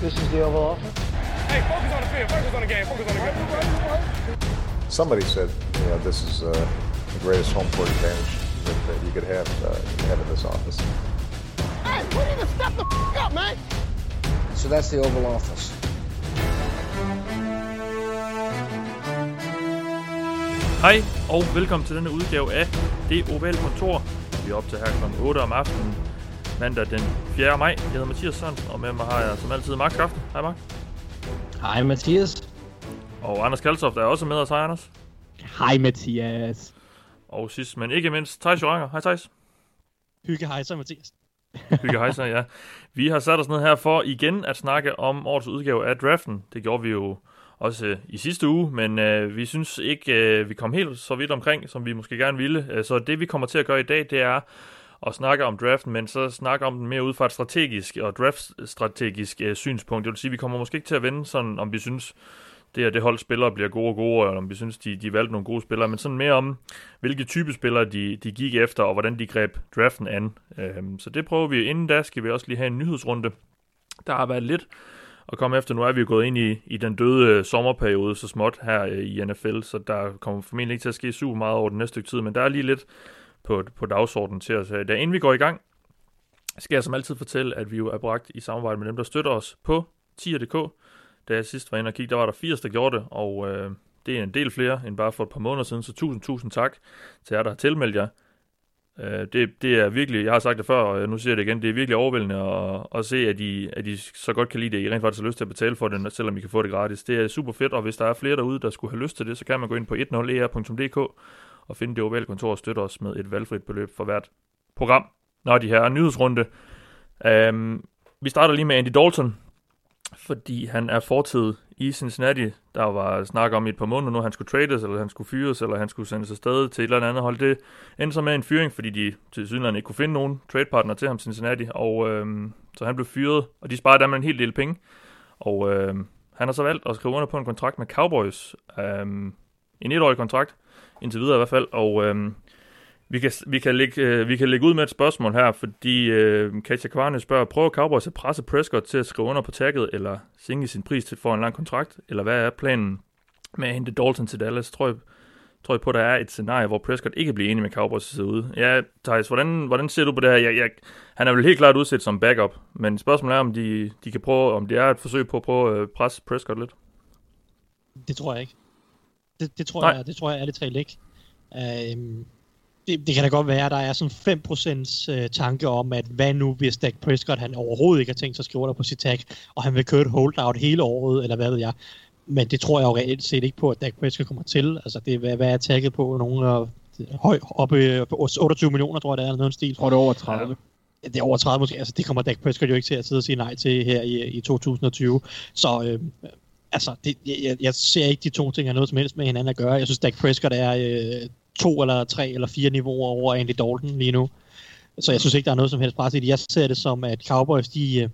This is the Oval Office. Hey, focus on the field. Focus on the game. Focus on the game. Somebody said, you know, this is uh, the greatest home court advantage that, that you could have, uh, have in this office. Hey, we need to step the f- up, man. So that's the Oval Office. Hej og velkommen til denne udgave af Det Ovale Kontor. Vi er op til her kl. 8 om aftenen, mandag den 4. maj. Jeg hedder Mathias Sørensen, og med mig har jeg som altid Mark Kraften. Hej Mark. Hej Mathias. Og Anders Kaltoft er også med os. Hej Anders. Hej Mathias. Og sidst, men ikke mindst, Thijs Joranger. Hej Thijs. Hygge hej så, Mathias. Hygge hej så, ja. Vi har sat os ned her for igen at snakke om årets udgave af draften. Det gjorde vi jo også øh, i sidste uge, men øh, vi synes ikke, øh, vi kom helt så vidt omkring, som vi måske gerne ville. Øh, så det vi kommer til at gøre i dag, det er og snakke om draften, men så snakke om den mere ud fra et strategisk og draftstrategisk øh, synspunkt. Det vil sige, vi kommer måske ikke til at vende sådan, om vi synes, det her det hold spillere bliver gode og gode, eller om vi synes, de, de valgte nogle gode spillere, men sådan mere om, hvilke type spillere de, de gik efter, og hvordan de greb draften an. Øhm, så det prøver vi. Inden da skal vi også lige have en nyhedsrunde. Der har været lidt at komme efter. Nu er vi jo gået ind i, i den døde øh, sommerperiode så småt her øh, i NFL, så der kommer formentlig ikke til at ske super meget over den næste stykke tid, men der er lige lidt på, på dagsordenen til os. Da inden vi går i gang, skal jeg som altid fortælle, at vi jo er bragt i samarbejde med dem, der støtter os på tier.dk. Da jeg sidst var inde og kigge, der var der 80, der gjorde det, og øh, det er en del flere end bare for et par måneder siden, så tusind, tusind tak til jer, der har tilmeldt jer. Øh, det, det er virkelig, jeg har sagt det før, og nu siger jeg det igen, det er virkelig overvældende at, at se, at I, at I så godt kan lide det, I rent faktisk har lyst til at betale for det, selvom I kan få det gratis. Det er super fedt, og hvis der er flere derude, der skulle have lyst til det, så kan man gå ind på 10er.dk og finde det ovale kontor og støtte os med et valgfrit beløb for hvert program. Nå, de her nyhedsrunde. Um, vi starter lige med Andy Dalton, fordi han er fortid i Cincinnati. Der var snak om i et par måneder nu, han skulle trades, eller han skulle fyres, eller han skulle sendes afsted til et eller andet hold. Det endte så med en fyring, fordi de til synligheden ikke kunne finde nogen tradepartner til ham Cincinnati, og øhm, så han blev fyret, og de sparede dermed en hel del penge. Og øhm, han har så valgt at skrive under på en kontrakt med Cowboys. Øhm, en etårig kontrakt, indtil videre i hvert fald, og øh, vi kan, vi, kan lægge, øh, vi kan lægge ud med et spørgsmål her, fordi øh, Katja Kvarne spørger, prøver Cowboys at presse Prescott til at skrive under på tagget, eller sænke sin pris til for en lang kontrakt, eller hvad er planen med at hente Dalton til Dallas? Tror jeg, tror jeg på, at der er et scenarie, hvor Prescott ikke bliver enig med Cowboys ude. Ja, Thijs, hvordan, hvordan ser du på det her? Jeg, jeg, han er vel helt klart udsat som backup, men spørgsmålet er, om de, de kan prøve, om det er et forsøg på at prøve at presse Prescott lidt. Det tror jeg ikke. Det, det tror Nej. jeg, det tror jeg ærligt talt ikke. Uh, det, det kan da godt være, at der er sådan 5% øh, tanke om, at hvad nu hvis Dak Prescott han overhovedet ikke har tænkt sig at skrive der på sit tag, og han vil køre et holdout hele året, eller hvad ved jeg. Men det tror jeg jo reelt set ikke på, at Dak Prescott kommer til. Altså, det, hvad, hvad er tagget på? Nogle af høj, oppe på 28 millioner, tror jeg, det er, eller noget stil. Tror det er over 30. Ja. Det er over 30 måske. Altså, det kommer Dak Prescott jo ikke til at sidde og sige nej til her i, i 2020. Så øh, altså, det, jeg, jeg ser ikke de to ting har noget som helst med hinanden at gøre. Jeg synes, Dak Prescott er øh, to eller tre eller fire niveauer over Andy Dalton lige nu. Så jeg synes ikke, der er noget som helst pres i det. Jeg ser det som, at Cowboys, de øh,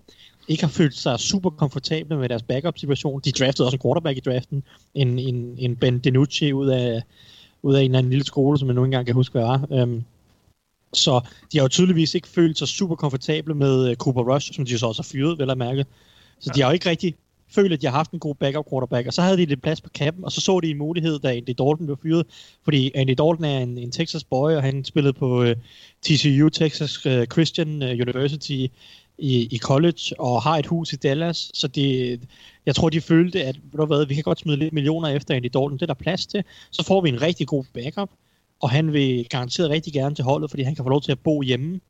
ikke har følt sig super komfortable med deres backup-situation. De draftede også en quarterback i draften. En, en, en Ben DiNucci ud af, ud af en eller anden lille skole, som jeg nu engang kan huske, hvad var. Um, så de har jo tydeligvis ikke følt sig super komfortable med uh, Cooper Rush, som de så også har fyret, vel at mærke. Så ja. de har jo ikke rigtig følt, at de har haft en god backup quarterback, og så havde de lidt plads på kappen, og så så de en mulighed, da Andy Dalton blev fyret, fordi Andy Dalton er en, en Texas boy, og han spillede på øh, TCU, Texas øh, Christian øh, University i, i college, og har et hus i Dallas, så det, jeg tror, de følte, at ved du hvad, vi kan godt smide lidt millioner efter Andy Dalton, det er der plads til, så får vi en rigtig god backup, og han vil garanteret rigtig gerne til holdet, fordi han kan få lov til at bo hjemme,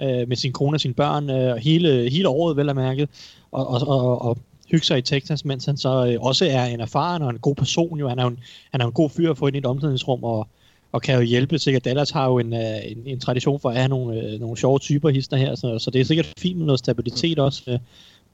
øh, med sin kone og sine børn øh, hele, hele året, vel at mærke, og, og, og, og hygge sig i Texas, mens han så øh, også er en erfaren og en god person. Jo. Han, er jo en, han er en god fyr at få ind i et omklædningsrum, og, og kan jo hjælpe. Sikkert Dallas har jo en, øh, en, en tradition for at have nogle, øh, nogle sjove typer hister her, så, så det er sikkert fint med noget stabilitet også øh,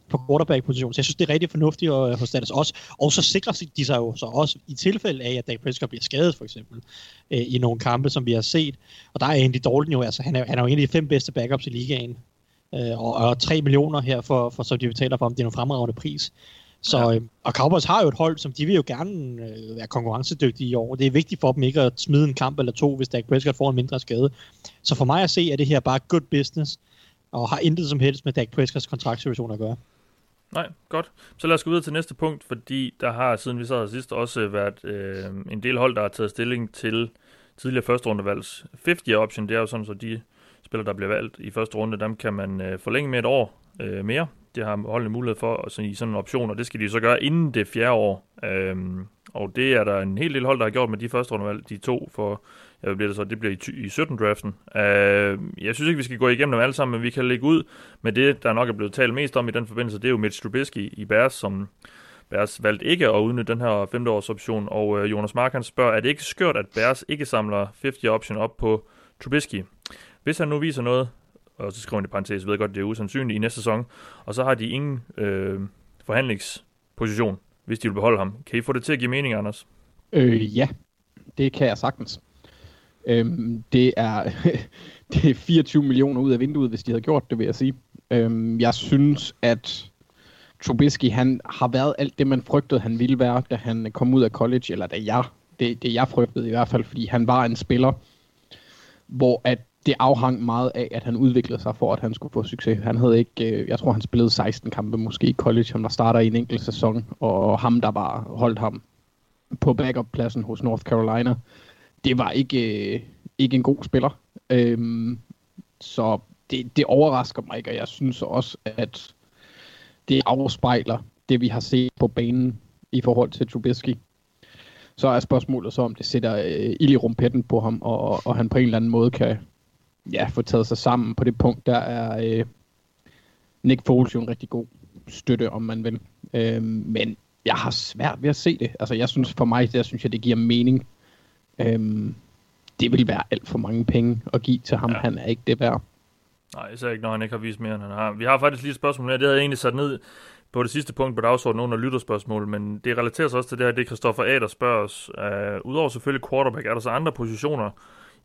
på quarterback-position. Så jeg synes, det er rigtig fornuftigt at, hos Dallas også. Og så sikrer de sig jo så også i tilfælde af, at Dak Prescott bliver skadet, for eksempel, øh, i nogle kampe, som vi har set. Og der er Andy Dalton jo, altså han er, han er jo en af de fem bedste backups i ligaen øh, og, og 3 millioner her, for, for, så de betaler for, om det er en fremragende pris. Så, ja. øh, og Cowboys har jo et hold, som de vil jo gerne øh, være konkurrencedygtige i år. Det er vigtigt for dem ikke at smide en kamp eller to, hvis Dak Prescott får en mindre skade. Så for mig at se, er det her bare good business, og har intet som helst med Dak Prescotts kontraktsituation at gøre. Nej, godt. Så lad os gå videre til næste punkt, fordi der har, siden vi sad her sidst, også været øh, en del hold, der har taget stilling til tidligere første rundevalgs 50 option. Det er jo sådan, så de spillere, der bliver valgt i første runde, dem kan man øh, forlænge med et år øh, mere. Det har holdene mulighed for så i sådan en option, og det skal de så gøre inden det fjerde år. Øhm, og det er der en hel del hold, der har gjort med de første rundevalg, de to for, ja, bliver det så, det bliver i, i 17-draften. Øh, jeg synes ikke, vi skal gå igennem dem alle sammen, men vi kan lægge ud med det, der nok er blevet talt mest om i den forbindelse, det er jo Mitch Trubisky i Bears, som Bears valgte ikke at udnytte den her femteårsoption, og øh, Jonas Mark han spørger, er det ikke skørt, at Bears ikke samler 50 option op på Trubisky? Hvis han nu viser noget, og så skriver han i parentes, ved jeg godt, det er usandsynligt i næste sæson, og så har de ingen øh, forhandlingsposition, hvis de vil beholde ham. Kan I få det til at give mening, Anders? Øh, ja, det kan jeg sagtens. Øhm, det, er, det er 24 millioner ud af vinduet, hvis de havde gjort det, vil jeg sige. Øhm, jeg synes, at Trubisky, han har været alt det, man frygtede, han ville være, da han kom ud af college, eller da jeg, det, det jeg frygtede i hvert fald, fordi han var en spiller, hvor at det afhang meget af, at han udviklede sig for, at han skulle få succes. Han havde ikke, øh, jeg tror han spillede 16 kampe måske i college, han var starter i en enkelt sæson, og ham der bare holdt ham på backup-pladsen hos North Carolina, det var ikke, øh, ikke en god spiller. Øhm, så det, det overrasker mig ikke, og jeg synes også, at det afspejler det, vi har set på banen i forhold til Trubisky. Så er spørgsmålet så, om det sætter øh, ild i rumpetten på ham, og, og han på en eller anden måde kan ja, få taget sig sammen på det punkt. Der er øh, Nick Foles jo en rigtig god støtte, om man vil. Øh, men jeg har svært ved at se det. Altså, jeg synes for mig, der synes jeg, det giver mening. Øh, det vil være alt for mange penge at give til ham. Ja. Han er ikke det værd. Nej, især ikke, når han ikke har vist mere, end han har. Vi har faktisk lige et spørgsmål her. Det havde jeg egentlig sat ned på det sidste punkt på dagsordenen under lytterspørgsmål, men det relaterer sig også til det her, det Christoffer A. der spørger os. Uh, Udover selvfølgelig quarterback, er der så andre positioner,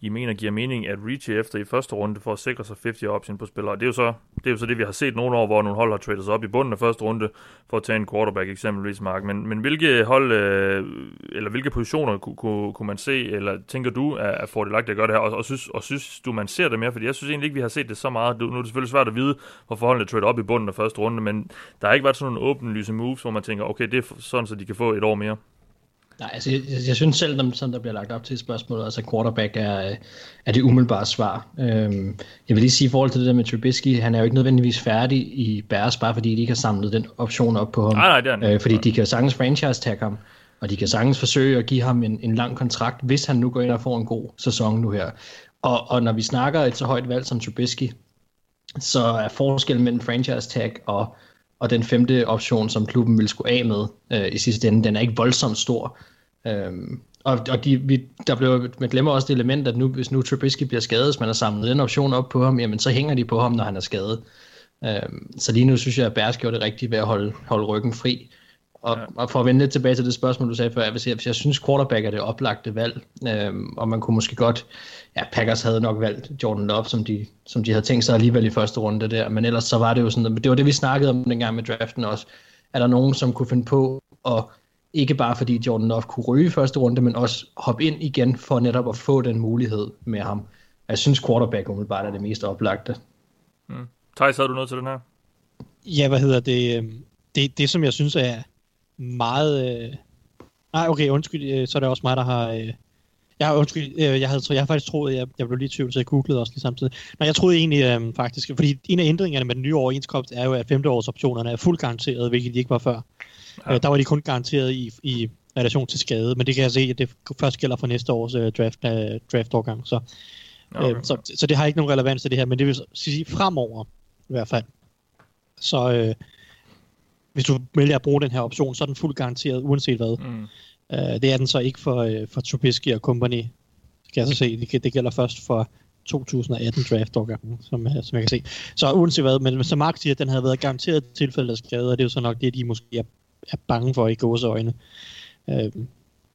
i mener giver mening at reach efter i første runde for at sikre sig 50 option på spillere. Det er jo så det, er jo så det vi har set nogle år, hvor nogle hold har tradet sig op i bunden af første runde for at tage en quarterback eksempelvis, Mark. Men, men hvilke hold, øh, eller hvilke positioner kunne, kunne, kunne man se, eller tænker du er, er fordelagtigt at gøre det her, og, og, synes, og synes du, man ser det mere? Fordi jeg synes egentlig ikke, vi har set det så meget. Nu er det selvfølgelig svært at vide, hvorfor forholdene trader op i bunden af første runde, men der har ikke været sådan nogle åbenlyse moves, hvor man tænker, okay, det er sådan, så de kan få et år mere. Nej, altså jeg, jeg synes selv, at sådan der bliver lagt op til spørgsmålet, altså quarterback er, er det umiddelbare svar. Øhm, jeg vil lige sige i forhold til det der med Trubisky, han er jo ikke nødvendigvis færdig i Bears, bare fordi de ikke har samlet den option op på ham. Nej, nej, det er han. øh, fordi de kan sagtens franchise tag ham, og de kan sagtens forsøge at give ham en, en lang kontrakt, hvis han nu går ind og får en god sæson nu her. Og, og når vi snakker et så højt valg som Trubisky, så er forskellen mellem franchise tag og og den femte option, som klubben vil skulle af med øh, i sidste ende, den er ikke voldsomt stor. Øhm, og og de, vi, der blev, man glemmer også det element, at nu, hvis nu Trubisky bliver skadet, hvis man har samlet den option op på ham, jamen så hænger de på ham, når han er skadet. Øhm, så lige nu synes jeg, at Bærs gjorde det rigtigt ved at holde, holde ryggen fri. Og, ja. og for at vende lidt tilbage til det spørgsmål, du sagde før, hvis jeg, hvis jeg synes, quarterback er det oplagte valg, øhm, og man kunne måske godt, ja, Packers havde nok valgt Jordan Love, som de, som de havde tænkt sig alligevel i første runde der, men ellers så var det jo sådan, det var det, vi snakkede om dengang med draften også. Er der nogen, som kunne finde på at ikke bare fordi Jordan Love kunne ryge i første runde, men også hoppe ind igen for netop at få den mulighed med ham. Jeg synes quarterback umiddelbart er det mest oplagte. Mm. Thijs, havde du noget til den her? Ja, hvad hedder det? Det, det som jeg synes er meget... Øh... Nej, okay, undskyld, øh, så er det også mig, der har... Øh... Jeg har, undskyld, øh, jeg, havde, jeg har faktisk troet, jeg, jeg blev lige tvivl, så jeg googlede også lige samtidig. Nej, jeg troede egentlig øh, faktisk, fordi en af ændringerne med den nye overenskomst er jo, at femteårsoptionerne er fuldt garanteret, hvilket de ikke var før. Ja. Øh, der var de kun garanteret i, i relation til skade, men det kan jeg se, at det først gælder for næste års øh, draft, øh, draftårgang. Så, okay. øh, så, så det har ikke nogen relevans til det her, men det vil sige fremover i hvert fald. Så øh, hvis du vælger at bruge den her option, så er den fuldt garanteret, uanset hvad. Mm. Øh, det er den så ikke for, øh, for Trubisky og company, skal jeg så se. Det, det gælder først for 2018 draft årgangen, som, øh, som jeg kan se. Så uanset hvad, men som Mark siger, at den havde været garanteret tilfælde af skade, og det er jo så nok det, de måske er, er bange for i gåse øjne. Øh,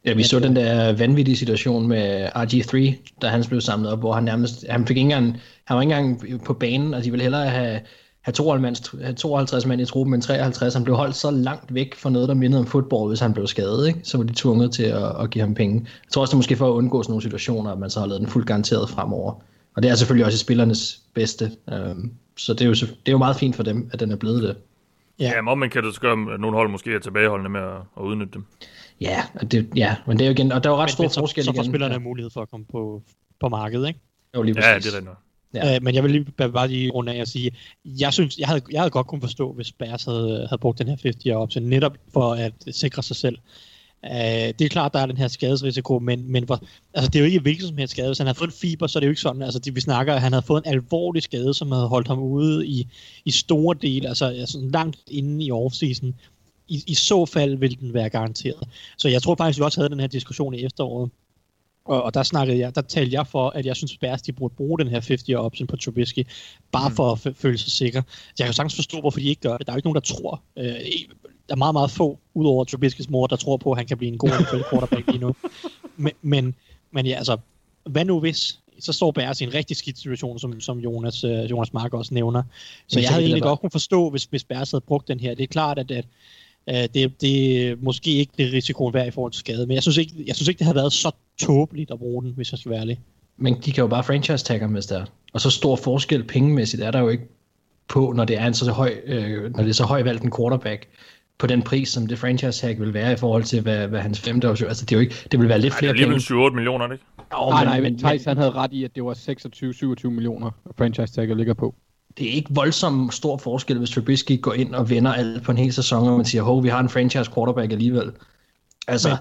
Ja, vi så den der vanvittige situation med RG3, da han blev samlet op, hvor han nærmest, han fik ikke engang, han var ikke engang på banen, og de ville hellere have, have 52, 52 mand i truppen end 53. Han blev holdt så langt væk fra noget, der mindede om fodbold, hvis han blev skadet. Ikke? Så var de tvunget til at, at give ham penge. Jeg tror også, det er måske for at undgå sådan nogle situationer, at man så har lavet den fuldt garanteret fremover. Og det er selvfølgelig også i spillernes bedste. Um, så det er, jo, det er jo meget fint for dem, at den er blevet det. Ja, ja men man kan det gøre, at nogle hold måske er tilbageholdende med at, at udnytte dem. Ja, og det, ja, men det er jo igen, og der er jo ret Men, stor men så, forskel så får igen. spillerne ja. mulighed for at komme på, på markedet, ikke? Jo, lige Ja, præcis. det er rigtigt. Ja. Ja. Øh, men jeg vil lige bare- bare lige runde af og sige, jeg synes, jeg havde, jeg havde godt kunne forstå, hvis Bears havde, havde brugt den her 50 year option, netop for at sikre sig selv. Uh, det er klart, der er den her skadesrisiko, men, men hvor, altså, det er jo ikke hvilken som helst skade. Hvis han havde fået en fiber, så er det jo ikke sådan. Altså, det, vi snakker, at han havde fået en alvorlig skade, som havde holdt ham ude i, i store dele, altså, altså langt inde i offseason. I, I så fald ville den være garanteret. Så jeg tror faktisk, vi også havde den her diskussion i efteråret, og, og der snakkede jeg, der talte jeg for, at jeg synes, Bears de burde bruge den her 50 year option på Trubisky, bare mm. for at føle sig sikker. Så jeg kan jo sagtens forstå, hvorfor de ikke gør det. Der er jo ikke nogen, der tror. Øh, er meget, meget få, udover Trubiskys mor, der tror på, at han kan blive en god NFL quarterback lige nu. Men, men, men ja, altså, hvad nu hvis? Så står Bears i en rigtig skidt situation, som, som Jonas, øh, Jonas Mark også nævner. Så jeg havde egentlig godt kunne forstå, hvis, hvis Bears havde brugt den her. Det er klart, at, at Øh, det, det er måske ikke det risikoen værd i forhold til skade, men jeg synes, ikke, jeg synes ikke, det har været så tåbeligt at bruge den, hvis jeg skal være ærlig. Men de kan jo bare franchise tagge ham, hvis der er. Og så stor forskel pengemæssigt er der jo ikke på, når det er en så høj, øh, når det er så høj valgt en quarterback på den pris, som det franchise tag vil være i forhold til, hvad, hvad hans femte option, altså det, er jo ikke, det vil være lidt Ej, det flere er lige penge. 7-8 millioner, er det ikke? Jo, Nej, nej, men Thijs han havde ret i, at det var 26-27 millioner franchise tagger ligger på. det er ikke voldsomt stor forskel, hvis Trubisky går ind og vinder alt på en hel sæson, og man siger, hov, vi har en franchise quarterback alligevel. Altså, Men-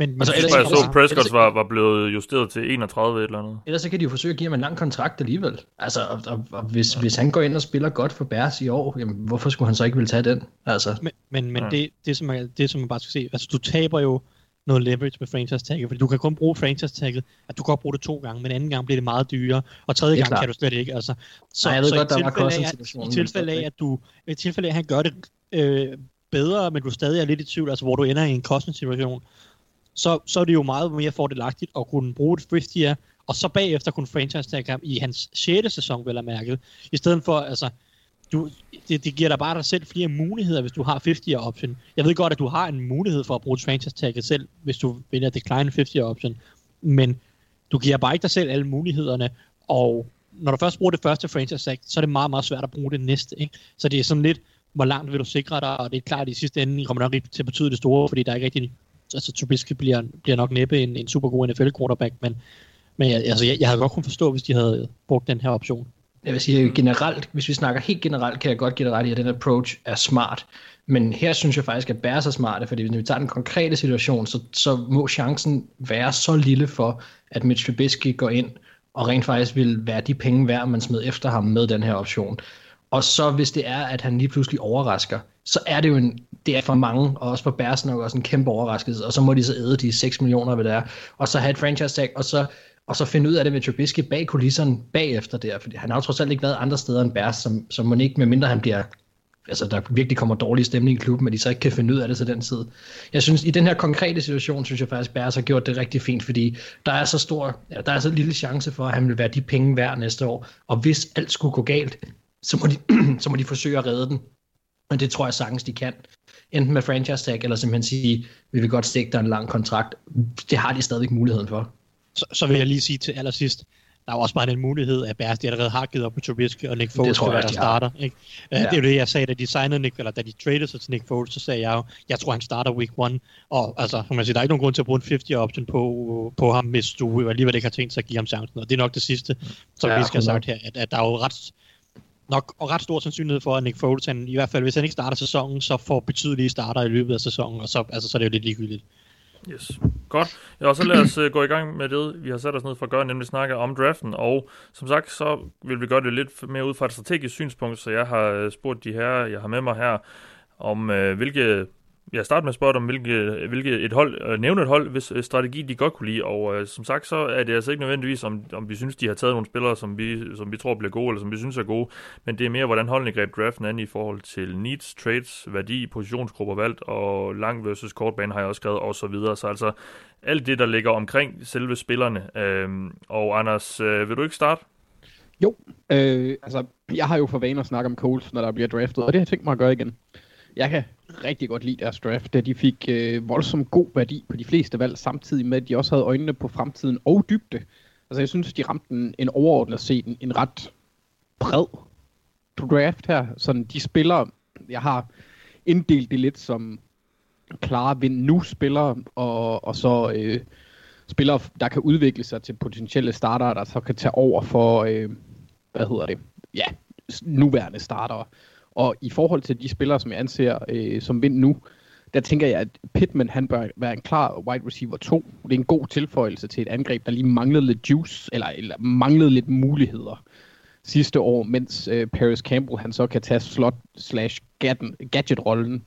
Men, men Altså, Jeg ellers- jeg så, Prescott var, var blevet justeret til 31 et eller andet. ellers så kan de jo forsøge at give ham en lang kontrakt alligevel. Altså, og, og, og hvis, hvis han går ind og spiller godt for Bears i år, jamen, hvorfor skulle han så ikke vil tage den? Altså, Men, men, men Ja. det, det, som man, det, som man bare skal se, altså du taber jo noget leverage med franchise tagget, fordi du kan kun bruge franchise tagget, at du kan godt bruge det to gange, men anden gang bliver det meget dyrere, og tredje gang klart. kan du slet ikke. Altså, så, Nej, jeg ved så godt, i der var tilfælde af, at, I tilfælde af, at du, i tilfælde af, at han gør det øh, bedre, men du stadig er lidt i tvivl, altså hvor du ender i en Cousins-situation, så, så er det jo meget mere fordelagtigt at kunne bruge et 50 year, og så bagefter kunne franchise tagge ham i hans 6. sæson, vel at mærke, i stedet for, altså, du, det, det giver dig bare dig selv flere muligheder, hvis du har 50 option. Jeg ved godt, at du har en mulighed for at bruge franchise tagget selv, hvis du vælger decline 50 option, men du giver bare ikke dig selv alle mulighederne, og når du først bruger det første franchise tag, så er det meget, meget svært at bruge det næste. Ikke? Så det er sådan lidt, hvor langt vil du sikre dig, og det er klart, at i sidste ende kommer nok ikke til at betyde det store, fordi der er ikke rigtig, altså Trubisky bliver, bliver nok næppe en, en super god NFL quarterback, men, men jeg, altså, jeg, jeg havde godt kunne forstå, hvis de havde brugt den her option. jeg vil sige generelt, hvis vi snakker helt generelt, kan jeg godt give det ret i, at den approach er smart. Men her synes jeg faktisk, at Bears er smarte, fordi hvis vi tager den konkrete situation, så, så må chancen være så lille for, at Mitch Trubisky går ind og rent faktisk vil være de penge værd, man smed efter ham med den her option. Og så hvis det er, at han lige pludselig overrasker, så er det jo en, det er for mange, og også for Bears nok også en kæmpe overraskelse, og så må de så æde de 6 millioner, hvad det er, og så have et franchise tag, og så, og så finde ud af det med Trubisky bag kulisserne bagefter der, for han har jo trods alt ikke været andre steder end Bears, som, som man ikke, medmindre han bliver altså der virkelig kommer dårlig stemning i klubben, men de så ikke kan finde ud af det til den tid. Jeg synes, i den her konkrete situation, synes jeg faktisk, Bærs har gjort det rigtig fint, fordi der er så stor, ja, der er så lille chance for, at han vil være de penge værd næste år, og hvis alt skulle gå galt, så må de, så må de forsøge at redde den. Men det tror jeg sagtens, de kan. Enten med franchise tag, eller simpelthen sige, vi vil godt stikke dig en lang kontrakt. Det har de stadigvæk muligheden for. Så, så vil jeg lige sige til allersidst, der er jo også bare den mulighed, at Bears de allerede har givet op på Trubisky, og Nick Foles der også, de starter. Ikke? Ja. Det er jo det, jeg sagde, da de signede Nick, eller da de traded sig til Nick Foles, så sagde jeg jo, jeg tror, han starter week one. Og altså, man siger, der er ikke nogen grund til at bruge en 50 option på, på ham, hvis du alligevel ikke har tænkt sig at give ham chancen. Og det er nok det sidste, som Ja, vi skal have 100. sagt her, at, at der er jo ret, nok og ret stor sandsynlighed for, at Nick Foles, han, i hvert fald hvis han ikke starter sæsonen, så får betydelige starter i løbet af sæsonen, og så, altså, så er det jo lidt ligegyldigt. Yes. Godt. Ja, og så lad os uh, gå i gang med det, vi har sat os ned for at gøre, nemlig snakke om draften. Og som sagt, så vil vi gøre det lidt mere ud fra et strategisk synspunkt, så jeg har øh, spurgt de her, jeg har med mig her, om øh, hvilke... Jeg starter med at spørge dig om, hvilke, hvilke et hold, øh, nævne et hold, hvis øh, strategi de godt kunne lide. Og øh, som sagt, så er det altså ikke nødvendigvis, om, om vi synes, de har taget nogle spillere, som vi, som vi tror bliver gode, eller som vi synes er gode. Men det er mere, hvordan holdene greb draften an i forhold til needs, trades, værdi, positionsgrupper valgt, og lang versus kort bane har jeg også skrevet, og så videre. Så altså alt det, der ligger omkring selve spillerne. Øh, og Anders, øh, vil du ikke starte? Jo, øh, altså, jeg har jo for vane at snakke om Coles, når der bliver draftet, og det har jeg tænkt mig at gøre igen. Jeg kan rigtig godt lide deres draft, da de fik øh, voldsomt god værdi på de fleste valg, samtidig med, at de også havde øjnene på fremtiden og dybde. Altså, jeg synes, de ramte en, en overordnet set en, en ret bred draft her. Sådan, de spillere, jeg har inddelt det lidt som klare vind nu spillere, og, og så øh, spillere, der kan udvikle sig til potentielle starter, der så kan tage over for, øh, hvad hedder det, ja, nuværende starter. Og i forhold til de spillere, som jeg anser øh, som vind nu, der tænker jeg, at Pittman han bør være en klar wide receiver 2. Det er en god tilføjelse til et angreb, der lige manglede lidt juice, eller, eller manglede lidt muligheder sidste år, mens øh, Paris Campbell han så kan tage slot slash gadget-rollen.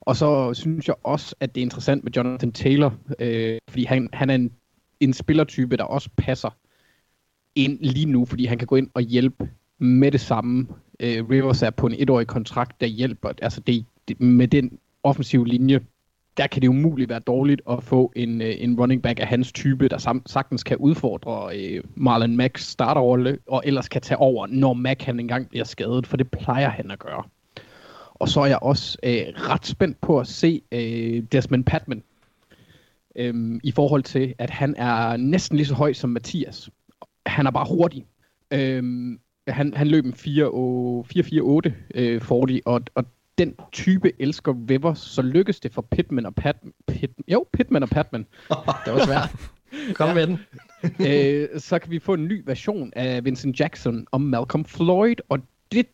Og så synes jeg også, at det er interessant med Jonathan Taylor, øh, fordi han, han er en, en spillertype, der også passer ind lige nu, fordi han kan gå ind og hjælpe med det samme. Øh, Rivers er på en etårig kontrakt, der hjælper. Altså det, det, med den offensive linje, der kan det umuligt være dårligt at få en, øh, en running back af hans type, der sam, sagtens kan udfordre øh, Marlon Macks starterrolle, og ellers kan tage over, når Mack han engang bliver skadet, for det plejer han at gøre. Og så er jeg også øh, ret spændt på at se øh, Desmond Patman, øh, i forhold til, at han er næsten lige så høj som Mathias. Han er bare hurtig. Øhm, han, han løb en 4-4-8 øh, 40, og, og den type elsker Rivers, så lykkes det for Pittman og Pat, Pitt, jo, Pittman og Patman. Det var svært. Kom ja. med den. øh, så kan vi få en ny version af Vincent Jackson og Malcolm Floyd, og det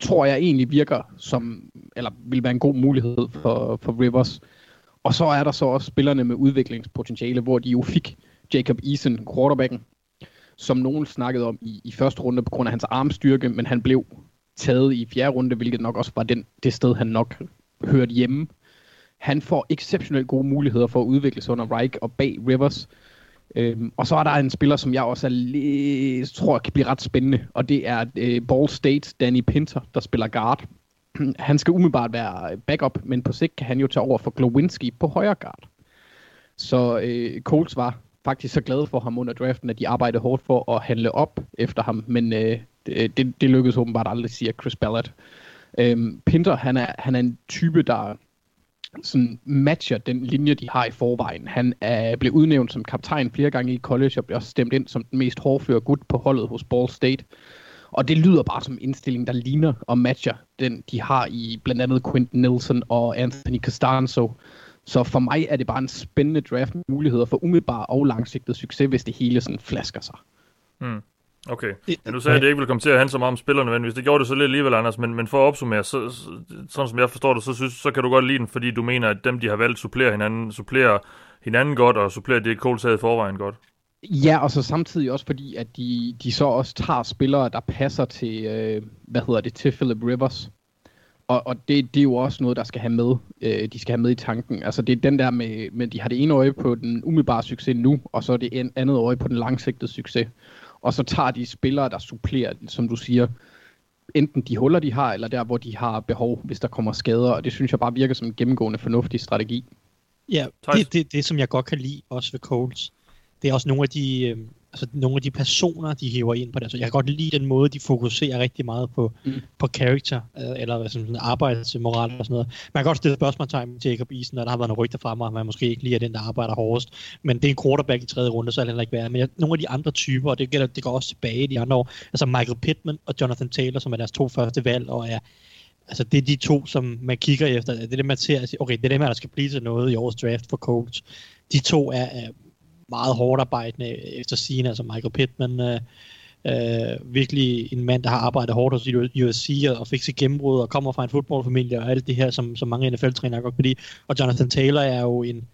tror jeg egentlig virker som, eller vil være en god mulighed for, for Rivers. Og så er der så også spillerne med udviklingspotentiale, hvor de jo fik Jacob Eason, quarterbacken, som nogen snakkede om i, i første runde på grund af hans armstyrke, men han blev taget i fjerde runde, hvilket nok også var den, det sted, han nok hørte hjemme. Han får exceptionelt gode muligheder for at udvikle sig under Reich og bag Rivers. Øhm, og så er der en spiller, som jeg også er lidt, tror kan blive ret spændende, og det er øh, Ball State Danny Pinter, der spiller guard. han skal umiddelbart være backup, men på sigt kan han jo tage over for Glowinski på højre guard. Så øh, Coles var faktisk så glade for ham under draften, at de arbejdede hårdt for at handle op efter ham, men øh, det, det, lykkedes åbenbart aldrig, siger Chris Ballard. Øhm, Pinter, han er, han er en type, der sådan matcher den linje, de har i forvejen. Han er blevet udnævnt som kaptajn flere gange i college, og blev også stemt ind som den mest hårdføre gut på holdet hos Ball State. Og det lyder bare som en indstilling, der ligner og matcher den, de har i blandt andet Quentin Nelson og Anthony Costanzo. Så for mig er det bare en spændende draft med muligheder for umiddelbar og langsigtet succes, hvis det hele sådan flasker sig. Hmm. Okay. Ja, du sagde, at det ikke ville komme til at handle så meget om spillerne, men hvis det gjorde det så lidt alligevel, Anders. Men, men for at opsummere, så, så, sådan som jeg forstår det, så, synes, så kan du godt lide den, fordi du mener, at dem, de har valgt, supplerer hinanden, supplerer hinanden godt, og supplerer det, Coles havde i forvejen godt. Ja, og så samtidig også fordi, at de, de så også tager spillere, der passer til, øh, hvad hedder det, til Philip Rivers. Og, og det, det er jo også noget, der skal have med, øh, de skal have med i tanken. Altså det er den der med, med, de har det ene øje på den umiddelbare succes nu, og så det en, andet øje på den langsigtede succes og så tager de spillere, der supplerer, som du siger, enten de huller, de har, eller der, hvor de har behov, hvis der kommer skader, og det synes jeg bare virker som en gennemgående fornuftig strategi. Ja, det, det, det som jeg godt kan lide også ved Coles, det er også nogle af de, øh, altså nogle af de personer, de hiver ind på det. Så jeg kan godt lide den måde, de fokuserer rigtig meget på, mm. på character, øh, eller hvad sådan, arbejdsmoral og sådan noget. Man kan godt stille spørgsmålstegn med Jacob Eason, og der har været nogle rygter fremme, at man måske ikke lige er den, der arbejder hårdest. Men det er en quarterback i tredje runde, så er det heller ikke være. Men jeg, nogle af de andre typer, og det, gælder, det går også tilbage i de andre år, altså Michael Pittman og Jonathan Taylor, som er deres to første valg, og er Altså, det er de to, som man kigger efter. Det er det, man ser, okay, det er dem her, der skal blive til noget i årets draft for Colts. De to er, er meget hårdt arbejdende efter sine, altså Michael Pittman, øh, øh, virkelig en mand, der har arbejdet hårdt hos USC og, og fik sit gennembrud og kommer fra en fodboldfamilie og alt det her, som, som mange NFL-trænere godt kan lide. Og Jonathan Taylor er jo en,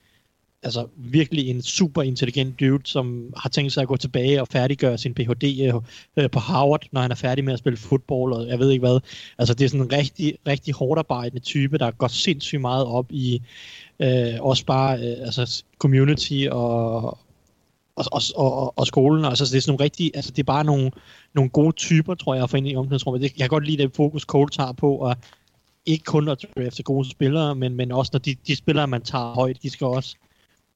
altså virkelig en super intelligent dude, som har tænkt sig at gå tilbage og færdiggøre sin Ph.D. Øh, øh, på Harvard, når han er færdig med at spille fodbold, og jeg ved ikke hvad. Altså det er sådan en rigtig, rigtig hårdt arbejdende type, der går sindssygt meget op i øh, også bare øh, altså community og, og, og, og, og skolen. Altså, det er sådan nogle rigtige, altså, det er bare nogle, nogle gode typer, tror jeg, for ind i omklædningsrummet. Jeg kan godt lide det fokus, Cole tager på, og ikke kun at drafte gode spillere, men, men også når de, de spillere, man tager højt, de skal også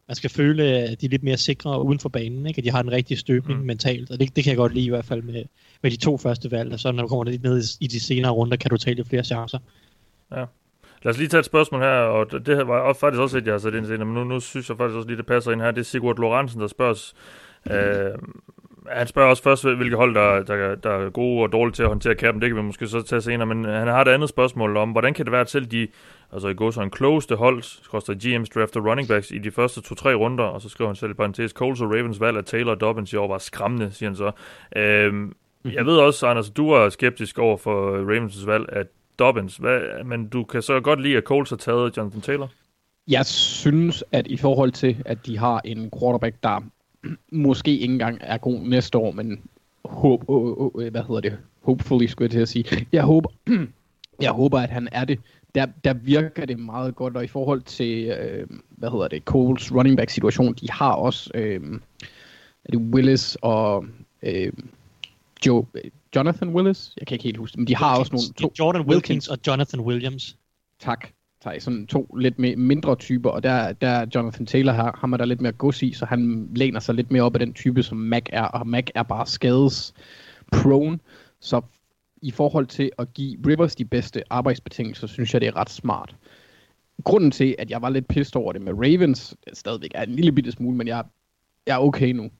man skal føle, at de er lidt mere sikre uden for banen, ikke? at de har den rigtige støbning mm. mentalt, og det, det kan jeg godt lide i hvert fald med, med de to første valg, og så når du kommer lidt ned i, i de senere runder, kan du tage lidt flere chancer. Ja. Lad os lige tage et spørgsmål her, og det var faktisk også et, jeg har sat ind til, men nu, nu synes jeg faktisk også lige, det passer ind her. Det er Sigurd Lorentzen, der spørger os, øh, Han spørger også først, hvilke hold, der, der, der er gode og dårlige til at håndtere kappen. Det kan vi måske så tage senere, men han har et andet spørgsmål om, hvordan kan det være, at selv de, altså i går så en klogeste hold, koster GM's draft og running backs i de første to-tre runder, og så skriver han selv i parentes, Coles og Ravens valg af Taylor og Dobbins i år var skræmmende, siger han så. Øhm, jeg ved også, Anders, du er skeptisk over for Ravens' valg af Dobbins, hvad, men du kan så godt lide, at Coles har taget Jonathan Taylor? Jeg synes, at i forhold til, at de har en quarterback, der måske ikke engang er god næste år, men håb, oh, oh, hvad hedder det? Hopefully, skulle jeg til at sige. Jeg håber, jeg håber, at han er det. Der, der virker det meget godt, og i forhold til, øh, hvad hedder det, Coles running back situation, de har også, øh, er det Willis og øh, Joe, Jonathan Willis? Jeg kan ikke helt huske men de har Wilkins. også nogle to... Jordan Wilkins og Jonathan Williams. Tak. Tak. Sådan to lidt mere, mindre typer, og der, der Jonathan Taylor har, har man der lidt mere gods i, så han læner sig lidt mere op af den type, som Mac er, og Mac er bare skades prone. Så i forhold til at give Rivers de bedste arbejdsbetingelser, synes jeg, det er ret smart. Grunden til, at jeg var lidt pissed over det med Ravens, det stadigvæk er en lille bitte smule, men jeg, jeg er okay nu,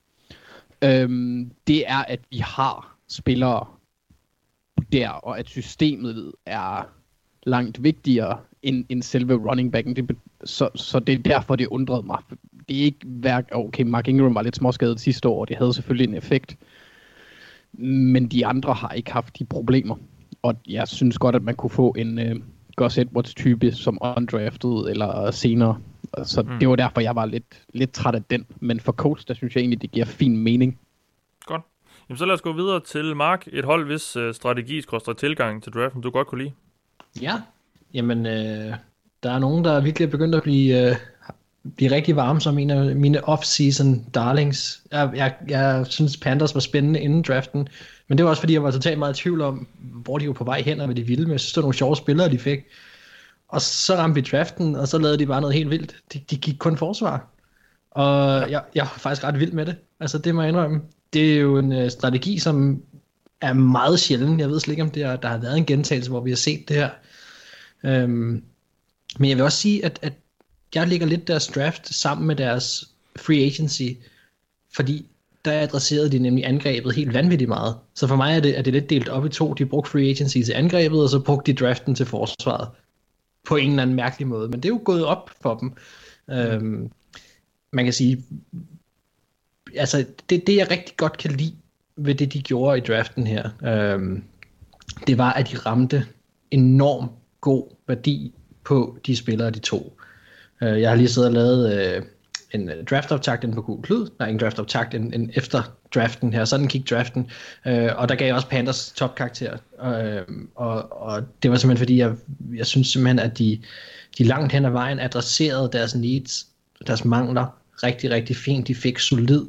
øhm, det er, at vi har spillere der, og at systemet er langt vigtigere end, end selve running backen. Det, så, så det er derfor, det undrede mig. Det er ikke værk... Okay, Mark Ingram var lidt småskadet sidste år, og det havde selvfølgelig en effekt. Men de andre har ikke haft de problemer. Og jeg synes godt, at man kunne få en øh, Gus Edwards-type som undrafted eller senere. Så mm. det var derfor, jeg var lidt, lidt træt af den. Men for coach, der synes jeg egentlig, det giver fin mening. Godt. Jamen så lad os gå videre til Mark. Et hold, hvis uh, strategi skrøster tilgang til draften, du godt kunne lide. Ja, jamen øh, der er nogen, der virkelig er begyndt at blive, øh, blive rigtig varme som en af mine off-season darlings. Jeg, jeg, jeg synes Panthers var spændende inden draften, men det var også fordi, jeg var totalt meget i tvivl om, hvor de var på vej hen og hvad de ville med. Jeg synes, det var nogle sjove spillere, de fik. Og så ramte vi draften, og så lavede de bare noget helt vildt. De, de gik kun forsvar. Og jeg, jeg var faktisk ret vild med det. Altså, det må jeg indrømme. Det er jo en uh, strategi, som er meget sjælden. Jeg ved slet ikke, om det er, der har været en gentagelse, hvor vi har set det her. Øhm, men jeg vil også sige, at, at jeg ligger lidt deres draft sammen med deres free agency, fordi der adresserede de nemlig angrebet helt vanvittigt meget. Så for mig er det, er det lidt delt op i to. De brugte free agency til angrebet, og så brugte de draften til forsvaret. På en eller anden mærkelig måde. Men det er jo gået op for dem. Øhm, man kan sige, altså det, det jeg rigtig godt kan lide ved det, de gjorde i draften her, øhm, det var, at de ramte enorm god værdi på de spillere, de to. Øh, jeg har lige siddet og lavet øh, en draft-optakt på Google Klud. Nej, en draft-optakt en, en efter draften her. Sådan gik draften. Øh, og der gav jeg også Panthers topkarakter. Øh, og, og det var simpelthen fordi, jeg, jeg synes simpelthen, at de, de langt hen ad vejen adresserede deres needs, deres mangler rigtig, rigtig fint. De fik solid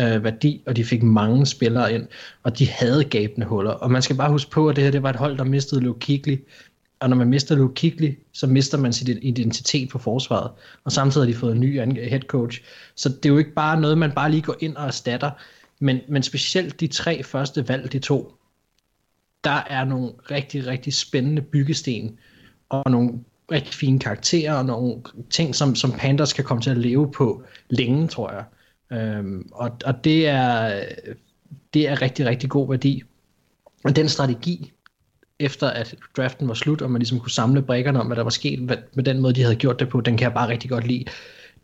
øh, værdi, og de fik mange spillere ind, og de havde gabende huller. Og man skal bare huske på, at det her det var et hold, der mistede Luke Kigley, og når man mister Luke Kigley, så mister man sin identitet på forsvaret. Og samtidig har de fået en ny head coach. Så det er jo ikke bare noget, man bare lige går ind og erstatter. Men, men specielt de tre første valg, de to, der er nogle rigtig, rigtig spændende byggesten, og nogle rigtig fine karakterer, og nogle ting, som, som Panthers kan komme til at leve på længe, tror jeg. Øhm, og, og det er det er rigtig, rigtig god værdi. Og den strategi, efter at draften var slut, og man ligesom kunne samle brækkerne om, hvad der var sket med den måde, de havde gjort det på, den kan jeg bare rigtig godt lide.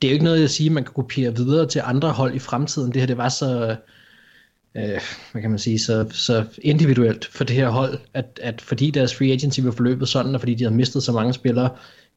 Det er jo ikke noget, jeg siger, man kan kopiere videre til andre hold i fremtiden. Det her, det var så, øh, hvad kan man sige, så, så individuelt for det her hold, at, at fordi deres free agency var forløbet sådan, og fordi de havde mistet så mange spillere,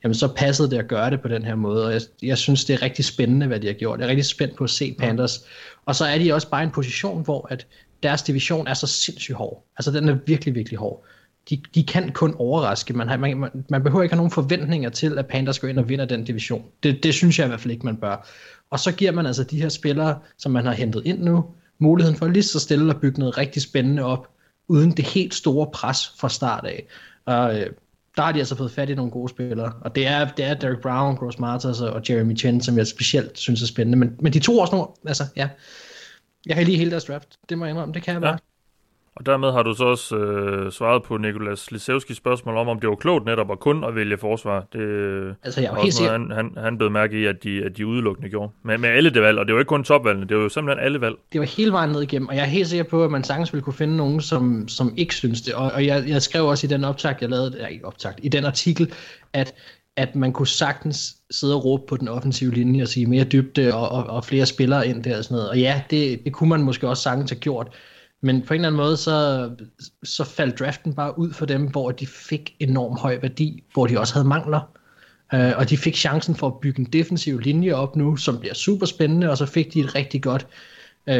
jamen så passede det at gøre det på den her måde, og jeg, jeg synes, det er rigtig spændende, hvad de har gjort. Jeg er rigtig spændt på at se Panthers. Og så er de også bare i en position, hvor at deres division er så sindssygt hård. Altså den er virkelig, virkelig hård de, de kan kun overraske. Man, har, man, man behøver ikke have nogen forventninger til, at Panthers går ind og vinder den division. Det, det synes jeg i hvert fald ikke, man bør. Og så giver man altså de her spillere, som man har hentet ind nu, muligheden for lige så stille at bygge noget rigtig spændende op, uden det helt store pres fra start af. Og øh, der har de altså fået fat i nogle gode spillere. Og det er, det er Derek Brown, Gross Marters og Jeremy Chen, som jeg specielt synes er spændende. Men, men de to også nogle, altså ja, jeg kan lige hele deres draft. Det må jeg indrømme, det kan jeg bare. Ja. Og dermed har du så også øh, svaret på Nikolas Lisevskis spørgsmål om, om det var klogt netop at kun at vælge forsvar. Det Altså, jeg var helt sikker, han, han, han blev mærke i, at de, at de udelukkende gjorde. Med, med alle det valg, og det var ikke kun topvalgene, det var jo simpelthen alle valg. det var hele vejen ned igennem, og jeg er helt sikker på, at man sagtens ville kunne finde nogen, som, som ikke synes det. Og, og jeg, jeg skrev også i den optag, jeg lavede, ja, ikke optag, i den artikel, at, at man kunne sagtens sidde og råbe på den offensive linje og sige mere dybde og, og, og flere spillere ind der og sådan noget. Og ja, det, det kunne man måske også sagtens have gjort. Men på en eller anden måde, så, så faldt draften bare ud for dem, hvor de fik enorm høj værdi, hvor de også havde mangler. Uh, og de fik chancen for at bygge en defensiv linje op nu, som bliver super spændende, og så fik de et rigtig godt, uh,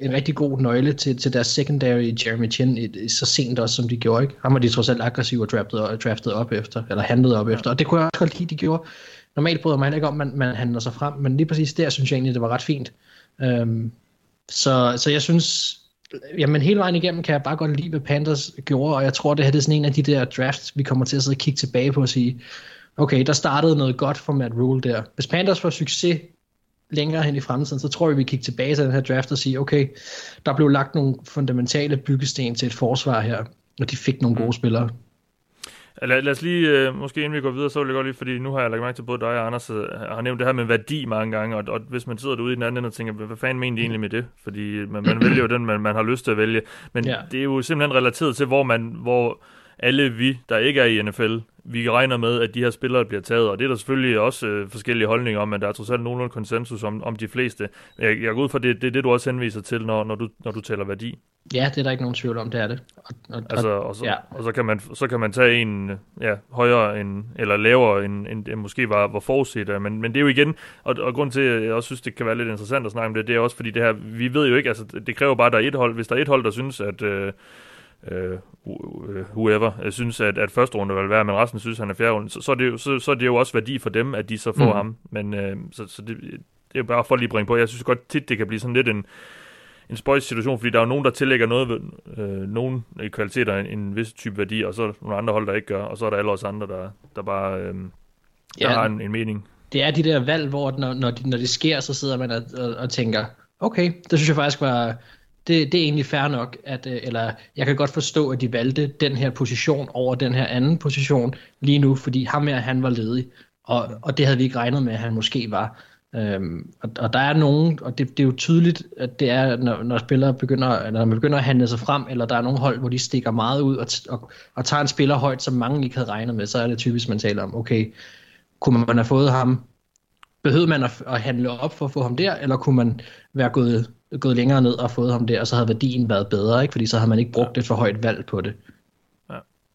en rigtig god nøgle til, til deres secondary, Jeremy Chin, et, et, så sent også, som de gjorde. Ikke? Ham var de trods alt aggressive og draftet, draftet op efter, eller handlet op efter, og det kunne jeg også godt lide, de gjorde. Normalt bryder man ikke om, at man, man handler sig frem, men lige præcis der synes jeg egentlig, det var ret fint. Um, så, så jeg synes, jamen hele vejen igennem kan jeg bare godt lide, hvad Panthers gjorde, og jeg tror, det her det er sådan en af de der drafts, vi kommer til at sidde og kigge tilbage på og sige, okay, der startede noget godt for Matt Rule der. Hvis Panthers får succes længere hen i fremtiden, så tror jeg, vi kigger tilbage til den her draft og sige, okay, der blev lagt nogle fundamentale byggesten til et forsvar her, og de fik nogle gode spillere. Lad, lad os lige, øh, måske inden vi går videre, så vil jeg godt lige, fordi nu har jeg lagt mærke til, både dig og Anders øh, har nævnt det her med værdi mange gange, og, og hvis man sidder derude i den anden ende og tænker, hvad fanden mener de egentlig med det? Fordi man, man vælger jo den, man, man har lyst til at vælge. Men ja. det er jo simpelthen relateret til, hvor man, hvor alle vi, der ikke er i NFL, vi regner med, at de her spillere bliver taget, og det er der selvfølgelig også øh, forskellige holdninger om, men der er trods alt nogenlunde konsensus om, om de fleste. Jeg, jeg går ud fra, det, det er det, du også henviser til, når, når, du, når du taler værdi. Ja, det er der ikke nogen tvivl om, det er det. Og, og, Altså, og, så, ja. og så, kan man, så kan man tage en ja, højere end, eller lavere end, end det måske var, var forudset. Men, men det er jo igen, og, og grund til, at jeg også synes, det kan være lidt interessant at snakke om det, det er også fordi det her, vi ved jo ikke, altså det kræver bare, at der er et hold. Hvis der er et hold, der synes, at øh, øh, whoever øh, synes, at, at første runde vil være, men resten synes, han er fjerde runde, så, så, er det jo, så, så er det jo også værdi for dem, at de så får mm. ham. Men øh, så, så det, det er jo bare for at lige bringe på. Jeg synes godt tit, det kan blive sådan lidt en, en spøjs situation, fordi der er jo nogen, der tillægger noget ved, øh, nogen kvaliteter en, en vis type værdi, og så er der nogle andre hold, der ikke gør, og så er der alle os andre, der, der bare øh, der Ja. har en, en mening. det er de der valg, hvor når, når, de, når det sker, så sidder man og, og, og tænker, okay, det synes jeg faktisk var, det, det er egentlig fair nok, at, øh, eller jeg kan godt forstå, at de valgte den her position over den her anden position lige nu, fordi ham her, han var ledig, og, og det havde vi ikke regnet med, at han måske var. Øhm, og, og der er nogen, og det, det er jo tydeligt, at det er, når, når spillere begynder, eller når man begynder at handle sig frem, eller der er nogle hold, hvor de stikker meget ud og, og, og tager en spiller højt, som mange ikke havde regnet med, så er det typisk, man taler om, okay, kunne man have fået ham behøvede man at, at handle op for at få ham der, eller kunne man være gået, gået længere ned og fået ham der, og så havde værdien været bedre, ikke? fordi så havde man ikke brugt et for højt valg på det.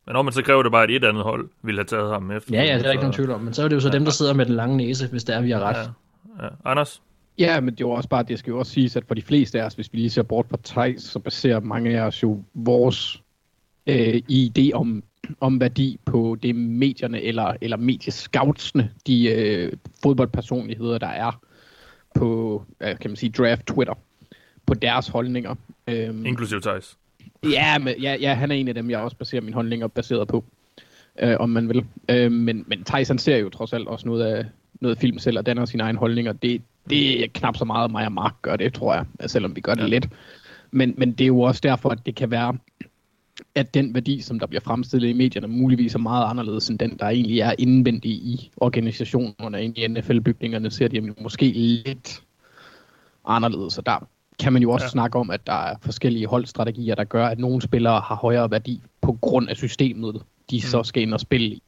Men når man så kræver det bare, at et andet hold ville have taget ham efter. Ja, ja, det er der ikke nogen tvivl om, men så er det jo så dem, der sidder med den lange næse, hvis det er, vi har ret. Ja. Ja. Anders? Ja, men det er jo også bare, det skal jo også siges, at for de fleste af os, hvis vi lige ser bort fra Thijs, så baserer mange af os jo vores øh, idé om, om værdi på det medierne eller, eller mediescoutsene, de øh, fodboldpersonligheder, der er på, øh, kan man sige, draft Twitter, på deres holdninger. Øhm, Inklusiv Thijs. Ja, men, ja, ja, han er en af dem, jeg også baserer mine holdninger baseret på, øh, om man vil. Øh, men, men Thijs, han ser jo trods alt også noget af noget film selv, og danner sine egne holdninger. Det, det er knap så meget mig og Mark gør det, tror jeg, selvom vi gør det ja. lidt. Men, men det er jo også derfor, at det kan være, at den værdi, som der bliver fremstillet i medierne, muligvis er meget anderledes end den, der egentlig er indvendig i organisationerne, ind i NFL-bygningerne, ser de måske lidt anderledes. Og der kan man jo også ja. Snakke om, at der er forskellige holdstrategier, der gør, at nogle spillere har højere værdi på grund af systemet, de mm. så skal ind og spille i.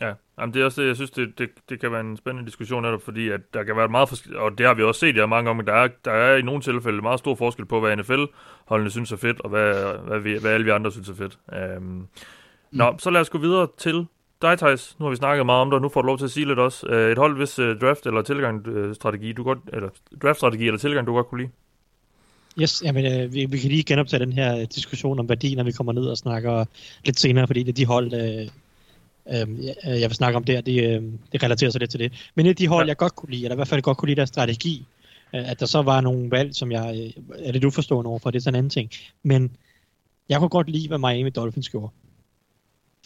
Ja, Jamen, det er også det, jeg synes, det, det, det kan være en spændende diskussion netop, fordi at der kan være et meget forskel, og det har vi også set ja, mange gange, der er, der er i nogle tilfælde meget stor forskel på, hvad NFL-holdene synes er fedt, og hvad, hvad, vi, hvad alle vi andre synes er fedt. Um, Nå, så lad os gå videre til dig, Thijs. Nu har vi snakket meget om dig, og nu får du lov til at sige lidt også. Uh, et hold, hvis uh, draft eller tilgang uh, strategi, du godt, eller draft strategi eller tilgang, du godt kunne lide. Yes, jamen, øh, vi, vi kan lige genoptage den her øh, diskussion om værdi, når vi kommer ned og snakker lidt senere, fordi det er de hold, øh, øh, jeg- jeg vil snakke om der, det, øh, det relaterer sig lidt til det. Men et af de hold, Ja. jeg godt kunne lide, eller i hvert fald godt kunne lide deres strategi, øh, at der så var nogle valg, som jeg øh, er lidt uforstående overfor, det er sådan en anden ting. Men jeg kunne godt lide, hvad Miami Dolphins gjorde.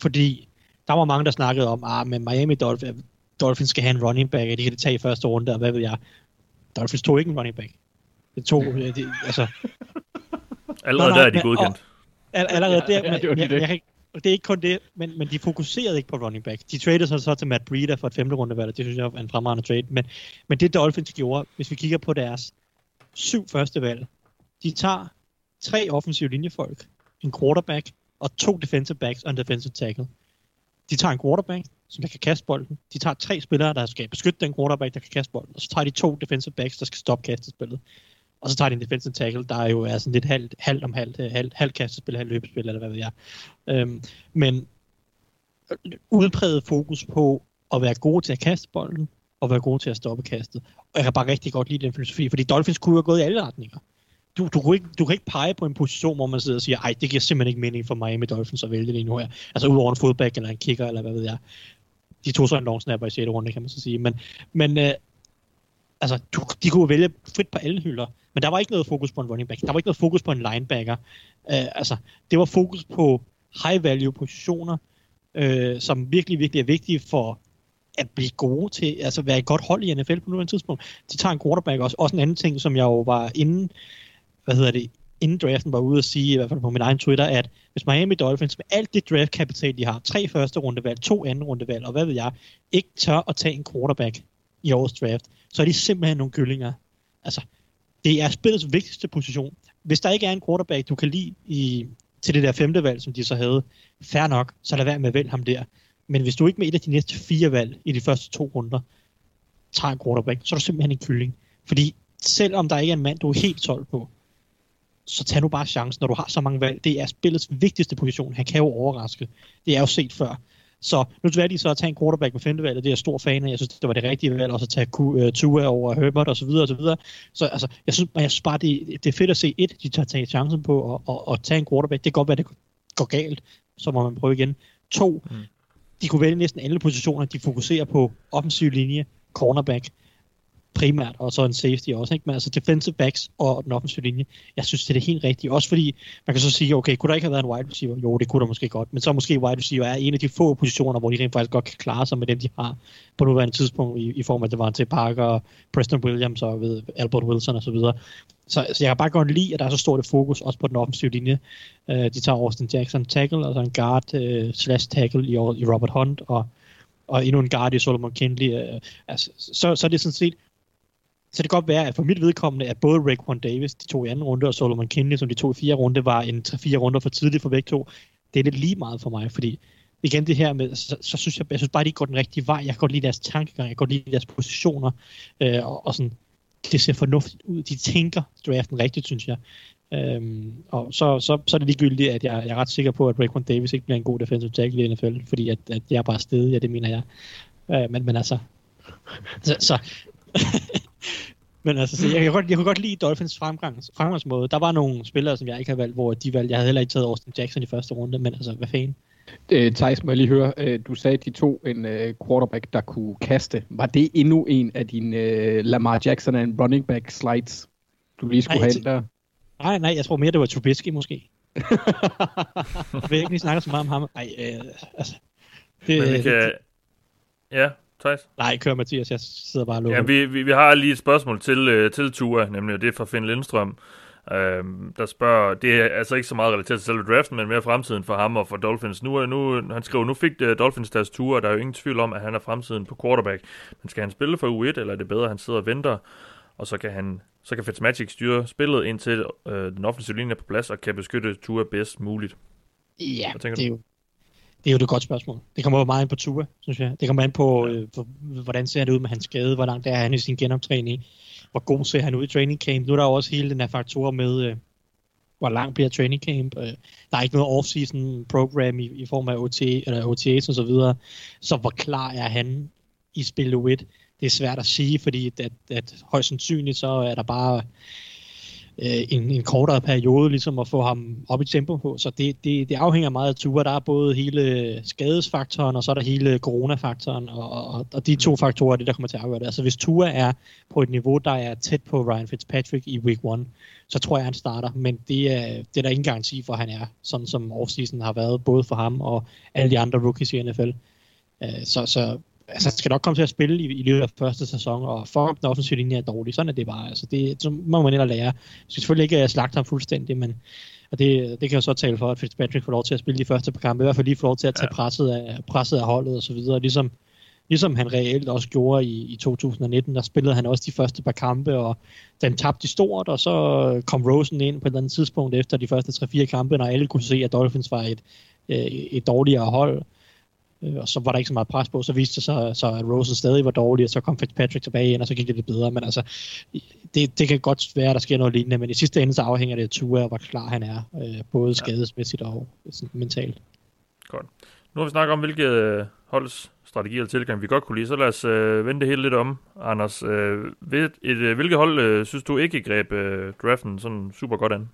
Fordi der var mange, der snakkede om, at ah, Miami Dolphins, Dolphins skal have en running back, og de kan det tage i første runde, og hvad ved jeg. Dolphins tog ikke en running back. Det tog, øh, det, altså, Allerede nej, der er de godkendt. All, allerede der, men, det jeg, det. jeg, ikke- og det er ikke kun det, men, men de fokuserede ikke på running back. De tradede sig så til Matt Breida for et femte rundevalg, og det synes jeg er en fremragende trade. Men, men det Dolphins gjorde, hvis vi kigger på deres syv første valg, de tager tre offensive linjefolk, en quarterback og to defensive backs og en defensive tackle. De tager en quarterback, som der kan kaste bolden. De tager tre spillere, der skal beskytte den quarterback, der kan kaste bolden. Og så tager de to defensive backs, der skal stoppe kastespillet. Og så tager de en defensive tackle, der jo er sådan lidt halvt, halvt om halvt, øh, halvt, halvt kastespil, halvt løbespil, eller hvad ved jeg. Øhm, men øh, udpræget fokus på at være god til at kaste bolden, og være god til at stoppe kastet. Og jeg kan bare rigtig godt lide den filosofi, fordi Dolphins kunne jo have gået i alle retninger. Du, du, kunne ikke, du kan ikke pege på en position, hvor man sidder og siger, ej, det giver simpelthen ikke mening for Miami Dolphins at vælge lige nu her. Altså udover en fodback eller en kicker, eller hvad ved jeg. De tog så en long snapper i 6. runde, kan man så sige. Men, men øh, altså, du, de kunne vælge frit på alle hylder, men der var ikke noget fokus på en running back. Der var ikke noget fokus på en linebacker. Øh, altså, det var fokus på high value positioner, øh, som virkelig, virkelig er vigtige for at blive gode til, altså være et godt hold i NFL på nuværende tidspunkt. De tager en quarterback også. Også en anden ting, som jeg jo var inden, hvad hedder det, inden draften var ude at sige, i hvert fald på min egen Twitter, at hvis Miami Dolphins med alt det draftkapital, de har, tre første rundevalg, to anden rundevalg, og hvad ved jeg, ikke tør at tage en quarterback i årets draft, så er de simpelthen nogle kyllinger. Altså, det er spillets vigtigste position. Hvis der ikke er en quarterback, du kan lide i, til det der femte valg, som de så havde, fair nok, så lad være med at vælge ham der. Men hvis du ikke med et af de næste fire valg i de første to runder tager en quarterback, så er du simpelthen en kylling. Fordi selvom der ikke er en mand, du er helt solgt på, så tag nu bare chancen, når du har så mange valg. Det er spillets vigtigste position. Han kan jo overraske. Det er jo set før. Så nu er de så at tage en quarterback med femte valg, og det er jeg stor fan af. Jeg synes, det var det rigtige valg, og så tage uh, Tua over Herbert og så videre og så videre. Så altså, jeg synes, jeg synes bare, det, det er fedt at se, et, de tager tage chancen på at, at, at tage en quarterback. Det kan godt være, det går galt, så må man prøve igen. To, mm. de kunne vælge næsten alle positioner. De fokuserer på offensiv linje, cornerback, primært, og så en safety også, ikke? Men altså defensive backs og den offensive linje, jeg synes, det er det helt rigtige. Også fordi, man kan så sige, okay, kunne der ikke have været en wide receiver? Jo, det kunne der måske godt, men så måske wide receiver er en af de få positioner, hvor de rent faktisk godt kan klare sig med dem, de har på nuværende tidspunkt, i, i form af Devante Parker, Preston Williams og ved Albert Wilson og så videre. Så, så jeg kan bare godt lide, at der er så stort et fokus også på den offensive linje. Uh, de tager Austin Jackson tackle, altså en guard uh, slash tackle i, i Robert Hunt, og, og endnu en guard i Solomon Kindley. Uh, altså, så, så er det sådan set så det kan godt være, at for mit vedkommende, at både Raekwon Davis, de to i anden runde, og Solomon Kinley, som de to i fire runde, var en 3-4 runder for tidligt for begge to. Det er lidt lige meget for mig, fordi igen det her med, så, så synes jeg, jeg synes bare, de går den rigtige vej. Jeg kan godt lide deres tankegang, jeg kan godt lide deres positioner, øh, og, og sådan, det ser fornuftigt ud. De tænker draften rigtigt, synes jeg. Øhm, og så, så, så er det ligegyldigt, at jeg, jeg er ret sikker på, at Raekwon Davis ikke bliver en god defensive tackle i NFL, fordi at, at jeg er bare stedig, ja, det mener jeg. Øh, men, men altså, så, så men altså, så jeg, kan godt, jeg kunne godt lide Dolphins fremgang, fremgangsmåde. Der var nogle spillere, som jeg ikke har valgt, hvor de valgte. Jeg havde heller ikke taget Austin Jackson i første runde, men altså, hvad fanden? Øh, Thijs, må jeg lige høre, øh, du sagde, at de to en øh, quarterback, der kunne kaste. Var det endnu en af dine øh, Lamar Jackson en running back slides, du lige skulle Nej, have det- der? Nej, nej, jeg tror mere, det var Trubisky måske. jeg vil ikke lige snakke så meget om ham. Nej, øh, altså... Det, Men vi det, kan... Ja, Thijs? nej, kør Mathias, jeg sidder bare og lukker. Ja, vi, vi, vi har lige et spørgsmål til, øh, til Tua, nemlig, og det er fra Finn Lindstrøm, øh, der spørger, det er altså ikke så meget relateret til selve draften, men mere fremtiden for ham og for Dolphins. Nu, nu han skriver, nu fik uh, Dolphins deres Tua, og der er jo ingen tvivl om, at han er fremtiden på quarterback. Men skal han spille for U1, eller er det bedre, at han sidder og venter, og så kan han så kan Fitzmagic styre spillet indtil øh, den offensive linje er på plads og kan beskytte Tua bedst muligt. Ja, det er, jo, det er jo et godt spørgsmål. Det kommer jo meget ind på Tua, synes jeg. Det kommer an på, øh, på, hvordan ser det ud med hans skade, hvor langt er han i sin genoptræning, hvor god ser han ud i training camp. Nu er der jo også hele den her faktor med, øh, hvor lang bliver training camp. Øh, der er ikke noget off-season program i, i form af OT, eller OTAs og så videre. Så hvor klar er han i spil U1? Det er svært at sige, fordi at, at højst sandsynligt så er der bare øh, en, en kortere periode ligesom at få ham op i tempo på. Så det, det, det afhænger meget af ture. Der er både hele skadesfaktoren, og så er der hele coronafaktoren, og, og, og de to faktorer er det, der kommer til at afgøre det. Altså hvis Tua er på et niveau, der er tæt på Ryan Fitzpatrick i week 1, så tror jeg, han starter. Men det er, det er der ingen garanti for, at han er, sådan som offseason har været, både for ham og alle de andre rookies i NFL. Øh, Så, så altså, skal nok komme til at spille i, i løbet af første sæson, og for om den offensive linje er dårlig, sådan er det bare. Altså, det, så må man ind og lære. Jeg skal selvfølgelig ikke øh, slagte ham fuldstændig, men, Og det, det kan jo så tale for, at Fitzpatrick får lov til at spille de første par kampe, i hvert fald lige får lov til at tage presset, af, presset af holdet og så videre, ligesom, ligesom han reelt også gjorde i, i 2019, der spillede han også de første par kampe, og den tabte de stort, og så kom Rosen ind på et eller andet tidspunkt efter de første 3-4 kampe, når alle kunne se, at Dolphins var et, øh, et dårligere hold. Øh, og så var der ikke så meget pres på, så viste det sig, så at Rosen stadig var dårlig, og så kom Fitzpatrick tilbage ind, og så gik det lidt bedre. Men altså, det, det kan godt være, at der sker noget lignende, men i sidste ende så afhænger det af Tua, hvor klar han er, øh, både skadesmæssigt og sådan, mentalt. Godt. Nu har vi snakket om, hvilke holds strategi eller tilgang, vi godt kunne lide. Så lad os øh, vende det hele lidt om, Anders. Øh, et, et, øh, hvilket hold øh, synes du ikke greb øh, draften sådan super godt an?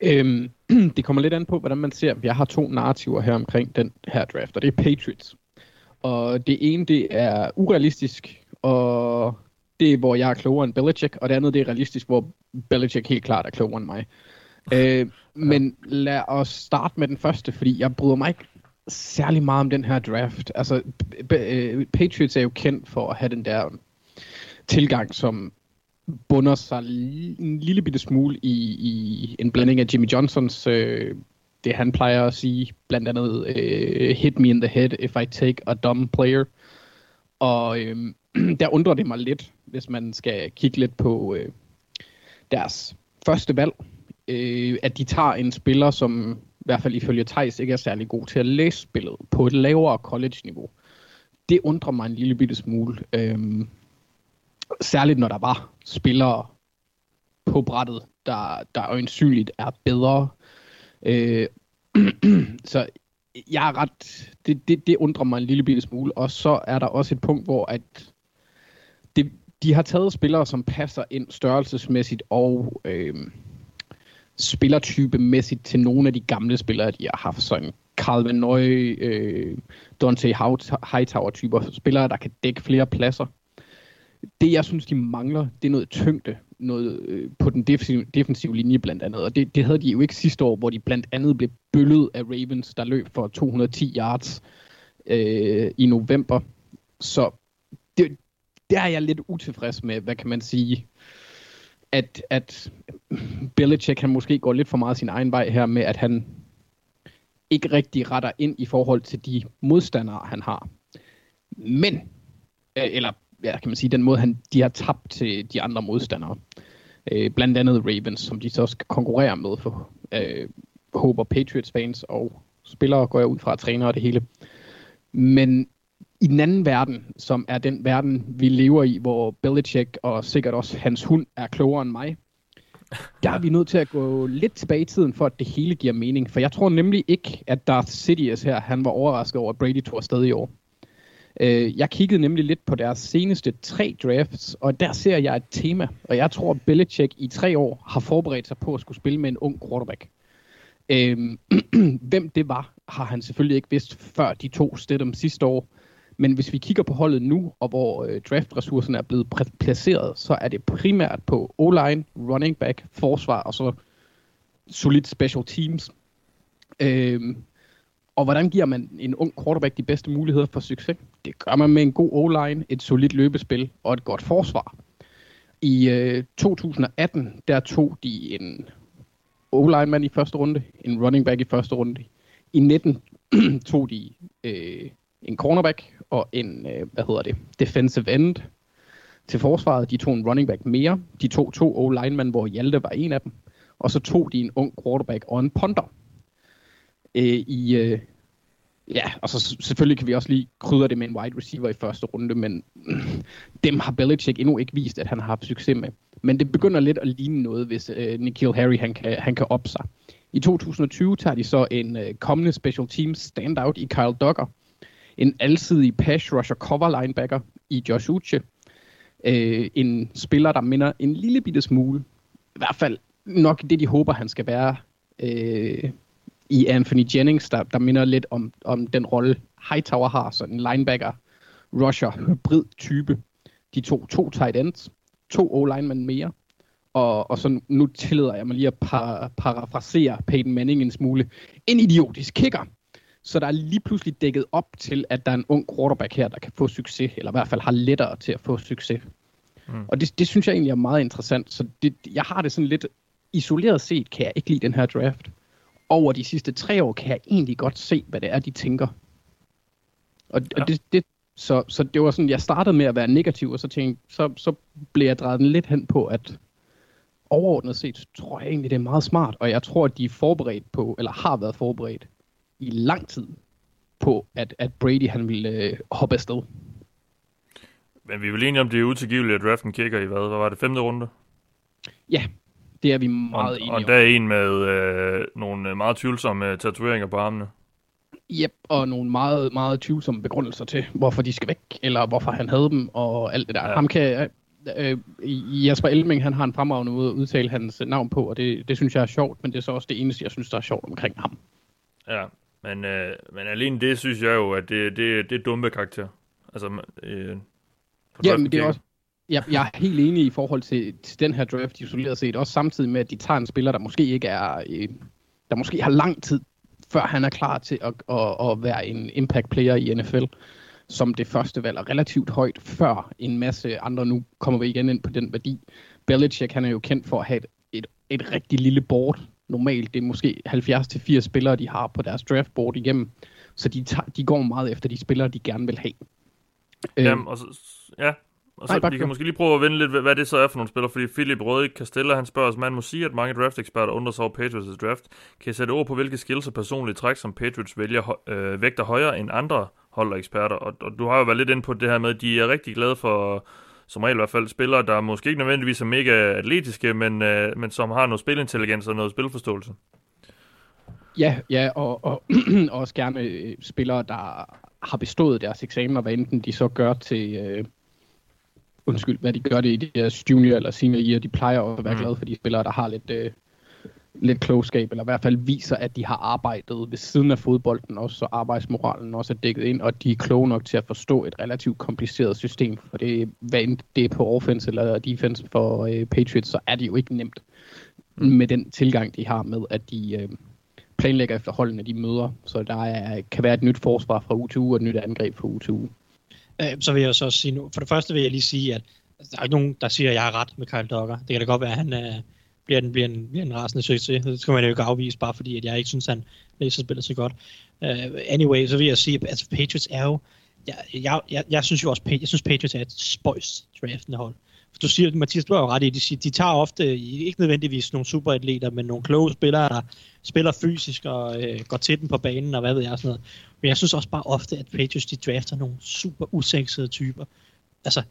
Øhm, det kommer lidt an på, hvordan man ser. Jeg har to narrativer her omkring den her draft, og det er Patriots. Og det ene, det er urealistisk, og det er, hvor jeg er klogere end Belichick, og det andet, det er realistisk, hvor Belichick helt klart er klogere end mig. Øh, men lad os starte med den første, fordi jeg bryder mig ikke særlig meget om den her draft. Altså, øh, Patriots er jo kendt for at have den der tilgang, som bunder sig en lille bitte smule i, i en blanding af Jimmy Johnsons, øh, det han plejer at sige, blandt andet øh, hit me in the head if I take a dumb player. Og øh, der undrer det mig lidt, hvis man skal kigge lidt på øh, deres første valg, øh, at de tager en spiller, som i hvert fald ifølge Thijs ikke er særlig god til at læse spillet på et lavere college-niveau. Det undrer mig en lille bitte smule. Øh, særligt når der var spillere på brættet, der, der øjensynligt er bedre. Øh, så jeg er ret, det, det, det undrer mig en lille bitte smule. Og så er der også et punkt, hvor at det, de har taget spillere, som passer ind størrelsesmæssigt og øh, spillertypemæssigt til nogle af de gamle spillere, de har haft. Sådan Carl Van Nøy, øh, Dante Hightower-typer, spillere, der kan dække flere pladser det, jeg synes, de mangler, det er noget tyngde noget, øh, på den defensive, defensive linje blandt andet. Og det, det havde de jo ikke sidste år, hvor de blandt andet blev bøllet af Ravens, der løb for 210 yards øh, i november. Så det, der er jeg lidt utilfreds med, hvad kan man sige, at, at Belichick han måske går lidt for meget sin egen vej her med, at han ikke rigtig retter ind i forhold til de modstandere, han har. Men, øh, eller ja, kan man sige, den måde, han, de har tabt til de andre modstandere. Øh, blandt andet Ravens, som de så skal konkurrere med for øh, håber Patriots fans og spillere går jeg ud fra træner og det hele. Men i den anden verden, som er den verden, vi lever i, hvor Belichick og sikkert også hans hund er klogere end mig, der er vi nødt til at gå lidt tilbage i tiden, for at det hele giver mening. For jeg tror nemlig ikke, at Darth Sidious her, han var overrasket over, at Brady tog afsted i år. Øh, jeg kiggede nemlig lidt på deres seneste tre drafts, og der ser jeg et tema. Og jeg tror, at Belichick i tre år har forberedt sig på at skulle spille med en ung quarterback. Øh, hvem det var, har han selvfølgelig ikke vidst, før de to Stidham sidste år. Men hvis vi kigger på holdet nu, og hvor øh, draftressourcerne er blevet placeret, så er det primært på O-line, running back, forsvar og så solid special teams. Øh, og hvordan giver man en ung quarterback de bedste muligheder for succes? Det gør man med en god O-line, et solidt løbespil og et godt forsvar. I øh, 2018, der tog de en O-line-mand i første runde, en running back i første runde. I 19 tog de øh, en cornerback og en, øh, hvad hedder det, defensive end til forsvaret. De tog en running back mere. De tog to O-lineman, hvor Hjalte var en af dem. Og så tog de en ung quarterback og en punter øh, i, øh, ja, og så selvfølgelig kan vi også lige krydre det med en wide receiver i første runde, men dem har Belichick endnu ikke vist, at han har haft succes med. Men det begynder lidt at ligne noget, hvis øh, Nikhil Harry han kan, han kan op sig. I 2020 tager de så en øh, kommende special teams standout i Kyle Duggar, en alsidig pass rusher cover linebacker i Josh Uche, øh, en spiller, der minder en lille bitte smule, i hvert fald nok det, de håber, han skal være øh, i Anthony Jennings, der, der minder lidt om, om den rolle Hightower har, sådan en linebacker, rusher, hybrid type. De to, to tight ends, to O-linemen mere, og, og så nu tillader jeg mig lige at par, parafrasere Peyton Manning en smule. En idiotisk kicker. Så der er lige pludselig dækket op til, at der er en ung quarterback her, der kan få succes, eller i hvert fald har lettere til at få succes. Mm. Og det, det synes jeg egentlig er meget interessant. Så det, jeg har det sådan lidt isoleret set kan jeg ikke lide den her draft. Over de sidste tre år kan jeg egentlig godt se, hvad det er, de tænker. Og, ja. og det, det, så, så det var sådan, jeg startede med at være negativ, og så tænkte, så, så blev jeg drejet lidt hen på, at overordnet set tror jeg egentlig, det er meget smart, og jeg tror, at de er forberedt på, eller har været forberedt i lang tid på, at, at Brady han ville øh, hoppe afsted. Men vi er vel enige om, det er utilgiveligt, at draften kigger i hvad? Hvad var det, femte runde? Ja, det er vi meget og, enige og om. der er en med øh, nogle meget tvivlsomme tatoveringer på armene. Yep, og nogle meget, meget tvivlsomme begrundelser til, hvorfor de skal væk, eller hvorfor han havde dem, og alt det der. Ja. Ham kan, øh, Jasper Elming, han har en fremragende måde at udtale hans navn på, og det, det synes jeg er sjovt, men det er så også det eneste, jeg synes, der er sjovt omkring ham. Ja, men, øh, men alene det synes jeg jo, at det, det, det er dumme karakter. Altså, øh, ja, men det er også, jeg, jeg er helt enig i forhold til, til den her draft isoleret set, også samtidig med, at de tager en spiller, der måske ikke er, øh, der måske har lang tid, før han er klar til at, at, at være en impact player i NFL som det første valg, og relativt højt før en masse andre. Nu kommer vi igen ind på den værdi. Belichick, han er jo kendt for at have et, et, et rigtig lille board. Normalt, det er måske 70-80 spillere, de har på deres draftboard igennem. Så de, tager, de går meget efter de spillere, de gerne vil have. Jamen, og så, ja, og så Nej, vi kan måske lige prøve at vende lidt, hvad det så er for nogle spillere, fordi Philip Røde Castella, han spørger os, man må sige, at mange draft-eksperter undrer sig over Patriots' draft. Kan I sætte ord på, hvilke skills og personlige træk, som Patriots vælger, øh, vægter højere end andre hold og eksperter? Og, og, du har jo været lidt inde på det her med, at de er rigtig glade for, som regel i hvert fald, spillere, der måske ikke nødvendigvis er mega atletiske, men, øh, men som har noget spilintelligens og noget spilforståelse. Ja, ja, og, og også gerne øh, spillere, der har bestået deres eksamener, hvad enten de så gør til... Øh, undskyld, hvad de gør det i deres junior eller senior year, de plejer at være mm. glade for de spillere, der har lidt, øh, lidt klogskab, eller i hvert fald viser, at de har arbejdet ved siden af fodbolden også, så arbejdsmoralen også er dækket ind, og de er kloge nok til at forstå et relativt kompliceret system, for det, hvad end det er på offense eller defense for øh, Patriots, så er det jo ikke nemt mm. med den tilgang, de har med, at de øh, planlægger efter holdene, de møder, så der er, kan være et nyt forsvar fra uge til uge og et nyt angreb fra uge til uge. Øh, så vil jeg så sige nu, for det første vil jeg lige sige, at altså, der er ikke nogen, der siger, at jeg har ret med Kyle Dogger. Det kan da godt være, at han uh, bliver, en, bliver, en, bliver en rasende succes. Det skal man jo ikke afvise, bare fordi at jeg ikke synes, at han læser spillet så godt. Uh, anyway, så vil jeg sige, at altså, Patriots er jo... Jeg, jeg, jeg, jeg synes jo også, jeg synes Patriots er et spøjst draftende hold. Du siger, Mathias, du har jo ret i, de, siger, de tager ofte, ikke nødvendigvis nogle superatleter, men nogle kloge spillere, der spiller fysisk og øh, går til den på banen, og hvad ved jeg, sådan noget. Men jeg synes også bare ofte, at Patriots, de drafter nogle super usexede typer. Altså,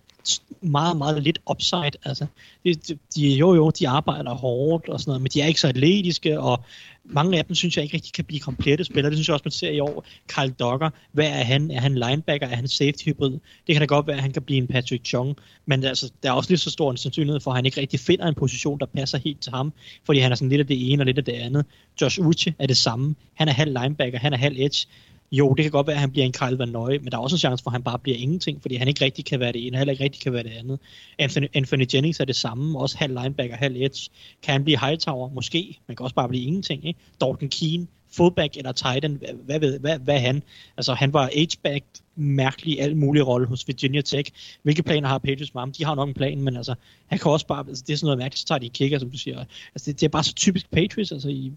meget, meget lidt upside. Altså, de, de, jo, jo, de arbejder hårdt og sådan noget, men de er ikke så atletiske, og mange af dem synes jeg ikke rigtig kan blive komplette spillere. Det synes jeg også, man ser i år. Carl Dogger, hvad er han? Er han linebacker? Er han safety hybrid? Det kan da godt være, at han kan blive en Patrick Chung, men altså, der er også lige så stor en sandsynlighed for, at han ikke rigtig finder en position, der passer helt til ham, fordi han er sådan lidt af det ene og lidt af det andet. Josh Uche er det samme. Han er halv linebacker, han er halv edge jo, det kan godt være, at han bliver en Kyle Van Nøje, men der er også en chance for, at han bare bliver ingenting, fordi han ikke rigtig kan være det ene, og heller ikke rigtig kan være det andet. Anthony, Anthony Jennings er det samme, også halv linebacker, halv edge. Kan han blive Hightower? Måske. Man kan også bare blive ingenting. Ikke? Dalton Keane, fullback eller tight end, hvad, hvad, hvad, hvad, han? Altså, han var H-back, mærkelig alt mulig rolle hos Virginia Tech. Hvilke planer har Patriots med ham? De har nok en plan, men altså, han kan også bare, altså, det er sådan noget mærkeligt, så tager de kicker, som du siger. Altså, det, det er bare så typisk Patriots, altså, i,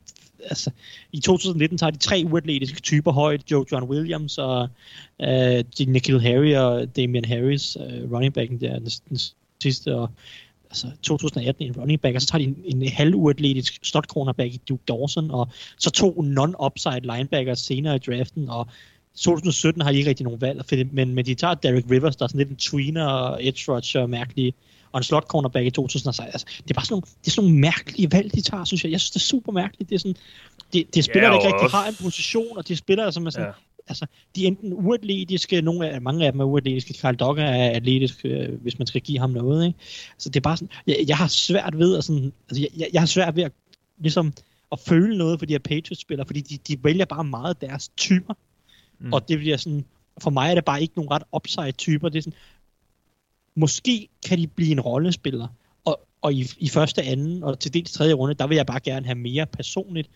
altså, i 2019 tager de tre uatletiske typer højt, Joe John Williams og uh, Nikhil Harry og Damian Harris, uh, running backen der, den, den sidste, og altså 2018 en running back, og så tager de en, en halvuatletisk slot cornerback i Duke Dawson, og så to non-upside linebackers senere i draften, og 2017 har de ikke rigtig nogen valg, men, men de tager Derek Rivers, der er sådan lidt en tweener og edge rusher, mærkelig, og en slot cornerback i 2016. Altså, det er bare sådan nogle, det er sådan nogle mærkelige valg, de tager, synes jeg. Jeg synes, det er super mærkeligt. Det er sådan, det, det spiller, ja, der ikke rigtig også... har en position, og de spiller, som er sådan, ja. Altså, de er enten uatletiske, nogle af, mange af dem er uatletiske, Carl Dogger er atletisk, øh, hvis man skal give ham noget, ikke? Altså, det er bare sådan, jeg, jeg har svært ved at sådan, altså, jeg, jeg har svært ved at, ligesom, at føle noget for de her Patriots-spillere, fordi de, de vælger bare meget deres typer, mm. og det bliver sådan, for mig er det bare ikke nogen ret upside typer, det er sådan, måske kan de blive en rollespiller, og, og i, i første, anden og til dels tredje runde, der vil jeg bare gerne have mere personligt,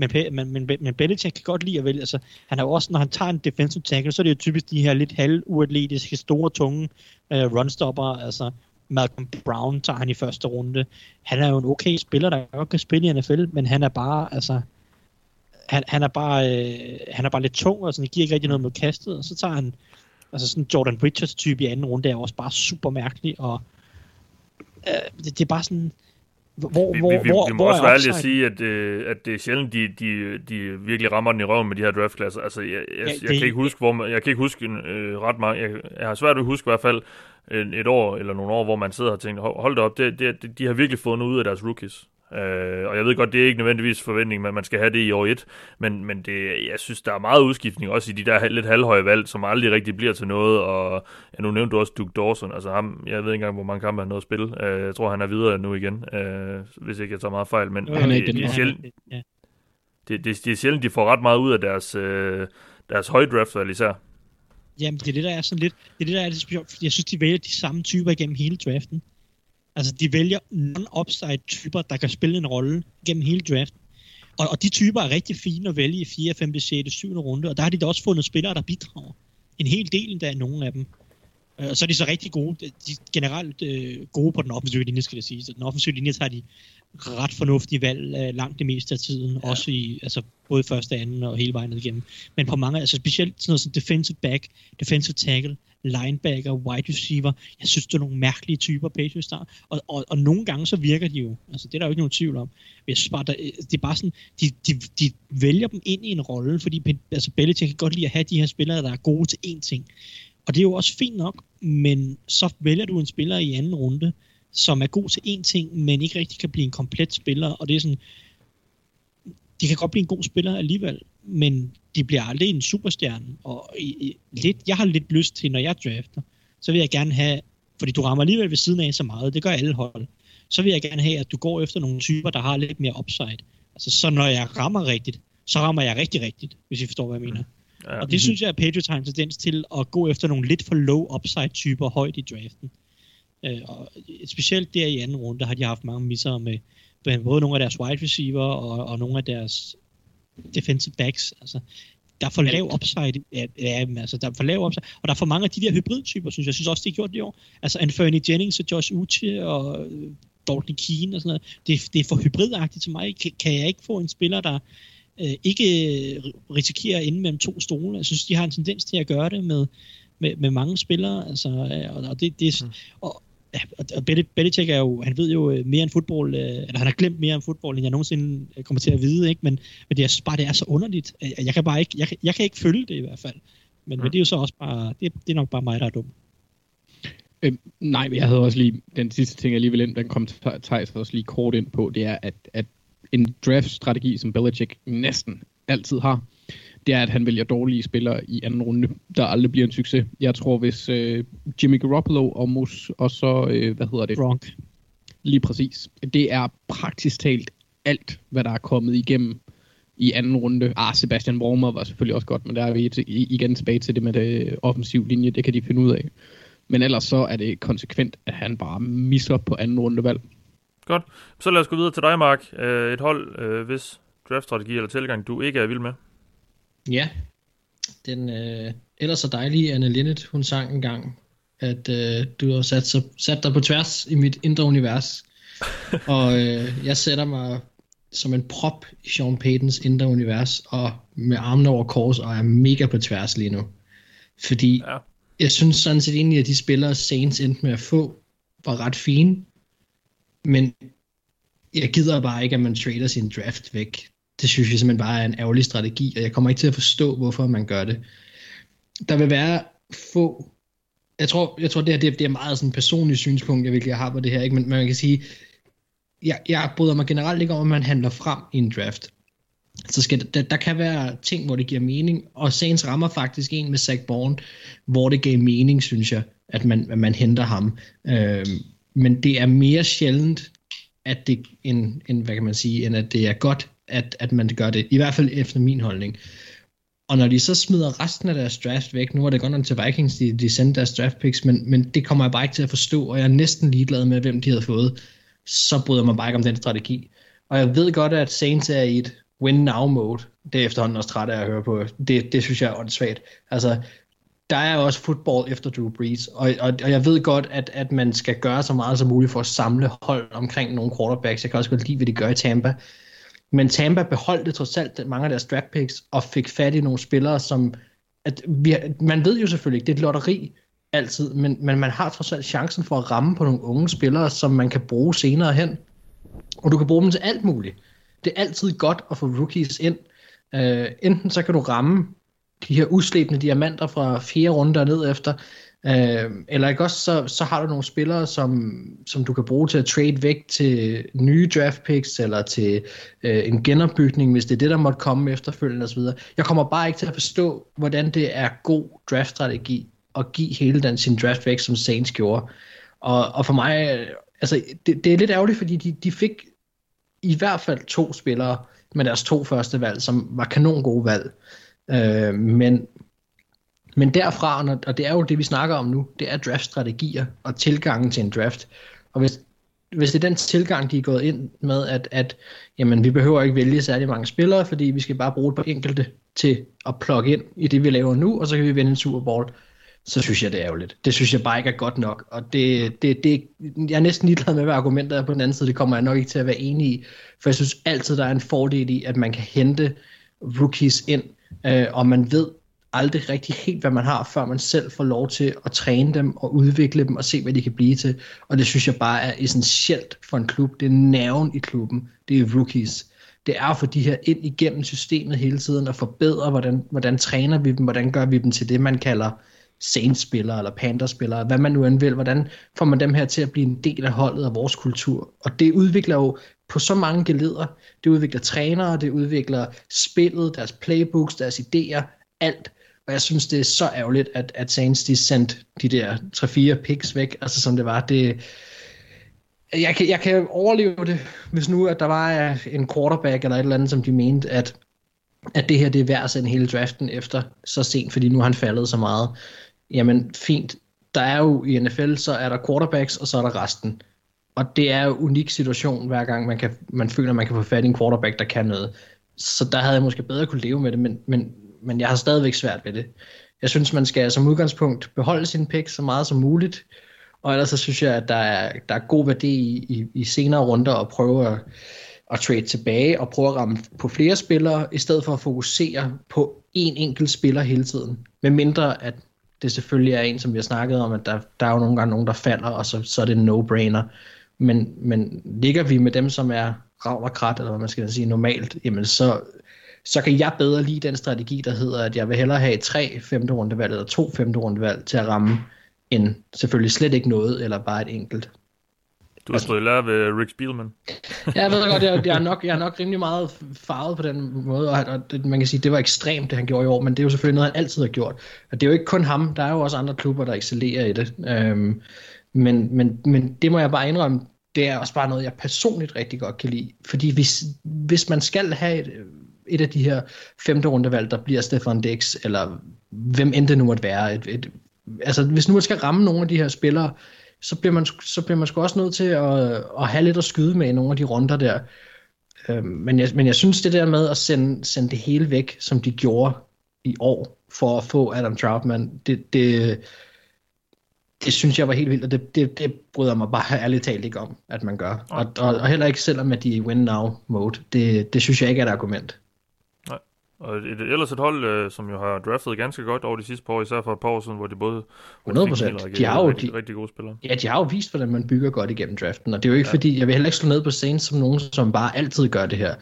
men, men, men, men Belichick kan godt lide at vælge, altså han er jo også, når han tager en defensive tackle, så er det jo typisk de her lidt halvuatletiske, store, tunge øh, runstopper, altså Malcolm Brown tager han i første runde. Han er jo en okay spiller, der godt kan spille i NFL, men han er bare, altså, han, han er bare, øh, han er bare lidt tung, og sådan, giver ikke rigtig noget med kastet, og så tager han, altså sådan Jordan Richards type i anden runde, er også bare super mærkelig, og øh, det, det, er bare sådan, hvor, vi, hvor, vi, vi, hvor, vi må hvor også være ærlige at sige, at, øh, at det er sjældent, de, de, de virkelig rammer den i røven med de her draftklasser. Altså, jeg, jeg, Ja, jeg, det- kan ikke huske, hvor man, jeg kan ikke huske øh, ret mange. Jeg, jeg har svært ved at huske i hvert fald et, et år eller nogle år, hvor man sidder og tænker, "Hold- hold da op, det, det, de har virkelig fået noget ud af deres rookies. Øh, og jeg ved godt, det er ikke nødvendigvis forventning, at man skal have det i år 1, men, men det, jeg synes, der er meget udskiftning også i de der lidt halvhøje valg, som aldrig rigtig bliver til noget, og ja, nu nævnte du også Duke Dawson, altså ham, jeg ved ikke engang, hvor mange kampe han nåede at spille. Øh, jeg tror, han er videre nu igen, øh, hvis ikke jeg tager meget fejl, men Han er det, det, er sjældent, det, det, det er sjældent, de får ret meget ud af deres, øh, deres høje draftvalg især. Jamen, det er det, der er sådan lidt, det er det, der er lidt fordi jeg synes, de vælger de samme typer igennem hele draften. Altså, de vælger non-upside typer, der kan spille en rolle gennem hele draften. Og, og de typer er rigtig fine at vælge i 4., 5., 6., 7. runde, og der har de da også fundet spillere, der bidrager. En hel del endda, nogle af dem. Øh, Og så er de så rigtig gode, de er generelt øh, gode på den offensive linje, skal jeg sige. Så den offensive linje tager de ret fornuftige valg øh, langt det meste af tiden, ja. også i, altså både første, anden og hele vejen ned igennem. Men på mange, altså specielt sådan noget som defensive back, defensive tackle, linebacker, wide receiver, jeg synes, det er nogle mærkelige typer, Patriots der. Og, og, og nogle gange så virker de jo, altså det er der jo ikke nogen tvivl om. Jeg synes bare, der, det er bare sådan, de, de, de vælger dem ind i en rolle, fordi altså Belichick kan godt lide at have de her spillere, der er gode til én ting. Og det er jo også fint nok, men så vælger du en spiller i anden runde, som er god til én ting, men ikke rigtig kan blive en komplet spiller, og det er sådan, de kan godt blive en god spiller alligevel, men de bliver aldrig en superstjerne, og i, i, lidt, jeg har lidt lyst til, når jeg drafter, så vil jeg gerne have, fordi du rammer alligevel ved siden af så meget, det gør alle hold, så vil jeg gerne have, at du går efter nogle typer, der har lidt mere upside. Altså, så når jeg rammer rigtigt, så rammer jeg rigtig rigtigt, hvis I forstår, hvad jeg mener. Ja. Og det synes jeg, at Patriots har en tendens til at gå efter nogle lidt for low upside typer højt i draften. Øh, og specielt der i anden runde har de haft mange misser med, med både nogle af deres wide receiver og, og nogle af deres defensive backs. Altså, der er for lav upside. Ja, ja, altså, der er for lav upside. Og der er for mange af de der hybridtyper, synes jeg. Jeg synes også, det er gjort i år. Altså Anthony Jennings og Josh Uche og øh, Dalton Keane og sådan noget. Det, det er for hybridagtigt til mig. Kan, kan jeg ikke få en spiller, der øh, ikke risikerer at ende mellem to stole? Jeg synes, de har en tendens til at gøre det med, med, med mange spillere. Altså, øh, og, og det, det, Mm. og, og- og Beli- Belichick er jo, han ved jo øh, mere end fodbold, øh, eller han har glemt mere om fodbold, end jeg nogensinde kommer til at vide, ikke? Men, men det er bare, det er så underligt. Jeg, jeg kan bare ikke, jeg, kan- jeg kan ikke følge det i hvert fald. Men, mm. men det er jo så også bare, det, det er nok bare mig, der er dum. Øhm, nej, men jeg havde også lige, den sidste ting alligevel ind, den kom Thijs også lige kort ind på, det er, at, at en draft-strategi, som Belichick næsten altid har, det er, at han vælger dårlige spillere i anden runde, der aldrig bliver en succes. Jeg tror, hvis øh, Jimmy Garoppolo og, Mus, og så, øh, hvad hedder det, Gronk. lige præcis, det er praktisk talt alt, hvad der er kommet igennem i anden runde. Ah, Sebastian Wormer var selvfølgelig også godt, men der er vi igen tilbage til det med det offensiv linje, det kan de finde ud af. Men ellers så er det konsekvent, at han bare misser på anden rundevalg. Godt. Så lad os gå videre til dig, Mark. Øh, et hold, øh, hvis draftstrategi eller tilgang, du ikke er vild med. Ja, den øh, ellers så dejlige Anne Linnet, hun sang en gang, at øh, du har sat, sat dig på tværs i mit indre univers. og øh, jeg sætter mig som en prop i Sean Paytons indre univers, og med armene over kors, og er mega på tværs lige nu. Fordi Ja. jeg synes sådan set egentlig, at de spillere Saints endte med at få, var ret fine. Men jeg gider bare ikke, at man trader sin draft væk. Det synes jeg simpelthen bare er en ærgerlig strategi, og jeg kommer ikke til at forstå, hvorfor man gør det. Der vil være få... Jeg tror, jeg tror det her det er, det er meget sådan personligt synspunkt, jeg virkelig har på det her, ikke? Men, men man kan sige, jeg, jeg bryder mig generelt ikke om, at man handler frem i en draft. Så skal der, der kan være ting, hvor det giver mening, og sagens rammer faktisk en med Zach Bourne, hvor det gav mening, synes jeg, at man, at man henter ham. Øhm, men det er mere sjældent, at det, end, end, hvad kan man sige, end at det er godt, at, at man gør det. I hvert fald efter min holdning. Og når de så smider resten af deres draft væk, nu er det godt nok til Vikings, de, de sendte deres draft picks, men, men det kommer jeg bare ikke til at forstå, og jeg er næsten ligeglad med, hvem de havde fået. Så bryder man bare ikke om den strategi. Og jeg ved godt, at Saints er i et win now mode. Det er efterhånden også træt af at høre på. Det, det synes jeg er åndssvagt. Altså, der er også football efter Drew Brees, og, og, og jeg ved godt, at, at man skal gøre så meget som muligt for at samle hold omkring nogle quarterbacks. Jeg kan også godt lide, hvad de gør i Tampa. Men Tampa beholdte trods alt mange af deres draft picks, og fik fat i nogle spillere, som... At vi, man ved jo selvfølgelig ikke, det er et lotteri altid, men, men man har trods alt chancen for at ramme på nogle unge spillere, som man kan bruge senere hen. Og du kan bruge dem til alt muligt. Det er altid godt at få rookies ind. Uh, enten så kan du ramme de her uslebne diamanter fra fire runder ned efter, Øh, eller ikke også, så, så har du nogle spillere, som, som du kan bruge til at trade væk til nye draft picks, eller til øh, en genopbygning, hvis det er det, der måtte komme efterfølgende osv. Jeg kommer bare ikke til at forstå, hvordan det er god draftstrategi at give hele den sin draft væk, som Saints gjorde. Og, og for mig, altså, det, det er lidt ærgerligt, fordi de, de fik i hvert fald to spillere med deres to første valg, som var kanon gode valg. Øh, men, men derfra, og det er jo det, vi snakker om nu, det er draftstrategier og tilgangen til en draft. Og hvis, hvis det er den tilgang, de er gået ind med, at, at jamen, vi behøver ikke vælge særlig mange spillere, fordi vi skal bare bruge et par enkelte til at plukke ind i det, vi laver nu, og så kan vi vinde en Super Bowl så synes jeg, det er ærgerligt. Det synes jeg bare ikke er godt nok. Og det, det, det, jeg er næsten ligeglad med, hvad argumentet er på den anden side. Det kommer jeg nok ikke til at være enig i. For jeg synes altid, der er en fordel i, at man kan hente rookies ind, øh, og man ved aldrig rigtig helt, hvad man har, før man selv får lov til at træne dem og udvikle dem og se, hvad de kan blive til. Og det synes jeg bare er essentielt for en klub. Det er nerven i klubben. Det er rookies. Det er at få de her ind igennem systemet hele tiden og forbedre, hvordan, hvordan træner vi dem, hvordan gør vi dem til det, man kalder Saints-spillere eller Panthers-spillere, hvad man nu end vil, hvordan får man dem her til at blive en del af holdet og vores kultur. Og det udvikler jo på så mange geleder. Det udvikler trænere, det udvikler spillet, deres playbooks, deres idéer, alt. Og jeg synes, det er så ærgerligt, at, at Saints de sendte de der 3-4 picks væk, altså som det var. Det, jeg, kan, jeg kan overleve det, hvis nu at der var en quarterback eller et eller andet, som de mente, at, at det her det er værd at sende hele draften efter så sent, fordi nu har han faldet så meget jamen fint, der er jo i NFL, så er der quarterbacks, og så er der resten. Og det er jo en unik situation, hver gang man, kan, man føler, at man kan få fat i en quarterback, der kan noget. Så der havde jeg måske bedre kunne leve med det, men, men, men jeg har stadigvæk svært ved det. Jeg synes, man skal som udgangspunkt beholde sin pick så meget som muligt, og ellers så synes jeg, at der er, der er god værdi i, i, i senere runder at prøve at, at trade tilbage og prøve at ramme på flere spillere, i stedet for at fokusere på én enkelt spiller hele tiden. Med mindre at det selvfølgelig er en, som vi har snakket om, at der, der er jo nogle gange nogen, der falder, og så, så er det en no-brainer. Men, men ligger vi med dem, som er ravl og krat, eller hvad man skal sige, normalt, jamen så, så kan jeg bedre lide den strategi, der hedder, at jeg vil hellere have tre femte rundevalg, eller to femte rundevalg til at ramme, end selvfølgelig slet ikke noget, eller bare et enkelt. Du har stået lærer ved Rick Spielman. ja, jeg ved godt, jeg, jeg, er nok, jeg er nok rimelig meget farvet på den måde, og, og det, man kan sige, det var ekstremt, det han gjorde i år, men det er jo selvfølgelig noget, han altid har gjort. Og det er jo ikke kun ham, der er jo også andre klubber, der excellerer i det. Øhm, men, men, men det må jeg bare indrømme, det er også bare noget, jeg personligt rigtig godt kan lide. Fordi hvis, hvis man skal have et, et af de her femte rundevalg, der bliver Stefan Dix, eller hvem end det nu måtte være, et, et, altså hvis nu man skal ramme nogle af de her spillere, så bliver man, så bliver man sgu også nødt til at, at have lidt at skyde med i nogle af de runder der. Øh, men, jeg, men jeg synes det der med at sende, sende det hele væk, som de gjorde i år, for at få Adam Troutman, det, det, det synes jeg var helt vildt, og det, det, det bryder mig bare ærligt talt ikke om, at man gør. Og, og, og heller ikke selvom at de er win now mode. Det, det synes jeg ikke er et argument. Og et, ellers et hold, øh, som jo har draftet ganske godt over de sidste par år, især for et par år siden, hvor de både 100%. De har jo rigtig, de, rigtig gode spillere. Ja, de har jo vist, hvordan man bygger godt igennem draften, og det er jo ikke ja. fordi, jeg vil heller ikke slå ned på Saints som nogen, som bare altid gør det her.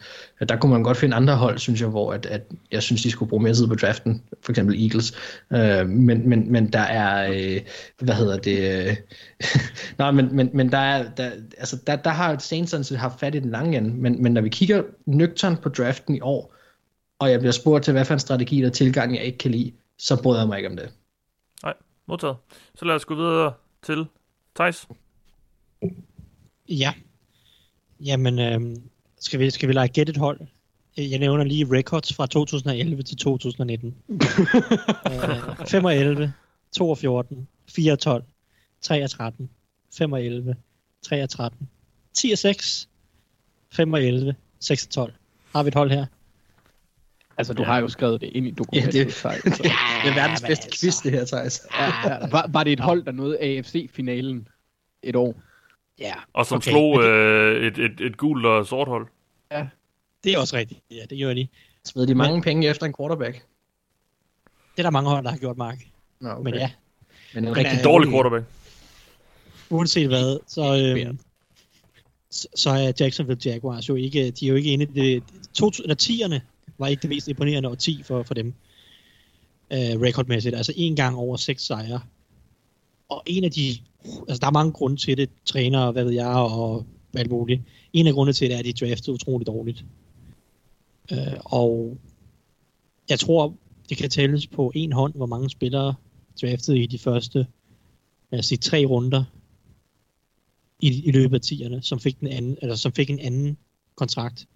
Der kunne man godt finde andre hold, synes jeg, hvor at, at jeg synes, de skulle bruge mere tid på draften, for eksempel Eagles. Uh, men, men, men der er, uh, hvad hedder det, uh, nej, men, men, men der, er, der, altså, der, der har Saints sådan haft fat i den lange ende, men, men når vi kigger nøgtern på draften i år, og jeg bliver spurgt til, hvad for en strategi eller tilgang, jeg ikke kan lide, så bryder jeg mig ikke om det. Nej, modtaget. Så lad os gå videre til Thijs. Ja. Jamen, øh, skal, vi, skal vi lege gætte et hold? Jeg nævner lige records fra 2011 til 2019. øh, 5 og 11, 2 og 14, 4 og 12, 3 og 13, 5 og 11, 3 og 13, 10 og 6, 5 og 11, 6 og 12. Har vi et hold her? Altså, du har jo skrevet det ind i dokumentet. Ja, det- Thijs. det, det er verdens men bedste altså. quiz, det her, Thijs. Ja, ja. Var, var det et hold, der nåede AFC-finalen et år? Ja, Og som okay, slog men det, øh, et, et, et gult og sort hold. det er også rigtigt. Ja, det gør de. Smed de mange penge efter en quarterback? Det er der mange hold, der har gjort, Mark. Nå, okay. Men ja, Men en Men rigtig er- Dårlig quarterback. uanset hvad, så, Ja. øhm, så, så er Jacksonville Jaguars jo ikke, de er jo ikke inde i det. To, eller 10'erne var ikke det mest imponerende år 10 for, for dem. Øh, rekordmæssigt. Altså en gang over seks sejre. Og en af de, altså der er mange grunde til det, træner, hvad ved jeg, og alt muligt. En af grundene til det er, at de draftede utroligt dårligt. Øh, og jeg tror, det kan tælles på en hånd, hvor mange spillere draftede i de første lad os sige, tre runder i, i løbet af tierne, som fik, den anden, eller som fik en anden kontrakt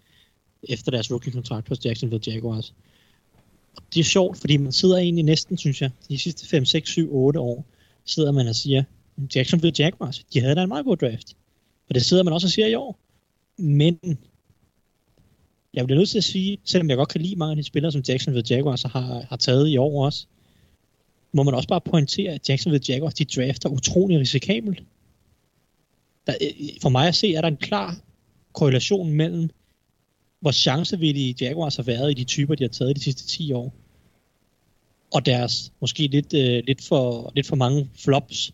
efter deres rookie-kontrakt hos Jacksonville Jaguars. Og det er sjovt, fordi man sidder egentlig næsten, synes jeg, de sidste 5, 6, 7, 8 år, sidder man og siger, Jacksonville Jaguars, de havde da en meget god draft. Og det sidder man også og siger i år. Men jeg bliver nødt til at sige, selvom jeg godt kan lide mange af de spillere, som Jacksonville Jaguars har, har taget i år også, må man også bare pointere, at Jacksonville Jaguars, de drafter utrolig risikabelt. Der, øh, for mig at se, er der en klar korrelation mellem, hvor chancevillige Jaguars har været i de typer, de har taget de sidste 10 år, og deres måske lidt, øh, lidt, for, lidt for mange flops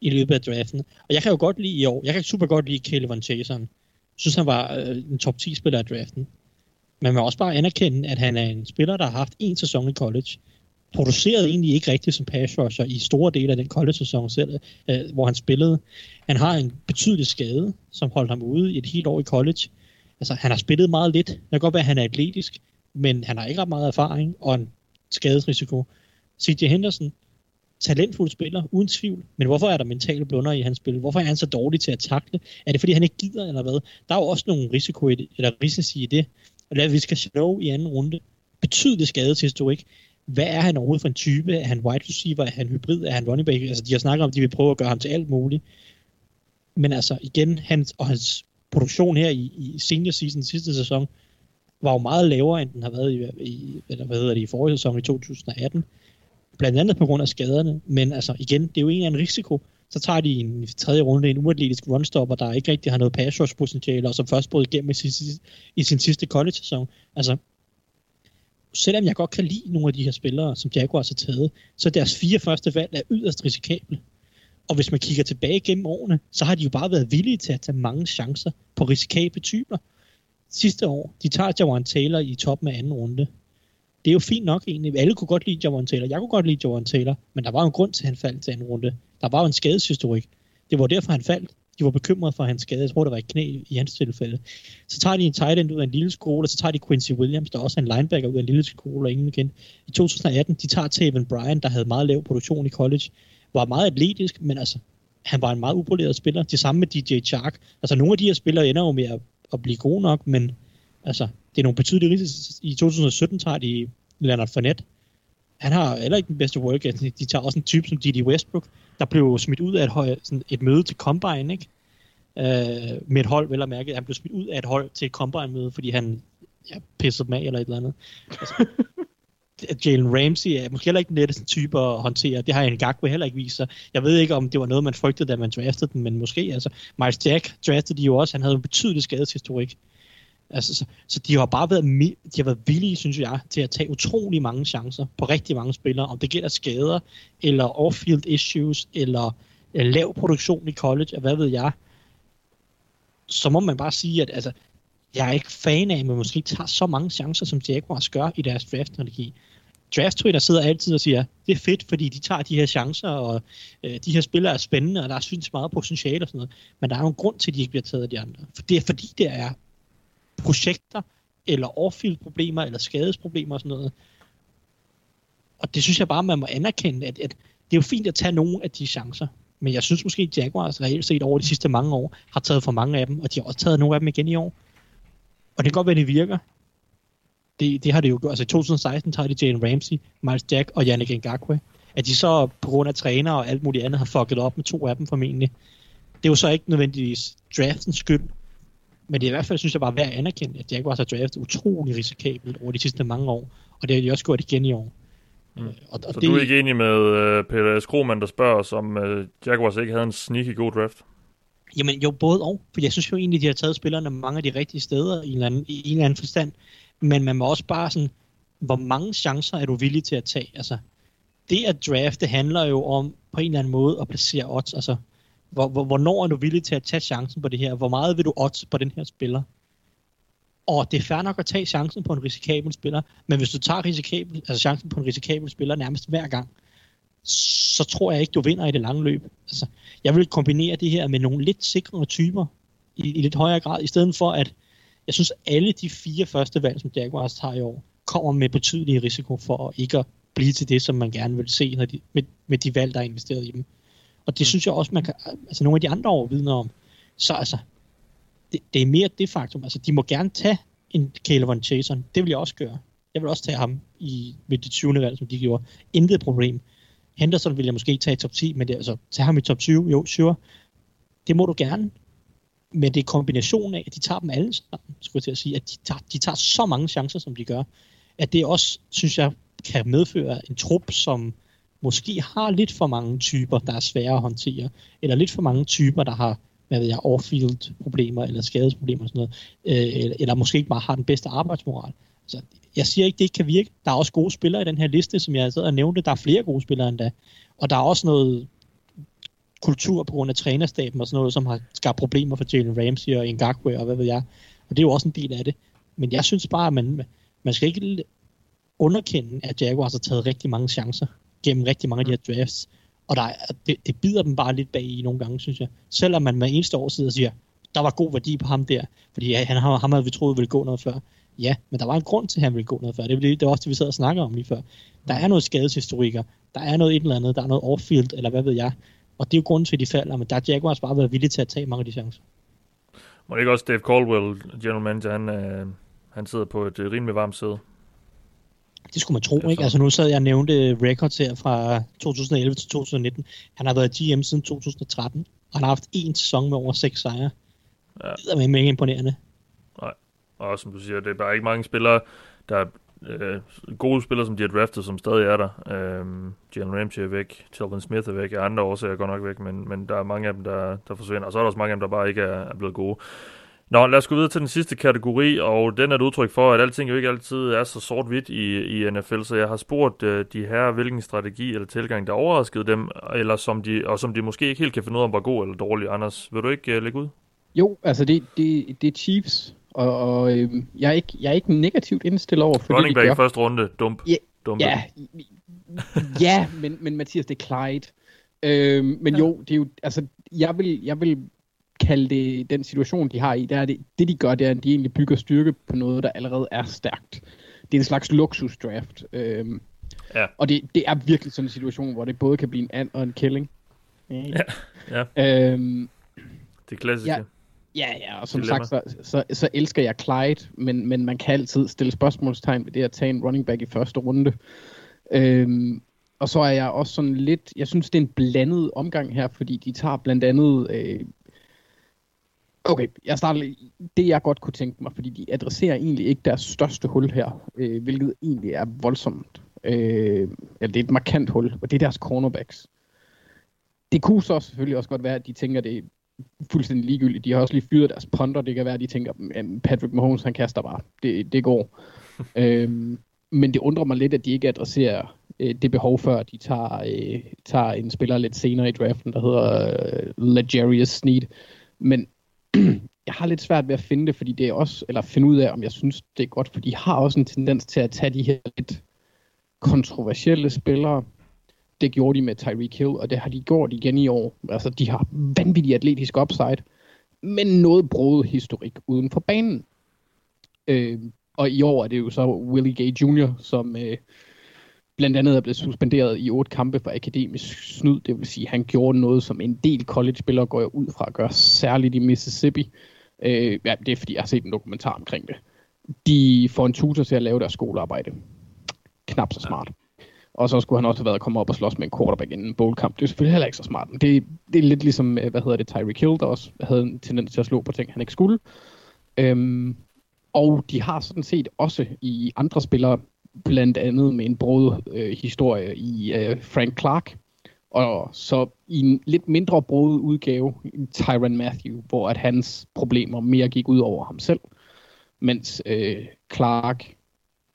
i løbet af draften. Og jeg kan jo godt lide i år, jeg kan super godt lide Caleb Van Chasen. Jeg synes, han var øh, en top 10 spiller i draften. Men man må også bare anerkende, at han er en spiller, der har haft en sæson i college, Produceret egentlig ikke rigtigt som pass rusher i store dele af den college-sæson selv, øh, hvor han spillede. Han har en betydelig skade, som holdt ham ude i et helt år i college. Altså, han har spillet meget lidt. Det kan godt være, at han er atletisk, men han har ikke ret meget erfaring og en skadesrisiko. C.J. Henderson, talentfuld spiller, uden tvivl. Men hvorfor er der mentale blunder i hans spil? Hvorfor er han så dårlig til at takle? Er det, fordi han ikke gider, eller hvad? Der er jo også nogle risiko i det, eller risici i det. Og lad vi skal slå i anden runde. Betydelig skadeshistorik hvad er han overhovedet for en type? Er han wide receiver? Er han hybrid? Er han running back? Altså, de har snakket om, at de vil prøve at gøre ham til alt muligt. Men altså, igen, hans, og hans produktion her i, i senior season sidste sæson, var jo meget lavere, end den har været i, i, eller hvad hedder det, i forrige sæson i 2018. Blandt andet på grund af skaderne. Men altså, igen, det er jo en eller en risiko. Så tager de i en tredje runde en uatletisk runstopper, der ikke rigtig har noget pass rush potentiale, og som først brød igennem i sin, i sin sidste college-sæson. Altså, selvom jeg godt kan lide nogle af de her spillere, som Jaguars har taget, så deres fire første valg er yderst risikable. Og hvis man kigger tilbage gennem årene, så har de jo bare været villige til at tage mange chancer på risikable typer. Sidste år, de tager Jawan Taylor i toppen af anden runde. Det er jo fint nok egentlig. Alle kunne godt lide Jawan Taylor. Jeg kunne godt lide Jawan Taylor, men der var jo en grund til, at han faldt til anden runde. Der var jo en skadeshistorik. Det var derfor, han faldt. De var bekymrede for hans skade. Jeg tror, der var et knæ i hans tilfælde. Så tager de en tight end ud af en lille skole, og så tager de Quincy Williams, der også er en linebacker ud af en lille skole, og ingen kendt. I 2018, de tager Taven Bryan, der havde meget lav produktion i college, var meget atletisk, men altså, han var en meget upoleret spiller. Det samme med DJ Chark. Altså, nogle af de her spillere ender jo med at, at blive gode nok, men altså, det er nogle betydelige risici. I 2017 tager de Leonard Fournette. Han har heller ikke den bedste work. De tager også en type som Didi Westbrook, der blev smidt ud af et, høj, sådan et møde til Combine, ikke? Øh, med et hold, vel at mærke. Han blev smidt ud af et hold til et Combine-møde, fordi han ja, pissede med eller et eller andet. Altså, Jalen Ramsey er måske heller ikke den letteste type at håndtere. Det har en Ngakwe heller ikke vist sig. Jeg ved ikke, om det var noget, man frygtede, da man draftede den, men måske. Altså, Miles Jack draftede de jo også. Han havde en betydelig skadeshistorik. Altså, så, så de har bare været, de har været villige, synes jeg, til at tage utrolig mange chancer på rigtig mange spillere. Om det gælder skader, eller off-field issues, eller, eller lav produktion i college, og hvad ved jeg. Så må man bare sige, at altså, jeg er ikke fan af, at man måske tager så mange chancer, som Jaguars gør i deres draft-strategi. Draft Twitter sidder altid og siger, det er fedt, fordi de tager de her chancer, og øh, de her spillere er spændende, og der er synes meget potentiale og sådan noget. Men der er jo en grund til, at de ikke bliver taget af de andre. For det er fordi, det er projekter, eller off-field problemer, eller skadesproblemer og sådan noget. Og det synes jeg bare, man må anerkende, at, at det er jo fint at tage nogle af de chancer. Men jeg synes måske, at Jaguars reelt set over de sidste mange år har taget for mange af dem, og de har også taget nogle af dem igen i år. Og det kan godt være, det virker. Det, det har det jo gjort. Altså i 2016 tager de Jalen Ramsey, Miles Jack og Yannick Ngakwe. At de så på grund af træner og alt muligt andet har fucket op med to af dem formentlig. Det er jo så ikke nødvendigvis draftens skyld. Men det er i hvert fald, synes jeg bare, værd at anerkende, at Jaguars har draftet utrolig risikabelt over de sidste mange år. Og det har de også gjort igen i år. Mm. Og, og så det... du er ikke enig med uh, Peter Skroman, der spørger os, om uh, Jaguars ikke havde en sneaky god draft? Jamen jo, både og. For jeg synes jo egentlig, de har taget spillerne mange af de rigtige steder i en eller anden, i en eller anden forstand. Men man må også bare sådan, hvor mange chancer er du villig til at tage? Altså, det at drafte handler jo om på en eller anden måde at placere odds. Altså, hvor, hvor, hvornår er du villig til at tage chancen på det her? Hvor meget vil du odds på den her spiller? Og det er fair nok at tage chancen på en risikabel spiller, men hvis du tager risikabel, altså chancen på en risikabel spiller nærmest hver gang, så tror jeg ikke, du vinder i det lange løb. Altså, jeg vil kombinere det her med nogle lidt sikre typer i, i lidt højere grad, i stedet for at jeg synes, alle de fire første valg, som Jaguars tager i år, kommer med betydelig risiko for at ikke at blive til det, som man gerne vil se når de, med, med de valg, der er investeret i dem. Og det mm. synes jeg også, man kan, altså nogle af de andre år vidner om. Så altså, det, det er mere det faktum. Altså, de må gerne tage en Caleb Von Chason. Det vil jeg også gøre. Jeg vil også tage ham i, med de 20. valg, som de gjorde. Intet problem. Henderson vil jeg måske tage i top 10, men det, altså, tage ham i top 20, jo, sure. Det må du gerne. Men det er kombinationen af, at de tager dem alle sammen, skulle jeg til at sige, at de tager, de tager så mange chancer, som de gør, at det også, synes jeg, kan medføre en trup, som måske har lidt for mange typer, der er svære at håndtere, eller lidt for mange typer, der har hvad ved jeg, off-field problemer eller skadesproblemer og sådan noget, øh, eller, eller måske ikke bare har den bedste arbejdsmoral. Så jeg siger ikke, det ikke kan virke. Der er også gode spillere i den her liste, som jeg sad og nævnte. Der er flere gode spillere end da. Og der er også noget kultur på grund af trænerstaben og sådan noget, som har skabt problemer for Jalen Ramsey og Ngakwe og hvad ved jeg. Og det er jo også en del af det. Men jeg synes bare, at man, man skal ikke underkende, at Jaguars har taget rigtig mange chancer gennem rigtig mange af de her drafts. Og der er, det, det bider dem bare lidt bag i nogle gange, synes jeg. Selvom man med eneste år sidder og siger, der var god værdi på ham der, fordi han, ham havde vi troet ville gå noget før. Ja, men der var en grund til, at han ville gå noget før. Det, det, var også det, vi sad og snakker om lige før. Der er noget skadeshistoriker, der er noget et eller andet, der er noget off-field, eller hvad ved jeg. Og det er jo grunden til, at de falder, men der har Jaguars bare været villige til at tage mange af de chancer. Må det ikke også Dave Caldwell, general manager, han, øh, han sidder på et øh, rimelig varmt sæde? Det skulle man tro, ikke? Altså nu sad jeg og nævnte records her fra 2011 til 2019. Han har været GM siden 2013, og han har haft én sæson med over seks sejre. Ja. Det er med imponerende. Og som du siger, det er bare ikke mange spillere, der er øh, gode spillere, som de har draftet, som stadig er der. Øh, Jalen Ramsey er væk, Telvin Smith er væk, andre årsager går nok væk, men, men der er mange af dem, der, der forsvinder, og så er der også mange af dem, der bare ikke er, er blevet gode. Nå, lad os gå videre til den sidste kategori, og den er et udtryk for, at alting jo ikke altid er så sort-hvidt i, i NFL, så jeg har spurgt uh, de her, hvilken strategi eller tilgang, der overraskede dem, eller som de, og som de måske ikke helt kan finde ud af, om var god eller dårlig. Anders, vil du ikke uh, lægge ud? Jo, altså det, det, det er Chiefs, og, og øh, jeg, er ikke, jeg er ikke negativt indstillet over for Running det, back i første runde, dump. Ja, Dumpe. ja, ja men, men Mathias, det er Clyde. Øh, men ja. jo, det er jo, altså, jeg vil, jeg vil kalde det den situation, de har i, det er det, det de gør, det er, at de egentlig bygger styrke på noget, der allerede er stærkt. Det er en slags luksusdraft. Øhm, ja. Og det, det er virkelig sådan en situation, hvor det både kan blive en and og en killing. Ja, ja. Øhm, det er klassiske. Ja, ja, ja og som Dilemma. sagt, så, så, så elsker jeg Clyde, men, men man kan altid stille spørgsmålstegn ved det at tage en running back i første runde. Øhm, og så er jeg også sådan lidt, jeg synes det er en blandet omgang her, fordi de tager blandt andet øh, Okay, jeg starter det jeg godt kunne tænke mig, fordi de adresserer egentlig ikke deres største hul her, øh, hvilket egentlig er voldsomt. Øh, eller det er et markant hul, og det er deres cornerbacks. Det kunne så selvfølgelig også godt være, at de tænker, at det fuldstændig ligegyldigt. De har også lige fyret deres punter. Det kan være, at de tænker, at Patrick Mahomes, han kaster bare. Det, det går. øh, men det undrer mig lidt, at de ikke adresserer øh, det behov før, de tager, øh, tager en spiller lidt senere i draften, der hedder øh, Legarius Sneed. Men jeg har lidt svært ved at finde det, fordi det er også, eller finde ud af, om jeg synes, det er godt, for de har også en tendens til at tage de her lidt kontroversielle spillere. Det gjorde de med Tyreek Hill, og det har de gjort igen i år. Altså, de har vanvittig atletisk upside, men noget broet historik uden for banen. Øh, og i år er det jo så Willie Gay Jr., som øh, blandt andet er blevet suspenderet i otte kampe for akademisk snyd. Det vil sige, at han gjorde noget, som en del college-spillere går ud fra at gøre, særligt i Mississippi. Øh, ja, det er fordi, jeg har set en dokumentar omkring det. De får en tutor til at lave deres skolearbejde. Knap så smart. Og så skulle han også have været kommet op og slås med en quarterback inden en bowlkamp. Det er selvfølgelig heller ikke så smart. Men det, det er lidt ligesom, øh, hvad hedder det, Tyreek Hill, der også havde en tendens til at slå på ting, han ikke skulle. Øhm, og de har sådan set også i andre spillere, blandt andet med en brud øh, historie i øh, Frank Clark, og så i en lidt mindre broet udgave, Tyron Matthew, hvor at hans problemer mere gik ud over ham selv, mens øh, Clark,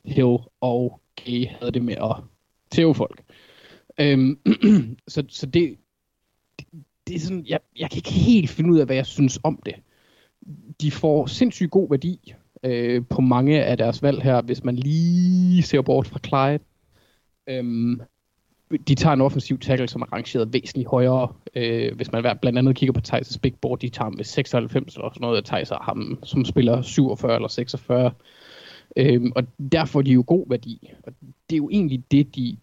Hill og Gay havde det med at tæve folk. Øhm, så, så det, det, det er sådan, jeg, jeg kan ikke helt finde ud af, hvad jeg synes om det. De får sindssygt god værdi øh, på mange af deres valg her, hvis man lige ser bort fra Clyde. Øhm, de tager en offensiv tackle, som er rangeret væsentligt højere. Øh, hvis man blandt andet kigger på Thijs' big board, de tager ham med 96 eller sådan noget, og Thijs har ham, som spiller 47 eller 46. Øhm, og derfor får de jo god værdi. Og det er jo egentlig det, de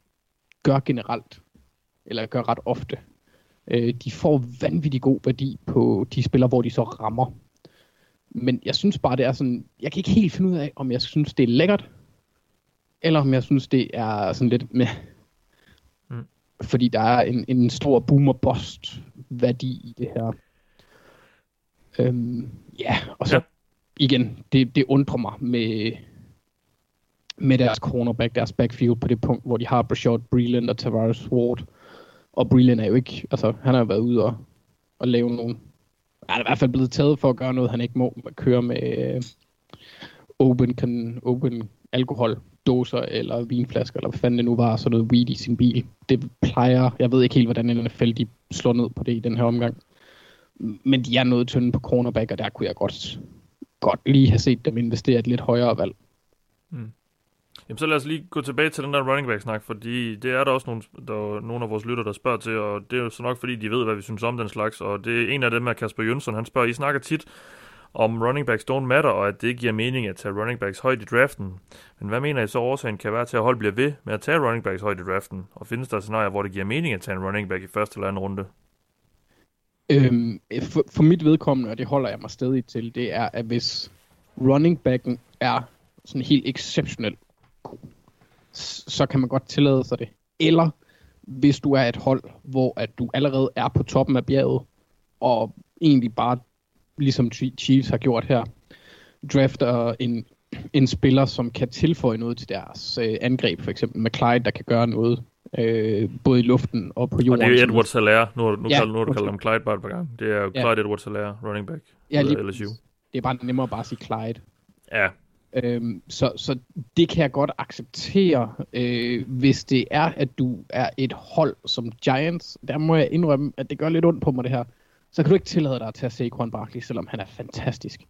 gør generelt, eller gør ret ofte. Øh, de får vanvittig god værdi på de spillere, hvor de så rammer. Men jeg synes bare, det er sådan, jeg kan ikke helt finde ud af, om jeg synes, det er lækkert, eller om jeg synes, det er sådan lidt med. Mm. Fordi der er en, en stor boomer-bust værdi i det her. Øhm, ja, og så ja. igen, det, det undrer mig med, med deres cornerback, deres backfield på det punkt, hvor de har Brashard Breland og Tavares Ward. Og Breland er jo ikke, altså han har været ude og, og lave nogle, han er i hvert fald blevet taget for at gøre noget, han ikke må køre med øh, open, kan, open alkohol doser eller vinflasker, eller hvad fanden det nu var, sådan noget weed i sin bil. Det plejer, jeg ved ikke helt, hvordan NFL de slår ned på det i den her omgang. Men de er noget tynde på cornerback, og der kunne jeg godt, godt lige have set dem investere et lidt højere valg. Jamen så lad os lige gå tilbage til den der running back snak, fordi det er der også nogle, der, nogle af vores lytter, der spørger til, og det er jo så nok fordi, de ved, hvad vi synes om den slags, og det er en af dem er Kasper Jønsson, han spørger, I snakker tit om running backs don't matter, og at det ikke giver mening at tage running backs højt i draften. Men hvad mener I så årsagen kan være til, at hold bliver ved med at tage running backs højt i draften? Og findes der scenarier, hvor det giver mening at tage en running back i første eller anden runde? Øhm, for, for mit vedkommende, og det holder jeg mig stadig til, det er, at hvis running backen er sådan helt exceptionelt så kan man godt tillade sig det. Eller hvis du er et hold, hvor at du allerede er på toppen af bjerget, og egentlig bare, ligesom Chiefs har gjort her, drafter en, en spiller, som kan tilføje noget til deres øh, angreb, for eksempel med Clyde, der kan gøre noget, øh, både i luften og på jorden. Og det er Edward Salaire, nu, nu, ja, kalder, nu har du kaldt ham Clyde bare et par gange. Det er jo Clyde ja. Edward Salaire, running back, ja, lige, LSU. Det er bare nemmere bare at sige Clyde. Ja, Øhm, så, så det kan jeg godt acceptere, øh, hvis det er, at du er et hold som Giants. Der må jeg indrømme, at det gør lidt ondt på mig det her. Så kan du ikke tillade dig at tage Saquon Barkley, selvom han er fantastisk.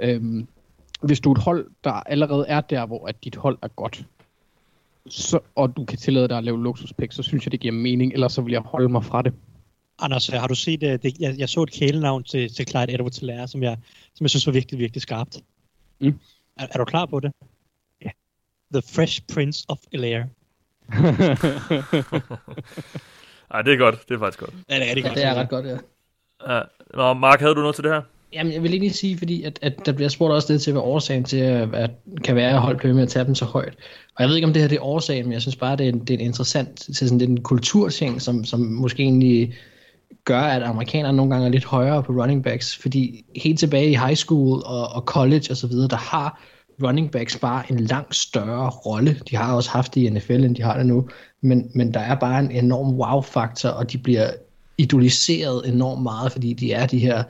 Øhm, hvis du er et hold, der allerede er der, hvor at dit hold er godt, så, og du kan tillade dig at lave luksuspick, så synes jeg, det giver mening, ellers så vil jeg holde mig fra det. Anders, har du set, uh, det, jeg, jeg så et kælenavn til, til Clyde Edwards som jeg, som jeg synes var virkelig, virkelig skarpt. Mm. Er, er du klar på det? Ja. The Fresh Prince of Bel-Air. Ej, det er godt. Det er faktisk godt. Ja, det er rigtig ja, godt. det er ret godt, ja. ja. Nå, Mark, havde du noget til det her? Jamen, jeg vil lige sige, fordi at, at der bliver spurgt også lidt til, hvad årsagen til, at kan være, at holde blev med at tage dem så højt. Og jeg ved ikke, om det her det er årsagen, men jeg synes bare, det er, det er en interessant, til sådan, det er en kulturting, som, som måske egentlig gør, at amerikanerne nogle gange er lidt højere på running backs, fordi helt tilbage i high school og, og college osv., der har running backs bare en langt større rolle. De har også haft det i NFL, end de har det nu, men, men der er bare en enorm wow-faktor, og de bliver idoliseret enormt meget, fordi de er de her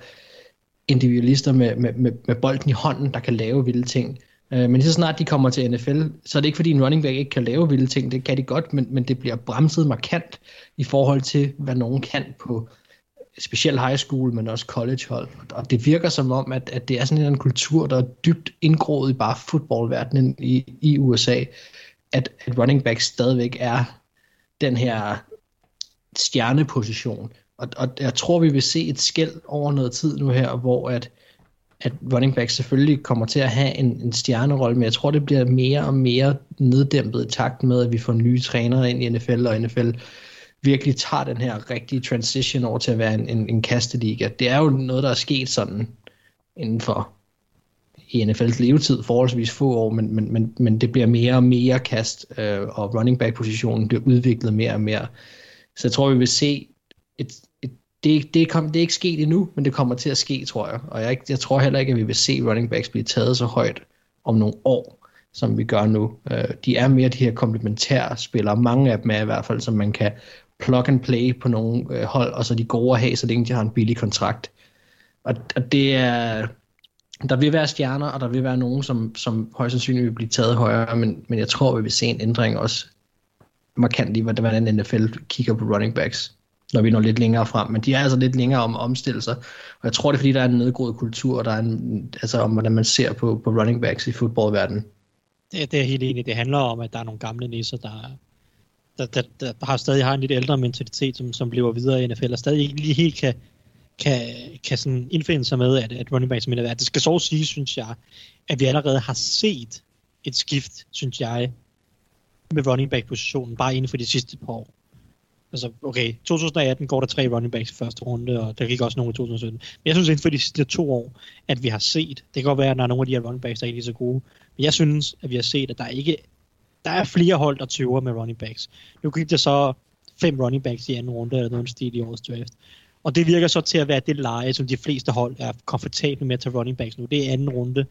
individualister med, med, med, med bolden i hånden, der kan lave vilde ting. Øh, men så snart de kommer til NFL, så er det ikke fordi en running back ikke kan lave vilde ting, det kan de godt, men, men det bliver bremset markant i forhold til, hvad nogen kan på specielt high school, men også college hold. Og det virker som om, at, at det er sådan en kultur, der er dybt indgroet i bare fodboldverdenen i, i USA, at, at running back stadigvæk er den her stjerneposition. Og, og jeg tror, vi vil se et skæld over noget tid nu her, hvor at, at running back selvfølgelig kommer til at have en, en stjernerolle, men jeg tror, det bliver mere og mere neddæmpet i takt med, at vi får nye trænere ind i NFL, og NFL virkelig tager den her rigtige transition over til at være en, en, en kasteliga. Det er jo noget, der er sket sådan inden for i NFL's levetid forholdsvis få år, men, men, men, men det bliver mere og mere kast, øh, og running back positionen bliver udviklet mere og mere. Så jeg tror, vi vil se et, et det, det, kom, det er ikke sket endnu, men det kommer til at ske, tror jeg. Og jeg, jeg tror heller ikke, at vi vil se running backs blive taget så højt om nogle år, som vi gør nu. Øh, de er mere de her komplementære spillere. Mange af dem er i hvert fald, som man kan plug and play på nogle øh, hold, og så de gode at have, så længe de har en billig kontrakt. Og, og det er... Der vil være stjerner, og der vil være nogen, som, som højst sandsynligt vil blive taget højere, men, men jeg tror, vi vil se en ændring også markant i, hvordan NFL kigger på running backs når vi når lidt længere frem. Men de er altså lidt længere om omstillelser. Og jeg tror, det er fordi, der er en nedgroet kultur, og der er en, altså om, hvordan man ser på, på running backs i fodboldverdenen. Det, det er helt enig. Det handler om, at der er nogle gamle nisser, der, der, der, der, har stadig har en lidt ældre mentalitet, som, som lever videre i NFL, og stadig ikke lige helt kan, kan, kan sådan indfinde sig med, at, at running backs mener, at det skal så sige, synes jeg, at vi allerede har set et skift, synes jeg, med running back positionen, bare inden for de sidste par år. Altså, okay, 2018 går der tre running backs i første runde, og der gik også nogle i 2017. Men jeg synes inden for de sidste to år, at vi har set, det kan godt være, at der er nogle af de her running backs, der er ikke lige så gode, men jeg synes, at vi har set, at der ikke der er flere hold, der tøver med running backs. Nu gik der så fem running backs i anden runde, eller noget stil i årets draft. Og det virker så til at være det leje, som de fleste hold er komfortable med at tage running backs nu. Det er anden runde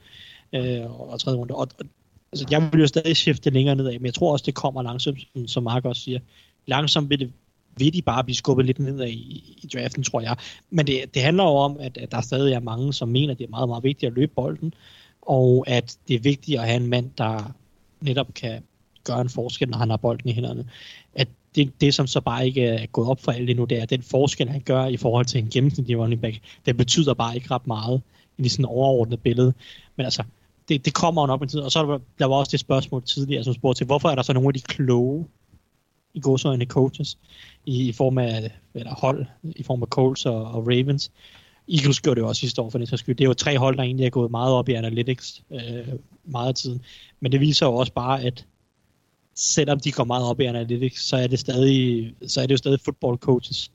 øh, og tredje runde. Og, og altså, jeg vil jo stadig skifte længere nedad, men jeg tror også, det kommer langsomt, som, som Mark også siger. Langsomt vil det vil de bare blive skubbet lidt ned i, i draften, tror jeg. Men det, det handler jo om, at, at der stadig er mange, som mener, at det er meget, meget vigtigt at løbe bolden, og at det er vigtigt at have en mand, der netop kan gøre en forskel, når han har bolden i hænderne. At det, det, som så bare ikke er gået op for alle endnu, det er, at den forskel, han gør i forhold til en gennemsnitlig running back, det betyder bare ikke ret meget i sådan overordnet billede. Men altså, det, det kommer jo nok en tid. Og så der, der var også det spørgsmål tidligere, som spurgte til, hvorfor er der så nogle af de kloge i godsøjne coaches i, i form af eller hold, i form af Colts og, og Ravens. Eagles gjorde det jo også sidste år for det skyld. Det er jo tre hold, der egentlig er gået meget op i analytics øh, meget af tiden. Men det viser jo også bare, at selvom de går meget op i analytics, så er det stadig, så er det jo stadig football coaches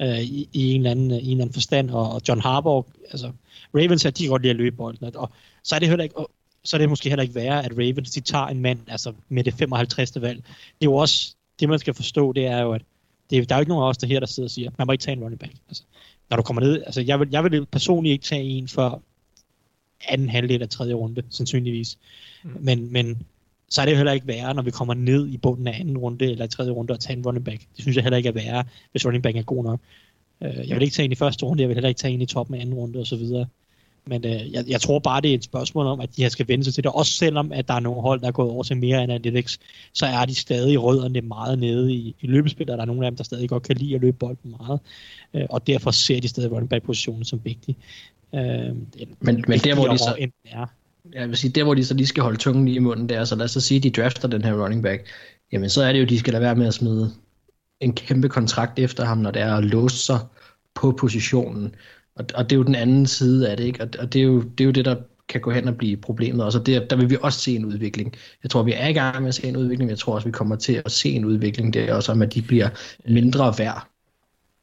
øh, i, i, en eller anden, i en eller anden forstand. Og, John Harbaugh, altså Ravens, de kan godt lide at løbe bolden. Og så er det heller ikke, så er det måske heller ikke værre, at Ravens de tager en mand altså med det 55. valg. Det er jo også det, man skal forstå, det er jo, at det, der er jo ikke nogen af os der her, der sidder og siger, man må ikke tage en running back. Altså, når du kommer ned, altså jeg vil, jeg vil personligt ikke tage en for anden halvdel af tredje runde, sandsynligvis. Mm. Men, men så er det heller ikke værre, når vi kommer ned i bunden af anden runde eller tredje runde og tage en running back. Det synes jeg heller ikke er værre, hvis running back er god nok. Øh, jeg vil ikke tage en i første runde, jeg vil heller ikke tage en i toppen af anden runde og så videre. Men øh, jeg, jeg tror bare, det er et spørgsmål om, at de her skal vende sig til det. Også selvom, at der er nogle hold, der er gået over til mere analytics, så er de stadig rødderne meget nede i, i løbespil, og der er nogle af dem, der stadig godt kan lide at løbe bolden meget. Øh, og derfor ser de stadig running back-positionen som vigtig. Øh, men, men der, hvor de så... er. Jeg vil sige, der hvor de så lige skal holde tungen lige i munden, det er, så lad os så sige, at de drafter den her running back, jamen så er det jo, de skal lade være med at smide en kæmpe kontrakt efter ham, når det er at låse sig på positionen. Og, og det er jo den anden side af det, ikke? Og, og det, er jo, det er jo det, der kan gå hen og blive problemet Og så det, der vil vi også se en udvikling. Jeg tror, vi er i gang med at se en udvikling, men jeg tror også, vi kommer til at se en udvikling der også, om at de bliver mindre værd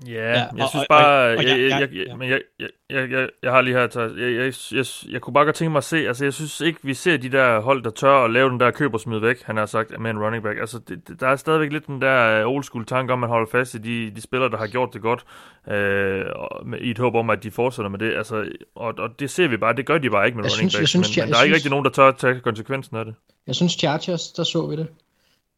Ja, ja jeg og, synes bare, jeg, jeg, jeg, jeg, men jeg, jeg, jeg, jeg, jeg har lige her, jeg, jeg, jeg, jeg kunne bare godt tænke mig at se, altså jeg synes ikke, vi ser de der hold, der tør at lave den der køb og smid væk, han har sagt, med en running back. Altså det, der er stadigvæk lidt den der old school tanke om, at man holder fast i de, de spillere, der har gjort det godt, øh, med, i et håb om, at de fortsætter med det. Altså, og, og det ser vi bare, det gør de bare ikke med jeg running synes, backs, men, men der er ikke rigtig nogen, der tør at tage konsekvensen af det. Jeg synes Chargers, der så vi det.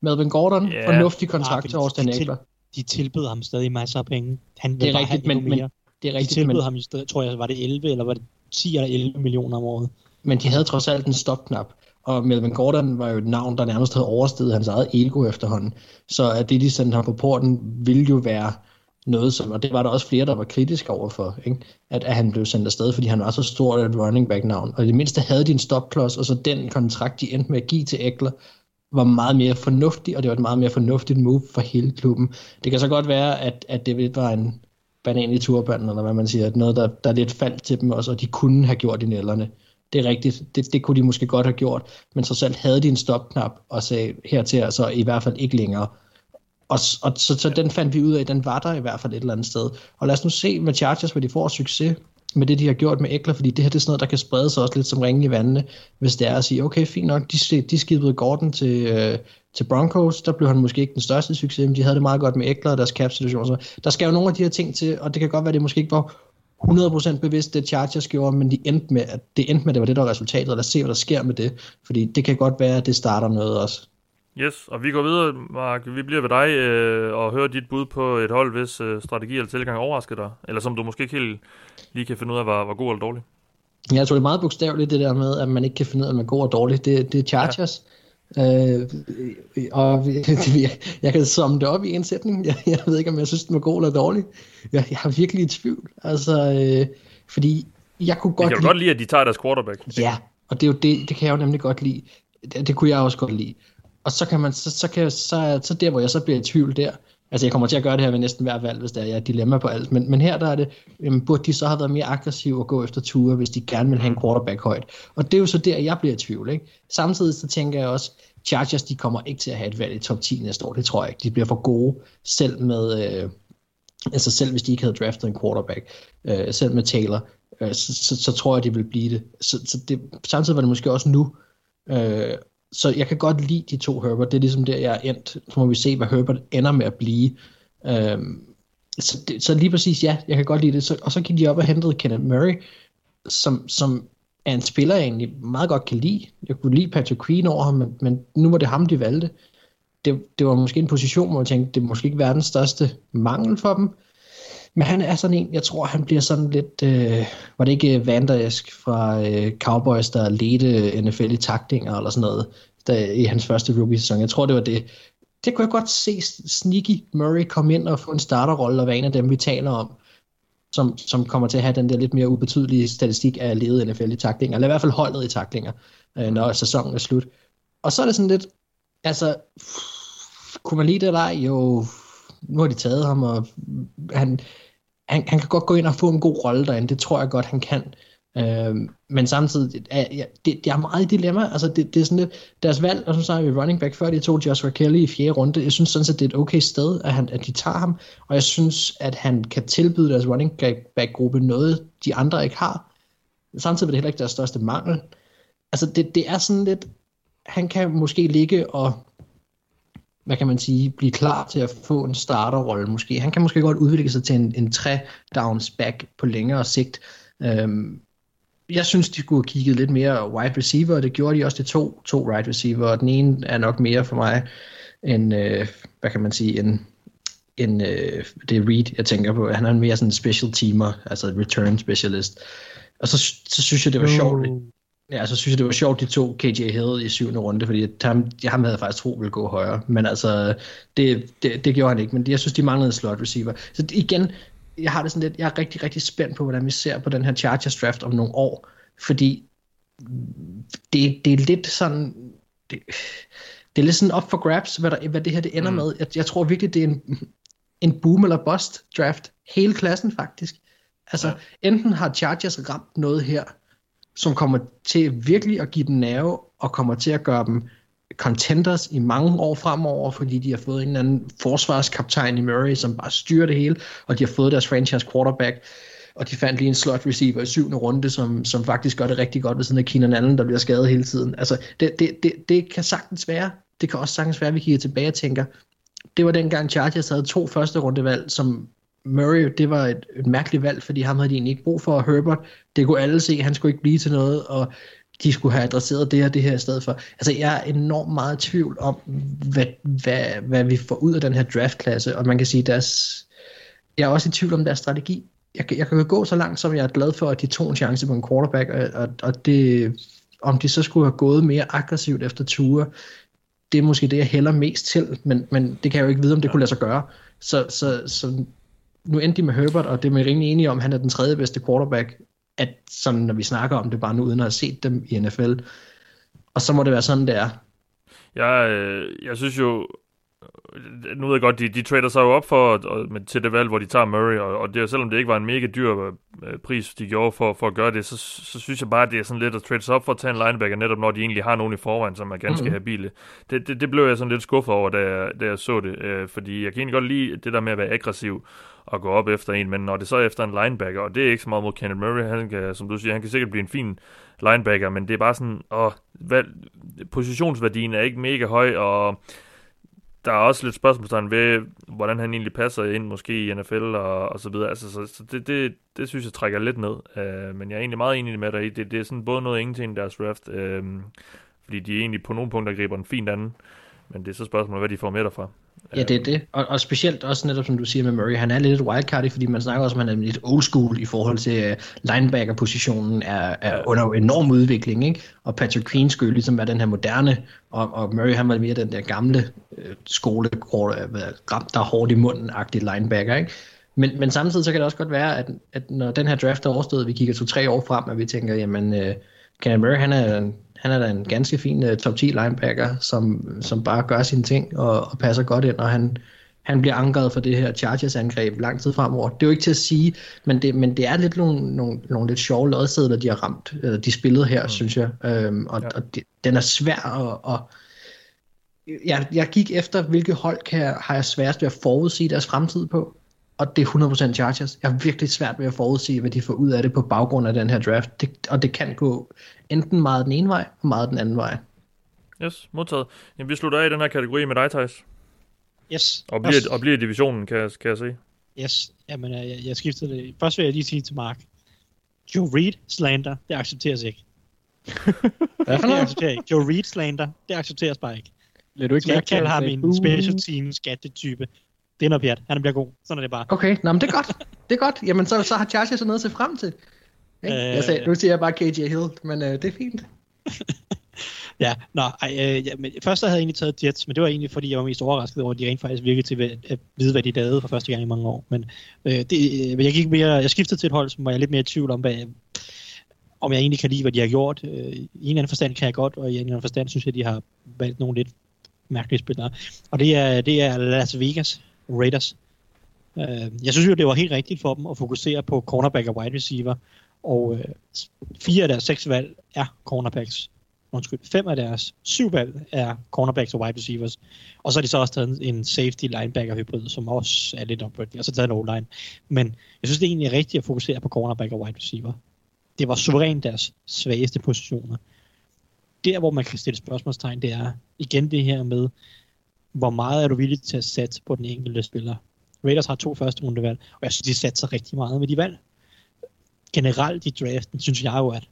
Melvin Gordon, yeah. fornuftig kontrakt til Austin Eckler de tilbød ham stadig masser af penge. Han det er rigtigt, men, men, det er rigtigt, de tilbød men, ham, tror jeg, var det 11, eller var det 10 eller 11 millioner om året. Men de havde trods alt en stopknap, og Melvin Gordon var jo et navn, der nærmest havde oversteget hans eget ego efterhånden. Så at det, de sendte ham på porten, ville jo være noget, som, og det var der også flere, der var kritiske overfor, ikke? At, at han blev sendt afsted, fordi han var så stor et running back navn. Og i det mindste havde de en stopklods, og så den kontrakt, de endte med at give til Eckler, var meget mere fornuftig, og det var et meget mere fornuftigt move for hele klubben. Det kan så godt være, at, at det var en banan i turbanden, eller hvad man siger, at noget, der, der lidt faldt til dem også, og de kunne have gjort i nælderne. Det er rigtigt, det, det kunne de måske godt have gjort, men så selv havde de en stopknap og sagde hertil, altså i hvert fald ikke længere. Og, og så, så den fandt vi ud af, den var der i hvert fald et eller andet sted. Og lad os nu se med Chargers, hvor de får succes med det, de har gjort med Eckler, fordi det her det er sådan noget, der kan sprede sig også lidt som ringe i vandene, hvis det er at sige, okay, fint nok, de, de skibede Gordon til, øh, til Broncos, der blev han måske ikke den største succes, men de havde det meget godt med Eckler og deres cap-situation. Så der skal jo nogle af de her ting til, og det kan godt være, det måske ikke var 100% bevidst, det Chargers gjorde, men de endte med, at det endte med, at det var det, der var resultatet, og lad os se, hvad der sker med det, fordi det kan godt være, at det starter noget også. Yes, og vi går videre, Mark. Vi bliver ved dig øh, og hører dit bud på et hold, hvis øh, strategi eller tilgang overrasker dig, eller som du måske ikke helt lige kan finde ud af, var, var god eller dårlig. Jeg tror, det er meget bogstaveligt, det der med, at man ikke kan finde ud af, om man er god og dårlig. Det, det er Chargers. Ja. Øh, og jeg, jeg kan summe det op i en sætning. Jeg, jeg ved ikke, om jeg synes, den var god eller dårlig. Jeg, jeg har virkelig i tvivl. Altså, øh, fordi jeg kunne godt jeg kan lide... godt lide, at de tager deres quarterback. Ja, og det er jo det, det kan jeg jo nemlig godt lide. Det, det kunne jeg også godt lide. Og så kan man, så, så, kan, så, så der, hvor jeg så bliver i tvivl der, altså jeg kommer til at gøre det her ved næsten hver valg, hvis der er jeg dilemma på alt, men, men her der er det, jamen, burde de så have været mere aggressive og gå efter ture, hvis de gerne vil have en quarterback højt. Og det er jo så der, jeg bliver i tvivl. Ikke? Samtidig så tænker jeg også, Chargers, de kommer ikke til at have et valg i top 10 næste år, det tror jeg ikke. De bliver for gode, selv med, øh, altså selv hvis de ikke havde draftet en quarterback, øh, selv med Taylor, øh, så, så, så tror jeg, de vil blive det. Så, så det, samtidig var det måske også nu, øh, så jeg kan godt lide de to Herbert. Det er ligesom der, jeg er endt. Så må vi se, hvad Herbert ender med at blive. Øhm, så, det, så lige præcis, ja, jeg kan godt lide det. Så, og så gik de op og hentede Kenneth Murray, som, som er en spiller, jeg egentlig meget godt kan lide. Jeg kunne lide Patrick Queen over ham, men, men nu var det ham, de valgte. Det, det var måske en position, hvor jeg tænkte, det er måske ikke verdens største mangel for dem. Men han er sådan en, jeg tror, han bliver sådan lidt, øh, var det ikke øh, Vandersk fra øh, Cowboys, der ledte NFL i taktinger eller sådan noget, der, i hans første rookie-sæson. Jeg tror, det var det. Det kunne jeg godt se Sneaky Murray komme ind og få en starterrolle og være en af dem, vi taler om, som, som kommer til at have den der lidt mere ubetydelige statistik af ledet NFL i taklinger, eller i hvert fald holdet i taklinger, øh, når sæsonen er slut. Og så er det sådan lidt, altså, kunne man lide det eller ej? Jo, nu har de taget ham, og han, han, han kan godt gå ind og få en god rolle derinde, det tror jeg godt, han kan. Øh, men samtidig, er, ja, det, det er meget dilemma, altså det, det er sådan lidt, deres valg, og så sagde vi running back før, de tog Joshua Kelly i fjerde runde, jeg synes sådan set, det er et okay sted, at, han, at de tager ham, og jeg synes, at han kan tilbyde deres running back-gruppe noget, de andre ikke har. Samtidig er det heller ikke deres største mangel. Altså det, det er sådan lidt, han kan måske ligge og hvad kan man sige, blive klar til at få en starterrolle måske. Han kan måske godt udvikle sig til en, en tre-downs back på længere sigt. Øhm, jeg synes, de skulle have kigget lidt mere wide receiver, og det gjorde de også til to, to wide receiver, og den ene er nok mere for mig en, øh, hvad kan man sige, en, en øh, det er Reed, jeg tænker på. Han er mere sådan en special teamer, altså return specialist. Og så, så synes jeg, det var sjovt. Ja, så synes jeg, det var sjovt, de to KJ Hill i syvende runde, fordi ham, ham havde jeg faktisk tro ville gå højere. Men altså, det, det, det gjorde han ikke. Men jeg synes, de manglede en slot receiver. Så igen, jeg har det sådan lidt, jeg er rigtig, rigtig spændt på, hvordan vi ser på den her Chargers draft om nogle år. Fordi det, det er lidt sådan, det, det er lidt sådan op for grabs, hvad, der, hvad det her det ender mm. med. Jeg, jeg tror virkelig, det er en, en boom eller bust draft. Hele klassen faktisk. Altså, ja. enten har Chargers ramt noget her, som kommer til virkelig at give dem nerve, og kommer til at gøre dem contenders i mange år fremover, fordi de har fået en eller anden forsvarskaptajn i Murray, som bare styrer det hele, og de har fået deres franchise quarterback, og de fandt lige en slot receiver i syvende runde, som, som faktisk gør det rigtig godt ved siden af Keenan Allen, der bliver skadet hele tiden. Altså, det, det, det, det kan sagtens være. Det kan også sagtens være, at vi kigger tilbage og tænker, det var dengang Chargers havde to første rundevalg, som Murray, det var et, et mærkeligt valg, fordi ham havde de egentlig ikke brug for. Herbert, det kunne alle se, han skulle ikke blive til noget, og de skulle have adresseret det her det her i stedet for. Altså, jeg er enormt meget i tvivl om, hvad, hvad, hvad vi får ud af den her draftklasse, og man kan sige, deres, jeg er også i tvivl om deres strategi. Jeg, jeg kan gå så langt, som jeg er glad for, at de tog en chance på en quarterback, og, og, og det, om de så skulle have gået mere aggressivt efter ture, det er måske det, jeg hælder mest til, men, men det kan jeg jo ikke vide, om det kunne lade sig gøre. Så, så, så nu endte de med Herbert, og det er man rimelig enige om, at han er den tredje bedste quarterback, at sådan, når vi snakker om det bare nu, uden at have set dem i NFL. Og så må det være sådan, det er. Jeg, øh, jeg synes jo, nu ved jeg godt, de, de trader sig jo op for, og, med, til det valg, hvor de tager Murray, og, og det, selvom det ikke var en mega dyr øh, pris, de gjorde for, for at gøre det, så, så synes jeg bare, at det er sådan lidt at trade sig op for at tage en linebacker, netop når de egentlig har nogen i forvejen, som er ganske mm-hmm. habile. Det, det, det blev jeg sådan lidt skuffet over, da jeg, da jeg så det, øh, fordi jeg kan egentlig godt lide det der med at være aggressiv og gå op efter en, men når det så er efter en linebacker, og det er ikke så meget mod Kenneth Murray, han kan, som du siger, han kan sikkert blive en fin linebacker, men det er bare sådan, åh, hvad, positionsværdien er ikke mega høj, og der er også lidt spørgsmålstegn ved, hvordan han egentlig passer ind måske i NFL og, og så videre. Altså, så, så det, det, det synes jeg trækker lidt ned. Øh, men jeg er egentlig meget enig med dig i, det, det er sådan både noget ingenting i deres draft, øh, fordi de egentlig på nogle punkter griber den fin anden, men det er så spørgsmålet, hvad de får med derfra. Ja, det er det. Og, og specielt også netop, som du siger med Murray, han er lidt et wildcard, fordi man snakker også om, at han er lidt old school i forhold til uh, linebacker-positionen er, er under enorm udvikling, ikke? Og Patrick Queen skulle ligesom være den her moderne, og, og Murray han var mere den der gamle uh, skole, ramt der hårdt i munden-agtige linebacker, ikke? Men, men samtidig så kan det også godt være, at, at når den her draft er overstået, vi kigger to-tre år frem, at vi tænker, jamen, uh, Kenneth Murray, han er han er da en ganske fin uh, top 10 linebacker, som, som bare gør sine ting og, og passer godt ind, og han, han bliver angret for det her Chargers-angreb lang tid fremover. Det er jo ikke til at sige, men det, men det er lidt nogle, nogle, nogle lidt sjove lodsedler, de har ramt, eller de spillede her, mm. synes jeg. Øhm, og ja. og det, den er svær at... at jeg, jeg gik efter, hvilke hold kan, har jeg sværest ved at forudsige deres fremtid på og det er 100% Chargers. Jeg har virkelig svært ved at forudsige, hvad de får ud af det på baggrund af den her draft. Det, og det kan gå enten meget den ene vej, og meget den anden vej. Yes, modtaget. Jamen, vi slutter af i den her kategori med dig, Thijs. Yes. Og bliver, yes. og bliver divisionen, kan, jeg, kan jeg se. Yes, jamen jeg, jeg skiftede det. Først vil jeg lige sige til Mark, Joe Reed slander, det accepteres ikke. Hvad for Det accepteres ikke. Joe Reed slander, det accepteres bare ikke. Lad du ikke Skal jeg mærke til, kalde at ham en sagde, special team skattetype? Det er noget pjat. Han bliver god. Sådan er det bare. Okay, nå, men det er godt. Det er godt. Jamen, så, så har Chargers så noget at se frem til. Ikke? Øh. Jeg sagde, nu siger jeg bare KJ Hill, men øh, det er fint. Ja, nå, ej, øh, ja, men først havde jeg egentlig taget Jets, men det var egentlig, fordi jeg var mest overrasket over, at de rent faktisk virkede til at, vide, hvad de lavede for første gang i mange år. Men øh, det, øh, jeg, gik mere, jeg skiftede til et hold, som var jeg lidt mere i tvivl om, hvad, om jeg egentlig kan lide, hvad de har gjort. Øh, I en eller anden forstand kan jeg godt, og i en eller anden forstand synes jeg, de har valgt nogle lidt mærkelige spillere. Og det er, det er Las Vegas Raiders. Øh, jeg synes jo, det var helt rigtigt for dem at fokusere på cornerback og wide receiver, og øh, fire af deres seks valg er cornerbacks. Undskyld, fem af deres syv valg er cornerbacks og wide receivers. Og så har de så også taget en safety linebacker hybrid, som også er lidt opbygget, og så taget en O-line. Men jeg synes, det er egentlig rigtigt at fokusere på cornerback og wide receiver. Det var suverænt deres svageste positioner. Der, hvor man kan stille spørgsmålstegn, det er igen det her med, hvor meget er du villig til at sætte på den enkelte spiller. Raiders har to første rundevalg, og jeg synes, de satser rigtig meget med de valg. Generelt i draften, synes jeg jo, at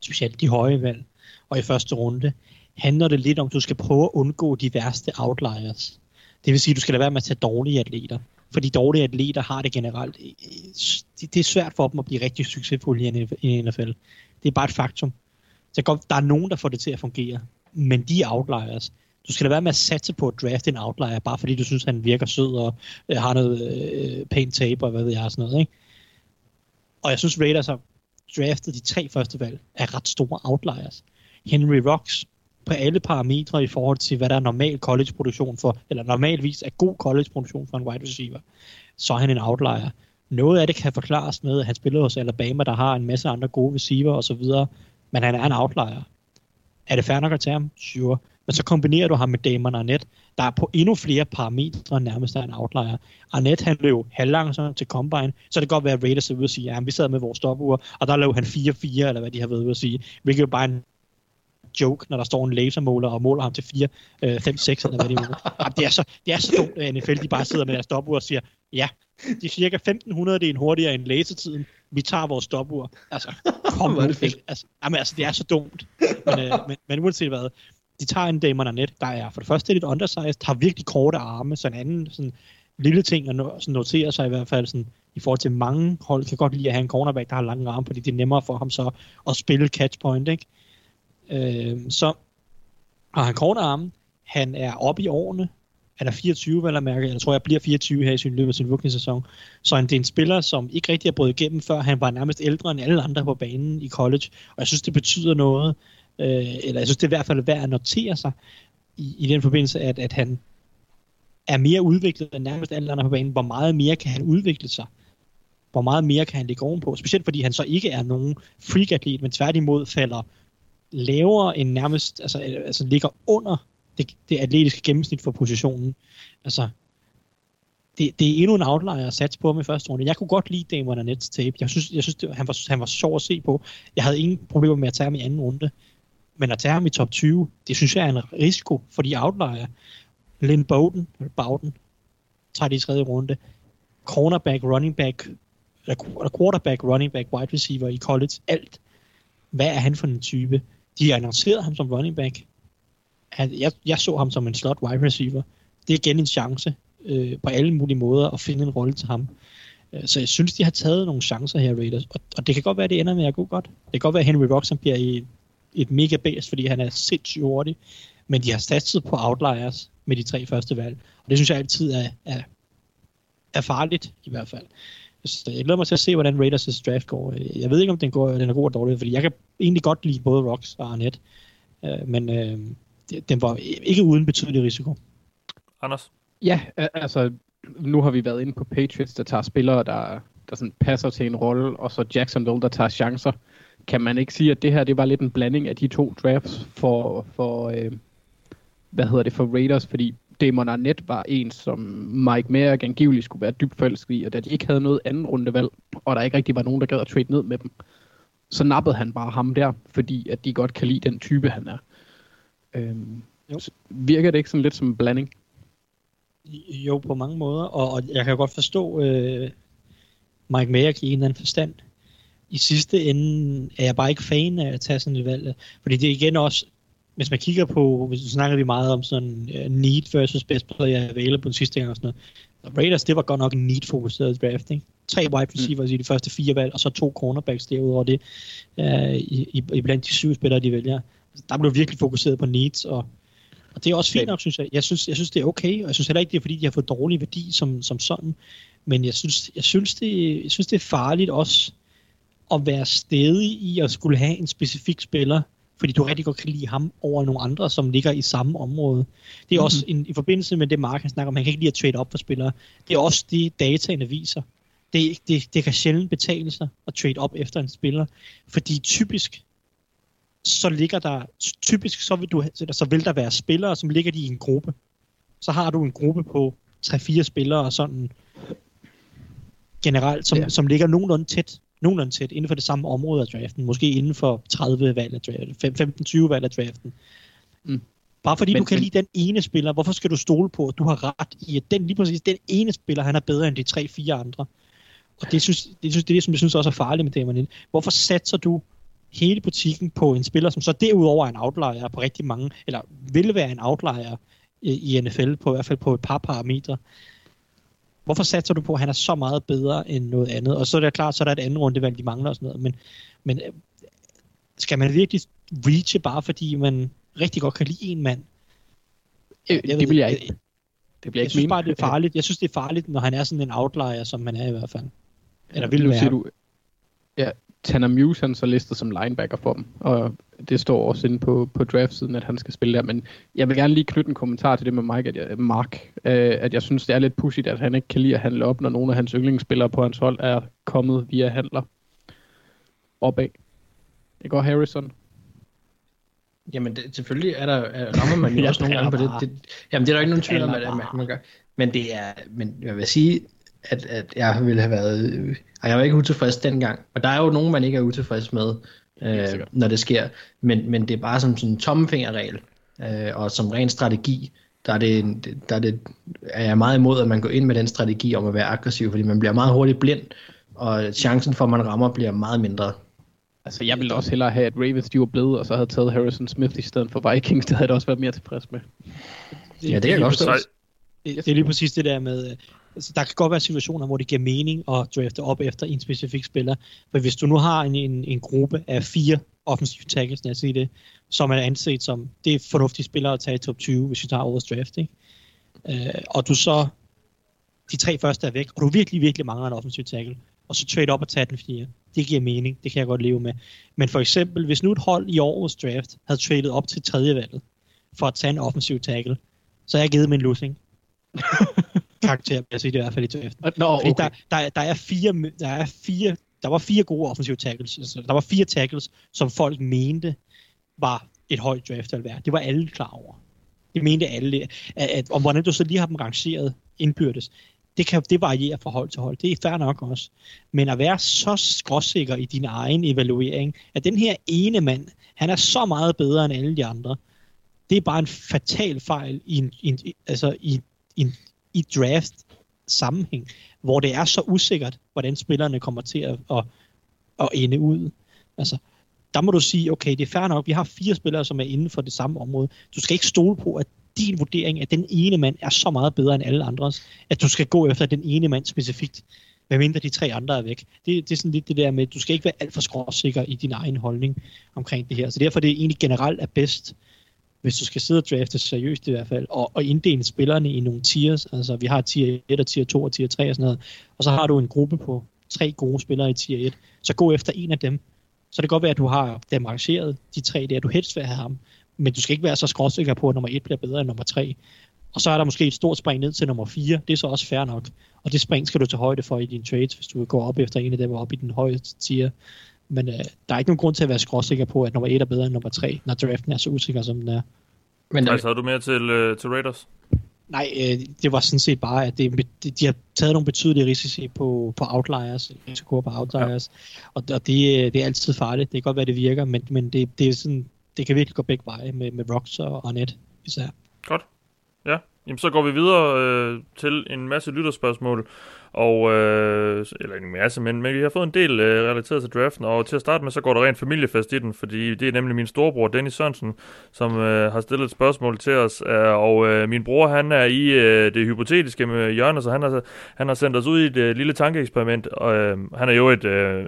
specielt de høje valg, og i første runde, handler det lidt om, at du skal prøve at undgå de værste outliers. Det vil sige, at du skal lade være med at tage dårlige atleter. For de dårlige atleter har det generelt. Øh, øh, det er svært for dem at blive rigtig succesfulde i NFL. Det er bare et faktum. Så godt, der er nogen, der får det til at fungere. Men de outliers. Du skal da være med at satse på at drafte en outlier, bare fordi du synes, han virker sød og øh, har noget øh, pænt tape og hvad ved jeg, sådan noget. Ikke? Og jeg synes, Raiders har draftet de tre første valg af ret store outliers. Henry Rocks på alle parametre i forhold til, hvad der er normal college-produktion for, eller normalvis er god college-produktion for en wide receiver, så er han en outlier. Noget af det kan forklares med, at han spiller hos Alabama, der har en masse andre gode receiver osv., men han er en outlier. Er det fair nok at tage ham? Sure. Men så kombinerer du ham med Damon Arnett, der er på endnu flere parametre nærmest er en outlier. Arnett han løb halvlangsomt til Combine, så det kan godt være, at Raiders er ude og sige, ja, vi sad med vores stopure, og der løb han 4-4, eller hvad de har været ude at sige. Hvilket er bare en joke, når der står en lasermåler og måler ham til 4, 5, 6 eller hvad det er. Jamen, det, er så, det er så dumt, at NFL de bare sidder med deres stopur og siger, ja, de er cirka 1500 det er en hurtigere end lasertiden. Vi tager vores stopur. Altså, kom nu? Altså, jamen, altså, det er så dumt. Men, øh, men, men uanset hvad, de tager en Damon Arnett, der er for det første lidt undersized, har virkelig korte arme, så en anden sådan, lille ting at no- notere sig i hvert fald sådan, i forhold til mange hold kan godt lide at have en cornerback, der har lange arme, fordi det er nemmere for ham så at spille catch point, ikke? Øh, så har han korte arme, han er oppe i årene, han er 24, vel at mærke, jeg tror, jeg bliver 24 her i sin løbet af sin rookie-sæson. Så han, det er en spiller, som ikke rigtig har brudt igennem, før han var nærmest ældre end alle andre på banen i college. Og jeg synes, det betyder noget, øh, eller jeg synes, det er i hvert fald værd at notere sig i, i den forbindelse, at, at han er mere udviklet end nærmest alle andre på banen. Hvor meget mere kan han udvikle sig? Hvor meget mere kan han ligge ovenpå? Specielt fordi han så ikke er nogen freak-atlet, men tværtimod falder lavere end nærmest, altså, altså ligger under det, det atletiske gennemsnit for positionen. Altså, det, det er endnu en outlier at satse på med første runde. Jeg kunne godt lide Damon Arnett's tape. Jeg synes, jeg synes det, han, var, han var sjov at se på. Jeg havde ingen problemer med at tage ham i anden runde. Men at tage ham i top 20, det synes jeg er en risiko for de outlier. Lynn Bowden, Bowden tager de i tredje runde. Cornerback, running back, eller quarterback, running back, wide receiver i college, alt. Hvad er han for en type? De har annonceret ham som running back. Jeg, jeg så ham som en slot wide receiver. Det er igen en chance øh, på alle mulige måder at finde en rolle til ham. Øh, så jeg synes, de har taget nogle chancer her, Raiders. Og, og det kan godt være, det ender med at gå godt. Det kan godt være, at Henry Roxon bliver i et mega base, fordi han er sindssygt hurtig. Men de har satset på outliers med de tre første valg. Og det synes jeg altid er, er, er farligt, i hvert fald. Så jeg glæder mig til at se, hvordan Raiders' draft går. Jeg ved ikke, om den, går, den er god og dårlig, fordi jeg kan egentlig godt lide både Rocks og Arnett. Øh, men øh, den var ikke uden betydelig risiko. Anders? Ja, altså, nu har vi været inde på Patriots, der tager spillere, der, der sådan passer til en rolle, og så Jacksonville, der tager chancer. Kan man ikke sige, at det her det var lidt en blanding af de to drafts for, for øh, hvad hedder det, for Raiders, fordi Damon Arnett var en, som Mike Mayer angiveligt skulle være dybt forelsket i, og da de ikke havde noget anden rundevalg, og der ikke rigtig var nogen, der gad at trade ned med dem, så nappede han bare ham der, fordi at de godt kan lide den type, han er. Øhm, jo. Virker det ikke sådan lidt som en blanding? Jo, på mange måder, og, og jeg kan godt forstå øh, Mike Mayer i en eller anden forstand. I sidste ende er jeg bare ikke fan af at tage sådan et valg, fordi det er igen også, hvis man kigger på, hvis snakker vi meget om sådan uh, need versus best player available sidste gang og sådan noget. Raiders, det var godt nok en need-fokuseret draft, ikke? Tre wide receivers mm. i de første fire valg, og så to cornerbacks derudover det, uh, i, i, i blandt de syv spillere, de vælger. Altså, der blev virkelig fokuseret på needs, og og det er også fint nok, synes jeg. Jeg synes, jeg synes det er okay, og jeg synes heller ikke, det er fordi, de har fået dårlig værdi som, som sådan. Men jeg synes, jeg, synes det, jeg synes, det er farligt også at være stedig i at skulle have en specifik spiller, fordi du rigtig godt kan lide ham over nogle andre, som ligger i samme område. Det er mm-hmm. også en, i forbindelse med det, Mark han snakker om, han kan ikke lide at trade op for spillere. Det er også det, dataene viser. Det, det, det kan sjældent betale sig at trade op efter en spiller, fordi typisk så ligger der, typisk så vil, du, så vil der være spillere, som ligger i en gruppe. Så har du en gruppe på 3-4 spillere, sådan generelt, som, ja. som ligger nogenlunde tæt, nogenlunde tæt inden for det samme område af draften. Måske inden for 30 valg af draften, 15-20 valg af draften. Mm. Bare fordi men, du kan men... lide den ene spiller, hvorfor skal du stole på, at du har ret i, at den, lige præcis den ene spiller, han er bedre end de 3-4 andre. Og det, synes, det, synes, det er det, som jeg synes også er farligt med Damon Hvorfor satser du hele butikken på en spiller, som så derudover er en outlier på rigtig mange, eller vil være en outlier i NFL, på i hvert fald på et par parametre. Hvorfor satser du på, at han er så meget bedre end noget andet? Og så er det klart, så er der et andet rundevalg, de mangler og sådan noget. Men, men øh, skal man virkelig reache bare fordi man rigtig godt kan lide en mand? Jeg, jeg det vil jeg ikke. Det bliver jeg ikke synes bare, det er farligt. Jeg synes, det er farligt, når han er sådan en outlier, som man er i hvert fald. Eller vil være. Du, ja, Tanner Muse, han så listet som linebacker for dem, og det står også inde på, på draftsiden, at han skal spille der, men jeg vil gerne lige knytte en kommentar til det med Mike, at jeg, Mark, øh, at jeg synes, det er lidt pudsigt, at han ikke kan lide at handle op, når nogle af hans yndlingsspillere på hans hold er kommet via handler opad. Det går Harrison. Jamen, det, selvfølgelig er der, er, rammer man jo også nogle gange på det. det. Jamen, det er der ikke nogen tvivl om, at man, man gør. Men det er, men jeg vil sige, at, at jeg ville have været... Øh, jeg var ikke utilfreds dengang. Og der er jo nogen, man ikke er utilfreds med, øh, når det sker. Men, men det er bare som sådan en tommefingerregel. Øh, og som ren strategi, der er, det, der er, det, er jeg meget imod, at man går ind med den strategi om at være aggressiv, fordi man bliver meget hurtigt blind, og chancen for, at man rammer, bliver meget mindre. Altså, jeg ville også hellere have, at Ravens de var blevet, og så havde taget Harrison Smith i stedet for Vikings. Det havde jeg også været mere tilfreds med. Ja, det er også det, det er lige præcis det der med, altså, der kan godt være situationer, hvor det giver mening at drafte op efter en specifik spiller. For hvis du nu har en, en, en gruppe af fire offensive tackles, lad os sige det, som er anset som, det er fornuftige spillere at tage i top 20, hvis du tager årets draft, ikke? Øh, og du så, de tre første er væk, og du virkelig, virkelig mangler en offensive tackle, og så trade op og tage den fire. Det giver mening, det kan jeg godt leve med. Men for eksempel, hvis nu et hold i årets draft havde traded op til tredje valget, for at tage en offensiv tackle, så har jeg givet min losing karakter, vil jeg sige det i hvert fald i draften. Nå, Fordi okay. der, der, der, er fire, der er fire, der var fire gode offensive tackles. Altså, der var fire tackles, som folk mente var et højt draftvalg værd. Det var alle klar over. Det mente alle. At, at, om hvordan du så lige har dem rangeret indbyrdes, det kan det variere fra hold til hold. Det er fair nok også. Men at være så skråsikker i din egen evaluering, at den her ene mand, han er så meget bedre end alle de andre, det er bare en fatal fejl i en, i en, altså i, i, i draft sammenhæng, hvor det er så usikkert, hvordan spillerne kommer til at, at, at ende ud. Altså, der må du sige, okay, det er fair nok, vi har fire spillere, som er inden for det samme område. Du skal ikke stole på, at din vurdering af den ene mand er så meget bedre end alle andres, at du skal gå efter den ene mand specifikt, medmindre de tre andre er væk. Det, det er sådan lidt det der med, at du skal ikke være alt for skråsikker i din egen holdning omkring det her. Så derfor er det egentlig generelt er bedst, hvis du skal sidde og drafte seriøst i hvert fald, og, og inddele spillerne i nogle tiers, altså vi har tier 1 og tier 2 og tier 3 og sådan noget, og så har du en gruppe på tre gode spillere i tier 1, så gå efter en af dem. Så det kan godt være, at du har dem arrangeret, de tre der, du helst vil have ham, men du skal ikke være så skråsikker på, at nummer 1 bliver bedre end nummer 3. Og så er der måske et stort spring ned til nummer 4, det er så også fair nok. Og det spring skal du tage højde for i din trades, hvis du går op efter en af dem og op i den højeste tier. Men øh, der er ikke nogen grund til at være skråsikker på, at nummer 1 er bedre end nummer 3, når draften er så usikker, som den er. Men Altså, har du mere til, øh, til Raiders? Nej, øh, det var sådan set bare, at det, de, de har taget nogle betydelige risici på, på outliers, risiko på outliers, ja. og, og det, det er altid farligt. Det kan godt være, det virker, men, men det, det, er sådan, det kan virkelig gå begge veje med, med Rocks og, og Net især. Godt. Ja, jamen så går vi videre øh, til en masse lytterspørgsmål. Og, øh, eller en masse, men, men vi har fået en del øh, relateret til draften. Og til at starte med, så går der rent familiefest i den, fordi det er nemlig min storebror, Dennis Sørensen, som øh, har stillet et spørgsmål til os. Øh, og øh, min bror, han er i øh, det hypotetiske med Jørgen, så han har, han har sendt os ud i et øh, lille tankeeksperiment. Og øh, han er jo et øh,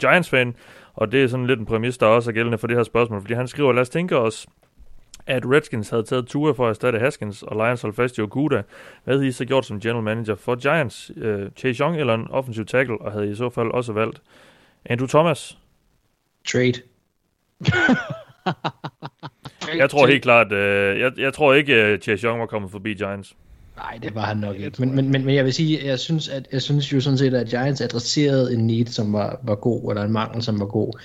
Giants-fan, og det er sådan lidt en præmis, der også er gældende for det her spørgsmål, fordi han skriver, lad os tænke os, at Redskins havde taget Tua for at erstatte Haskins, og Lions holdt fast i Okuda. Hvad havde I så gjort som general manager for Giants? Uh, Chase Young eller en offensiv tackle, og havde I i så fald også valgt Andrew Thomas? Trade. Jeg tror helt klart, uh, jeg, jeg tror ikke, uh, Chase Young var kommet forbi Giants. Nej, det var han nok ikke. Men, men, men, men jeg vil sige, jeg synes, at, jeg synes jo sådan set, at Giants adresserede en need, som var, var god, eller en mangel, som var god.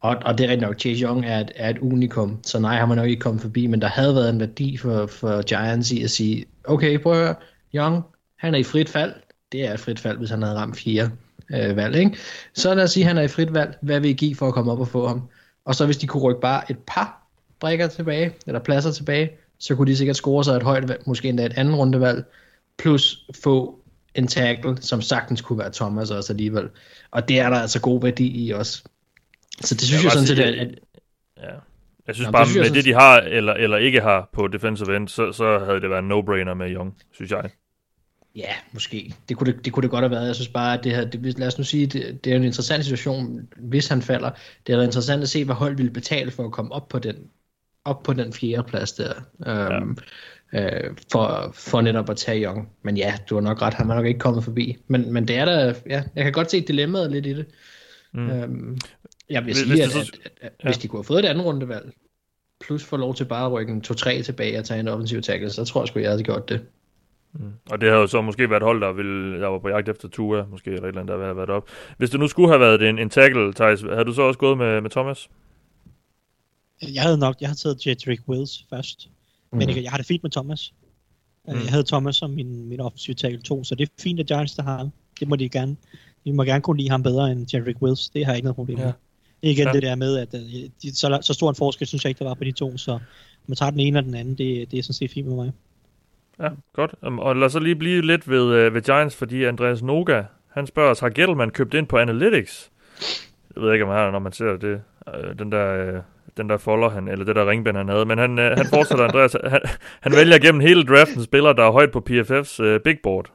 Og, og det er rigtig nok, Chase Young er et, er et unikum, så nej, han var nok ikke kommet forbi, men der havde været en værdi for, for Giants i at sige, okay, prøv at høre, Young, han er i frit fald. Det er et frit fald, hvis han havde ramt fire øh, valg, ikke? Så lad os sige, at han er i frit valg. Hvad vil I give for at komme op og få ham? Og så hvis de kunne rykke bare et par brækker tilbage, eller pladser tilbage, så kunne de sikkert score sig et højt valg, måske endda et andet rundevalg, plus få en tackle, som sagtens kunne være Thomas også alligevel. Og det er der altså god værdi i også. Så det synes jeg, jeg sådan set, at, at Ja. Jeg synes Nå, bare, det synes med det de har, eller, eller ikke har på defensive end, så, så havde det været en no-brainer med Young, synes jeg. Ja, måske. Det kunne det, det kunne det godt have været. Jeg synes bare, at det her, det, lad os nu sige, det, det er en interessant situation, hvis han falder. Det er interessant at se, hvad hold ville betale for at komme op på den, op på den fjerde plads der. Øhm, øh, for, for netop at tage Young. Men ja, du har nok ret, han er nok ikke kommet forbi. Men, men det er da, ja, jeg kan godt se dilemmaet lidt i det. Mm. Øhm, jeg vil Hvis- sige, hvis at, at, at, at ja. hvis de kunne have fået et andet rundevalg, plus få lov til bare at rykke en 2-3 tilbage og tage en offensiv tackle, så tror jeg sgu, jeg havde gjort det. Og det havde jo så måske været et hold, der, ville, der var på jagt efter Tua, måske, eller et eller andet, der havde været op. Hvis det nu skulle have været en, en tackle, Thijs, havde du så også gået med, med Thomas? Jeg havde nok, jeg havde taget Jedrick Wills først. Mm. Men jeg, jeg har det fint med Thomas. Mm. Jeg havde Thomas som min, min offensive tackle 2, så det er fint, at Giants der har ham. Det må de gerne. De må gerne kunne lide ham bedre end Jedrick Wills. Det har jeg ikke noget problem med. Ja. Igen Ja. det der med, at øh, de, så, så stor en forskel, synes jeg ikke, der var på de to. Så man tager den ene eller den anden, det, det er sådan set fint med mig. Ja, godt. Um, Og lad os så lige blive lidt ved, uh, ved Giants, fordi Andreas Noga, han spørger os, har Gettleman købt ind på Analytics? Jeg ved ikke, om han har, når man ser det. Uh, den der... Den der folder han, eller det der ringbænd han havde. Men han, uh, han fortsætter, Andreas. Han, han vælger gennem hele draften spillere, der er højt på PFF's uh, big board.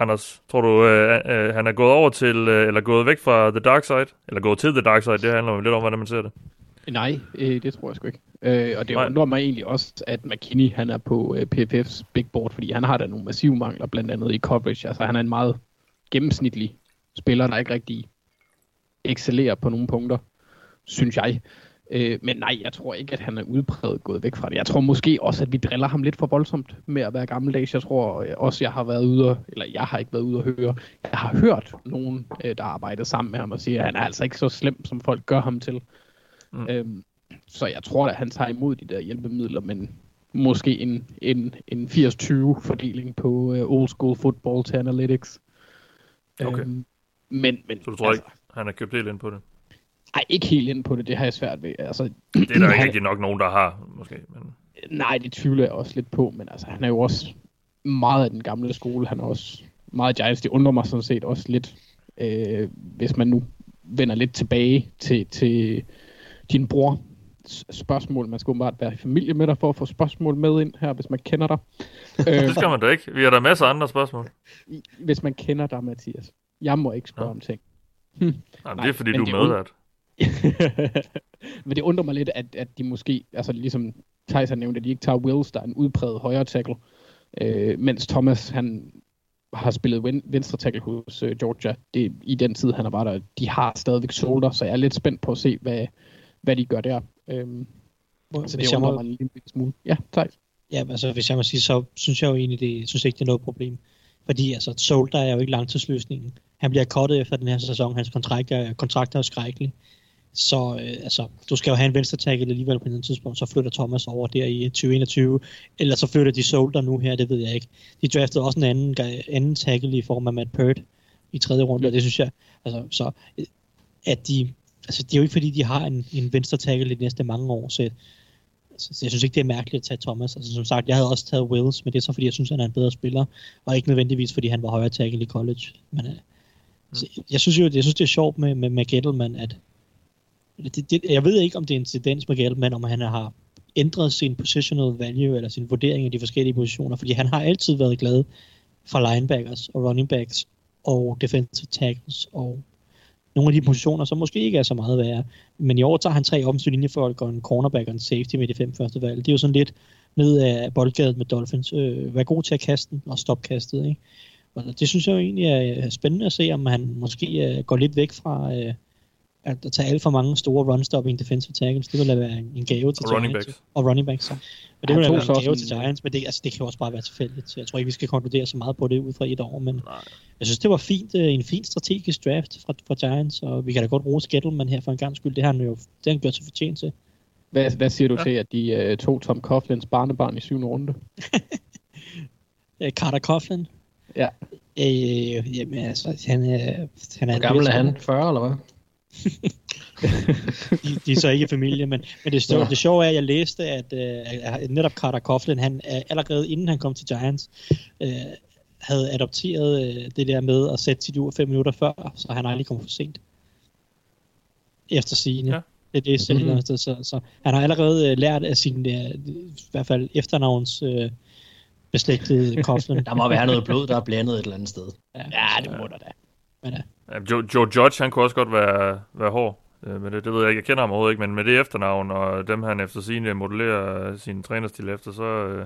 Anders, tror du, uh, uh, han er gået over til, uh, eller gået væk fra The Dark Side? Eller gået til The Dark Side? Det handler jo lidt om, hvordan man ser det. Nej, øh, det tror jeg sgu ikke. Øh, og det Nej. undrer mig egentlig også, at McKinney han er på øh, PFF's big board, fordi han har da nogle massive mangler, blandt andet i coverage. Altså han er en meget gennemsnitlig spiller, der ikke rigtig excellerer på nogle punkter, synes jeg. Øh, men nej, jeg tror ikke, at han er udpræget gået væk fra det. Jeg tror måske også, at vi driller ham lidt for voldsomt med at være gammeldags. Jeg tror øh, også, jeg har været ude og, eller jeg har ikke været ude og høre. Jeg har hørt nogen, øh, der arbejder sammen med ham og siger, at han er altså ikke så slem, som folk gør ham til. Mm. Øhm, så jeg tror, at han tager imod de der hjælpemidler, men måske en, en, en 80-20 fordeling på uh, old school football til analytics. Okay. Øhm, men, men, Så du tror altså, ikke, han har købt helt ind på det? Nej, ikke helt ind på det, det har jeg svært ved. Altså, Det er der ikke han- rigtig nok nogen, der har, måske. Men... Nej, det tvivler jeg også lidt på, men altså, han er jo også meget af den gamle skole. Han er også meget Giants. Det undrer mig sådan set også lidt, øh, hvis man nu vender lidt tilbage til, til din bror spørgsmål. Man skal åbenbart være i familie med dig for at få spørgsmål med ind her, hvis man kender dig. Det skal man da ikke. Vi har der masser af andre spørgsmål. Hvis man kender dig, Mathias. Jeg må ikke spørge Nå. om ting. Nej, men det er fordi, du er medvært. Men det undrer mig lidt, at, at de måske, altså ligesom Thijs har nævnt, at de ikke tager Wills, der er en udpræget højre tackle, øh, mens Thomas, han har spillet ven, venstre tackle hos øh, Georgia det, i den tid, han har været der. De har stadigvæk solder, så jeg er lidt spændt på at se, hvad, hvad de gør der. Øhm, så Hvis det undrer må- mig en lille smule. Ja, Thijs. Ja, altså hvis jeg må sige, så synes jeg jo egentlig, det, synes ikke, det er noget problem. Fordi altså, Solder er jo ikke langtidsløsningen. Han bliver kottet efter den her sæson. Hans kontrakt er, kontrakt er jo skrækkelig. Så øh, altså, du skal jo have en venstre tackle alligevel på et tidspunkt, så flytter Thomas over der i 2021, eller så flytter de Solder nu her, det ved jeg ikke. De draftede også en anden, anden tackle i form af Matt Pert i tredje runde, og det synes jeg, altså, så øh, at de, altså det er jo ikke fordi, de har en, en venstre tackle i de næste mange år, så så jeg synes ikke, det er mærkeligt at tage Thomas. Altså, som sagt, jeg havde også taget Wills, men det er så, fordi jeg synes, han er en bedre spiller, og ikke nødvendigvis, fordi han var højere tackle i college. Men øh, så jeg synes jo, jeg synes, det er sjovt med, med, med Gettleman, at det, det, jeg ved ikke, om det er en tendens med Gettleman, om han har ændret sin positional value, eller sin vurdering af de forskellige positioner, fordi han har altid været glad for linebackers og running backs og defensive tackles og nogle af de positioner, som måske ikke er så meget værre. Men i år tager han tre offensive linjefolk og en cornerback og en safety med de fem første valg. Det er jo sådan lidt ned af boldgadet med Dolphins. Øh, vær god til at kaste den og stop kastet. Ikke? Og det synes jeg jo egentlig er spændende at se, om han måske øh, går lidt væk fra øh, at tage alt for mange store run-stopping defensive tackles. Det vil da være en gave til Og running Giants. backs. Og running backs. Så. Og det Han vil da tog være en gave til Giants, men det, altså, det kan jo også bare være tilfældigt. Så jeg tror ikke, vi skal konkludere så meget på det ud fra et år, men Nej. jeg synes, det var fint, øh, en fin strategisk draft fra, fra Giants, og vi kan da godt rose Gettleman her for en gang skyld. Det har han jo det har han gjort sig fortjent til. Hvad, hvad siger du Ja. til, at de uh, tog Tom Coughlins barnebarn i syvende runde? Øh, Carter Coughlin. Ja. Øh, jamen, altså, han, er, han er Hvor gammel er han? 40 eller hvad? De, de er så ikke i familie, men, men det, sjove, det sjove er, at jeg læste, at, øh, at netop Carter Coughlin, han er allerede inden han kom til Giants, øh, havde adopteret øh, det der med at sætte sit ur fem minutter før, så han aldrig kom for sent. Efter sigende. Ja. Ja. Det er det, selv Mhm. mm. så, så, så han har allerede øh, lært af sin, øh, i hvert fald efternavns øh, beslægtede Coughlin. Der må være noget blod, der er blandet et eller andet sted. ja, Ja, det må der da. Men, øh, Ja, Joe, Joe Judge, han kunne også godt være, være hård. Øh, Men det, det ved jeg ikke, jeg kender ham overhovedet ikke, men med det efternavn, og dem han efter sine modellerer sin trænerstil efter, så, øh,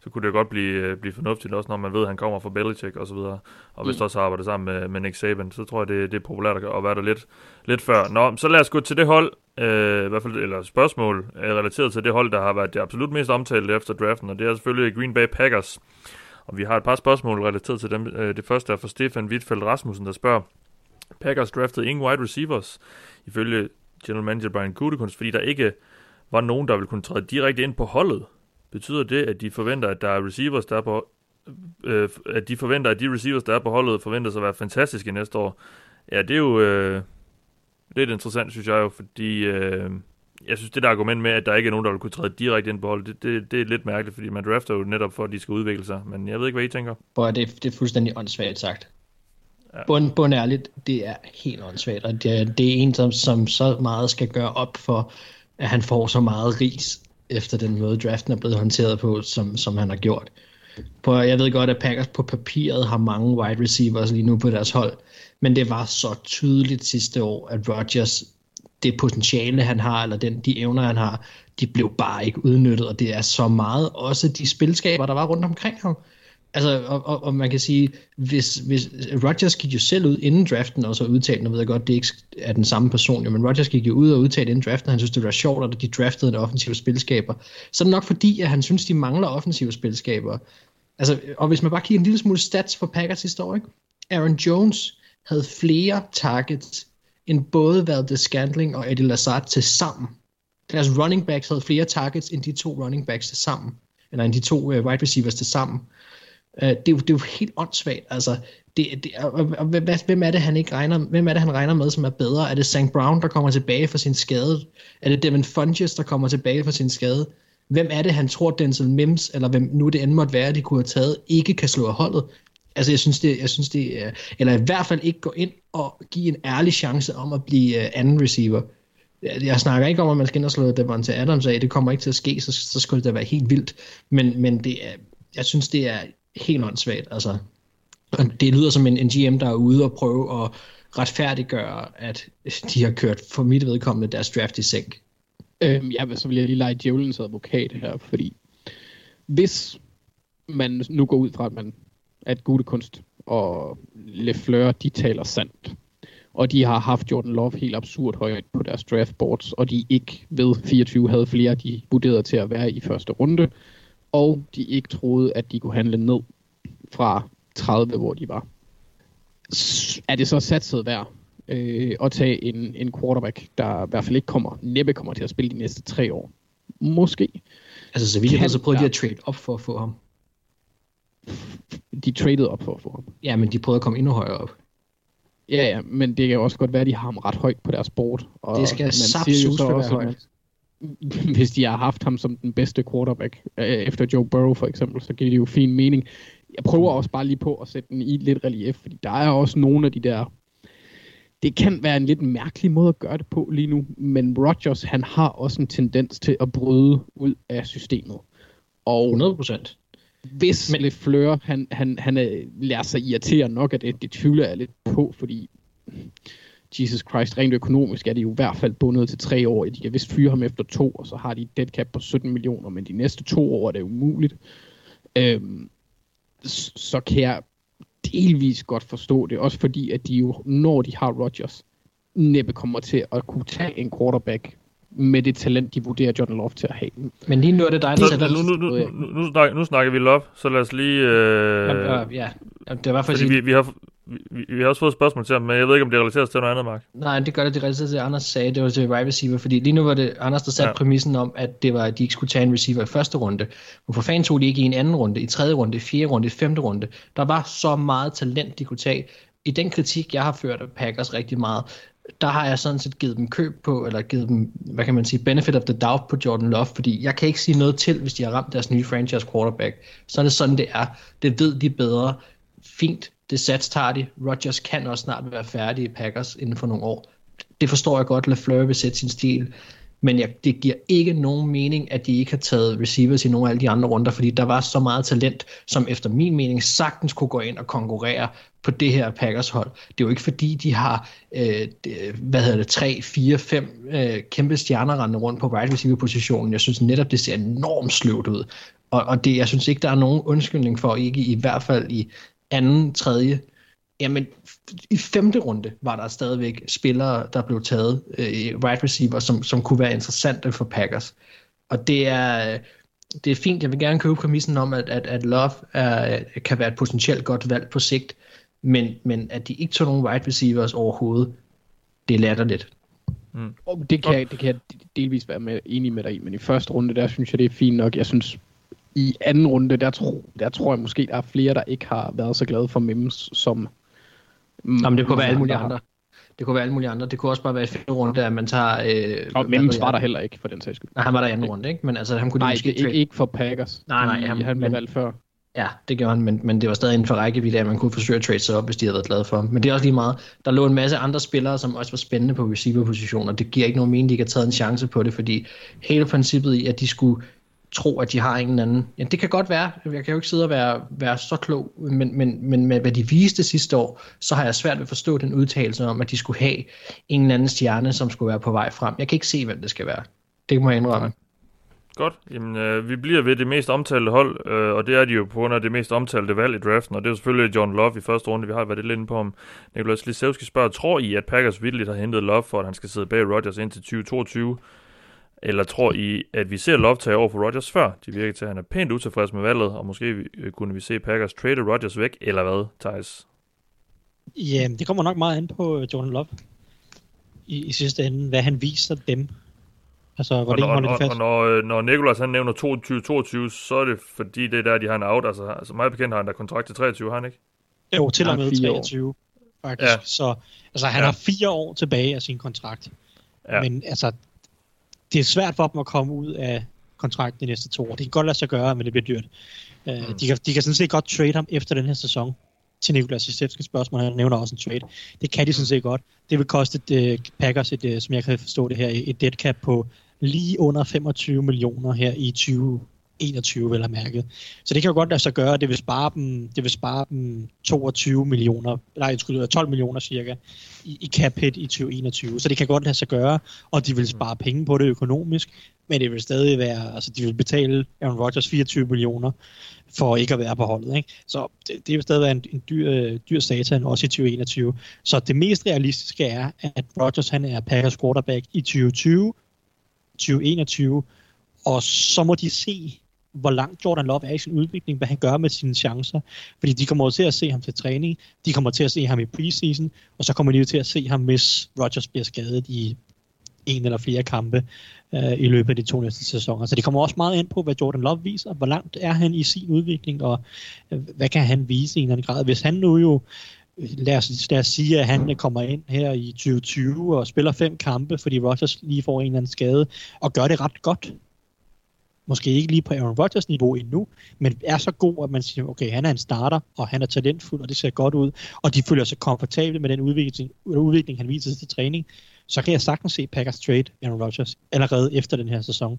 så kunne det godt blive, øh, blive fornuftigt, også når man ved, at han kommer fra Belichick og så videre. Og hvis Mm. du også arbejder sammen med, med Nick Saban, så tror jeg, det, det er populært at at være der lidt, lidt før. Nå, så lad os gå til det hold, øh, i hvert fald, eller spørgsmål, øh, relateret til det hold, der har været det absolut mest omtalte efter draften, og det er selvfølgelig Green Bay Packers. Og vi har et par spørgsmål relateret til dem. Øh, Det første er fra Stefan Wittfeldt Rasmussen, der spørger, Packers draftede ingen wide receivers, ifølge general manager Brian Gutekunst, fordi der ikke var nogen, der ville kunne træde direkte ind på holdet. Betyder det, at de forventer, at der er receivers, der er på, øh, at de forventer, at de receivers, der er på holdet, forventer sig at være fantastiske næste år? Ja, det er jo øh, lidt interessant, synes jeg jo, fordi øh, jeg synes, det der argument med, at der ikke er nogen, der vil kunne træde direkte ind på holdet, det, det, det er lidt mærkeligt, fordi man drafter jo netop for, at de skal udvikle sig. Men jeg ved ikke, hvad I tænker. Hvor det, det er fuldstændig åndssvagt sagt. Ja. Bund, bund ærligt, det er helt åndssvagt, og det er, det er en, som, som så meget skal gøre op for, at han får så meget ris efter den måde, draften er blevet håndteret på, som, som han har gjort. På, jeg ved godt, at Packers på papiret har mange wide receivers lige nu på deres hold, men det var så tydeligt sidste år, at Rodgers, det potentiale han har, eller den, de evner han har, de blev bare ikke udnyttet, og det er så meget også de spilskaber, der var rundt omkring ham. Altså, og, og, og man kan sige, hvis, hvis Rodgers gik jo selv ud inden draften, og så udtalte, nu ved jeg godt, det ikke er den samme person, jo, men Rodgers gik jo ud og udtalte inden draften, han synes, det var sjovt, at de draftede en offensive spilskaber. Så er det nok fordi, at han synes, de mangler offensive spilskaber. Altså, og hvis man bare kigger en lille smule stats for Packers historik. Aaron Jones havde flere targets end både Valde Scantling og Eddie Lazard til sammen. Deres running backs havde flere targets end de to running backs til sammen, eller end de to uh, wide receivers til sammen. Øh, det, er jo, det er jo helt åndssvagt. Altså, det, det, og, og, og, hvem er det, han ikke regner, hvem er det, han regner med, som er bedre? Er det St. Brown, der kommer tilbage fra sin skade? Er det Devin Funches, der kommer tilbage fra sin skade? Hvem er det, han tror, Denzel Mims, eller hvem nu det end måtte være, de kunne have taget, ikke kan slå af holdet? Altså, jeg synes, det, jeg synes det er, eller i hvert fald ikke gå ind og give en ærlig chance om at blive øh, anden receiver. Jeg, jeg snakker ikke om, at man skal ind og slå Devonta Adams af, det kommer ikke til at ske, så, så skulle det da være helt vildt. Men, men det er, jeg synes, det er helt åndssvagt. Altså, det lyder som en, en GM, der er ude og prøve at retfærdiggøre, at de har kørt for mit vedkommende deres draft i sænk. Øhm, ja, så vil jeg lige lege djævelens advokat her, fordi hvis man nu går ud fra, at man at gode kunst og Lefleur, de taler sandt. Og de har haft Jordan Love helt absurd højt på deres draft boards, og de ikke ved 24 havde flere, de vurderede til at være i første runde, og de ikke troede, at de kunne handle ned fra 30, hvor de var. Er det så satset værd øh, at tage en, en quarterback, der i hvert fald ikke kommer, næppe kommer til at spille de næste tre år? Måske. Altså, så vidt jeg så prøvede de at trade op for at få ham de traded op for at få ham. Ja, men de prøvede at komme endnu højere op. Ja, ja, men det kan også godt være, at de har ham ret højt på deres board. Og det skal sapsus være højt. Hvis de har haft ham som den bedste quarterback øh, efter Joe Burrow for eksempel, så giver det jo fin mening. Jeg prøver også bare lige på at sætte den i lidt relief, fordi der er også nogle af de der... Det kan være en lidt mærkelig måde at gøre det på lige nu, men Rodgers, han har også en tendens til at bryde ud af systemet. Og 100 procent hvis Men... Lefleur, han, han, han er, lærer sig irritere nok af det, det tvivler jeg lidt på, fordi Jesus Christ, rent økonomisk er de jo i hvert fald bundet til tre år. De kan vist fyre ham efter to, og så har de et dead cap på 17 millioner, men de næste to år er det umuligt. Øhm, så kan jeg delvis godt forstå det, også fordi at de jo, når de har Rodgers, næppe kommer til at kunne tage en quarterback med det talent, de vurderer Jordan Love til at have. Men lige nu er det dig, der. Nu, nu, nu, nu, nu, snakker, nu snakker vi Love, så lad os lige... Øh... Ja, ja, det var faktisk... vi, vi, har, vi, vi har også fået spørgsmål til ham, men jeg ved ikke, om det relaterer sig til noget andet, Mark. Nej, det gør det, det relaterer til, at Anders sagde, det var til wide receiver, fordi lige nu var det Anders, der satte ja. præmissen om, at det var, at de ikke skulle tage en receiver i første runde. Hvorfor fanden tog de ikke i en anden runde, i tredje runde, i fjerde runde, i femte runde? Der var så meget talent, de kunne tage. I den kritik, jeg har ført af Packers rigtig meget, der har jeg sådan set givet dem køb på, eller givet dem, hvad kan man sige, benefit of the doubt på Jordan Love, fordi jeg kan ikke sige noget til, hvis de har ramt deres nye franchise quarterback. Så er det sådan, det er. Det ved de bedre. Fint, det sats tager de. Rodgers kan også snart være færdig i Packers inden for nogle år. Det forstår jeg godt, LaFleur vil sætte sin stil. Men jeg, det giver ikke nogen mening, at de ikke har taget receivers i nogle af alle de andre runder, fordi der var så meget talent, som efter min mening sagtens kunne gå ind og konkurrere på det her Packers hold. Det er jo ikke fordi, de har, øh, hvad hedder det, 3, 4, 5 øh, kæmpe stjerner rendende rundt på wide receiver positionen. Jeg synes netop, det ser enormt sløvt ud. Og, og det, jeg synes ikke, der er nogen undskyldning for, ikke i hvert fald i anden, tredje, jamen i femte runde var der stadigvæk spillere, der blev taget øh, i right receiver, som, som kunne være interessante for Packers. Og det er, det er fint. Jeg vil gerne købe præmissen om, at, at, at Love er, kan være et potentielt godt valg på sigt, men, men at de ikke tog nogen wide receivers overhovedet, det er latterligt. Mm. Det, kan, det kan jeg delvis være med, enig med dig i, men i første runde, der synes jeg, det er fint nok. Jeg synes, i anden runde, der, tro, der tror jeg måske, der er flere, der ikke har været så glade for Mims, som Jamen, det kunne være alle mulige andre. Det kunne være alle mulige andre. Det kunne også bare være i femte runde, at man tager... Øh, og Mims var der heller ikke, for den sags skyld. Nej, han var der i anden runde, ikke? Men altså, han kunne nej, måske... Nej, ikke for Packers. Nej, nej. Han, han blev valgt før. Ja, det gjorde han, men, men det var stadig inden for rækkevidde, at man kunne forsøge at trade sig op, hvis de havde været glade for ham. Men det er også lige meget. Der lå en masse andre spillere, som også var spændende på receiver-positioner. Det giver ikke nogen mening, de ikke har taget en chance på det, fordi hele princippet i, at de skulle tro, at de har en eller anden... Ja, det kan godt være. Jeg kan jo ikke sidde og være, være så klog, men, men, men med hvad de viste sidste år, så har jeg svært ved at forstå den udtalelse om, at de skulle have en eller anden stjerne, som skulle være på vej frem. Jeg kan ikke se, hvem det skal være. Det må jeg indrømme. Godt. Jamen, øh, vi bliver ved det mest omtalte hold, øh, og det er de jo på grund af det mest omtalte valg i draften, og det er jo selvfølgelig John Love i første runde. Vi har været lidt inde på om Nikolaj Slisevski spørger, tror I, at Packers vildt har hentet Love for, at han skal sidde bag Rodgers indtil 2022? Eller tror I, at vi ser Love tage over for Rodgers før? De virker til, at han er pænt utilfreds med valget, og måske øh, kunne vi se Packers trade Rodgers væk, eller hvad, Thijs? Jamen, det kommer nok meget an på øh, Jordan Love i, i sidste ende, hvad han viser dem. Altså, hvor og, længe når, holder de og, fast? og når, øh, når Nicolas han nævner 22-22, så er det fordi, det er der, de har en out. Altså, altså meget bekendt har han der kontrakt til 23, har han ikke? Jo, til og med fire år. 23, faktisk. Ja. Ja. Så altså, han Ja. ja. har fire år tilbage af sin kontrakt. Ja. Ja. Men altså, det er svært for dem at komme ud af kontrakten de næste to år. Det kan godt lade sig gøre, men det bliver dyrt. Uh, Mm. de, kan, de kan sådan set godt trade ham efter den her sæson. Til Nikolas Josefskis spørgsmål, han nævner også en trade. Det kan de sådan set godt. Det vil koste uh, Packers, et, uh, som jeg kan forstå det her, et dead cap på lige under 25 millioner her i 2021, vel at mærke. Så det kan jo godt lade sig gøre. Det vil spare dem, det vil spare dem 22 millioner, nej, undskyld, 12 millioner cirka, i, i cap hit i 2021. Så det kan godt lade sig gøre, og de vil spare penge på det økonomisk, men det vil stadig være, altså de vil betale Aaron Rodgers 24 millioner for ikke at være på holdet. Ikke? Så det, det vil stadig være en, en dyr, dyr satan, også i 2021. Så det mest realistiske er, at Rodgers han er Packers quarterback i 2020, 2021, og så må de se, hvor langt Jordan Love er i sin udvikling, hvad han gør med sine chancer. Fordi de kommer til at se ham til træning, de kommer til at se ham i preseason, og så kommer de til at se ham, hvis Rodgers bliver skadet i en eller flere kampe øh, i løbet af de to næste sæsoner. Så det kommer også meget ind på, hvad Jordan Love viser. Hvor langt er han i sin udvikling, og øh, hvad kan han vise i en eller anden grad? Hvis han nu jo, øh, lad os, lad os sige, at han kommer ind her i 2020 og spiller fem kampe, fordi Rodgers lige får en eller anden skade, og gør det ret godt, måske ikke lige på Aaron Rodgers niveau endnu, men er så god, at man siger, okay, han er en starter, og han er talentfuld, og det ser godt ud, og de føler sig komfortable med den udvikling, udvikling han viser til træning, så kan jeg sagtens se Packers trade Aaron Rodgers allerede efter den her sæson.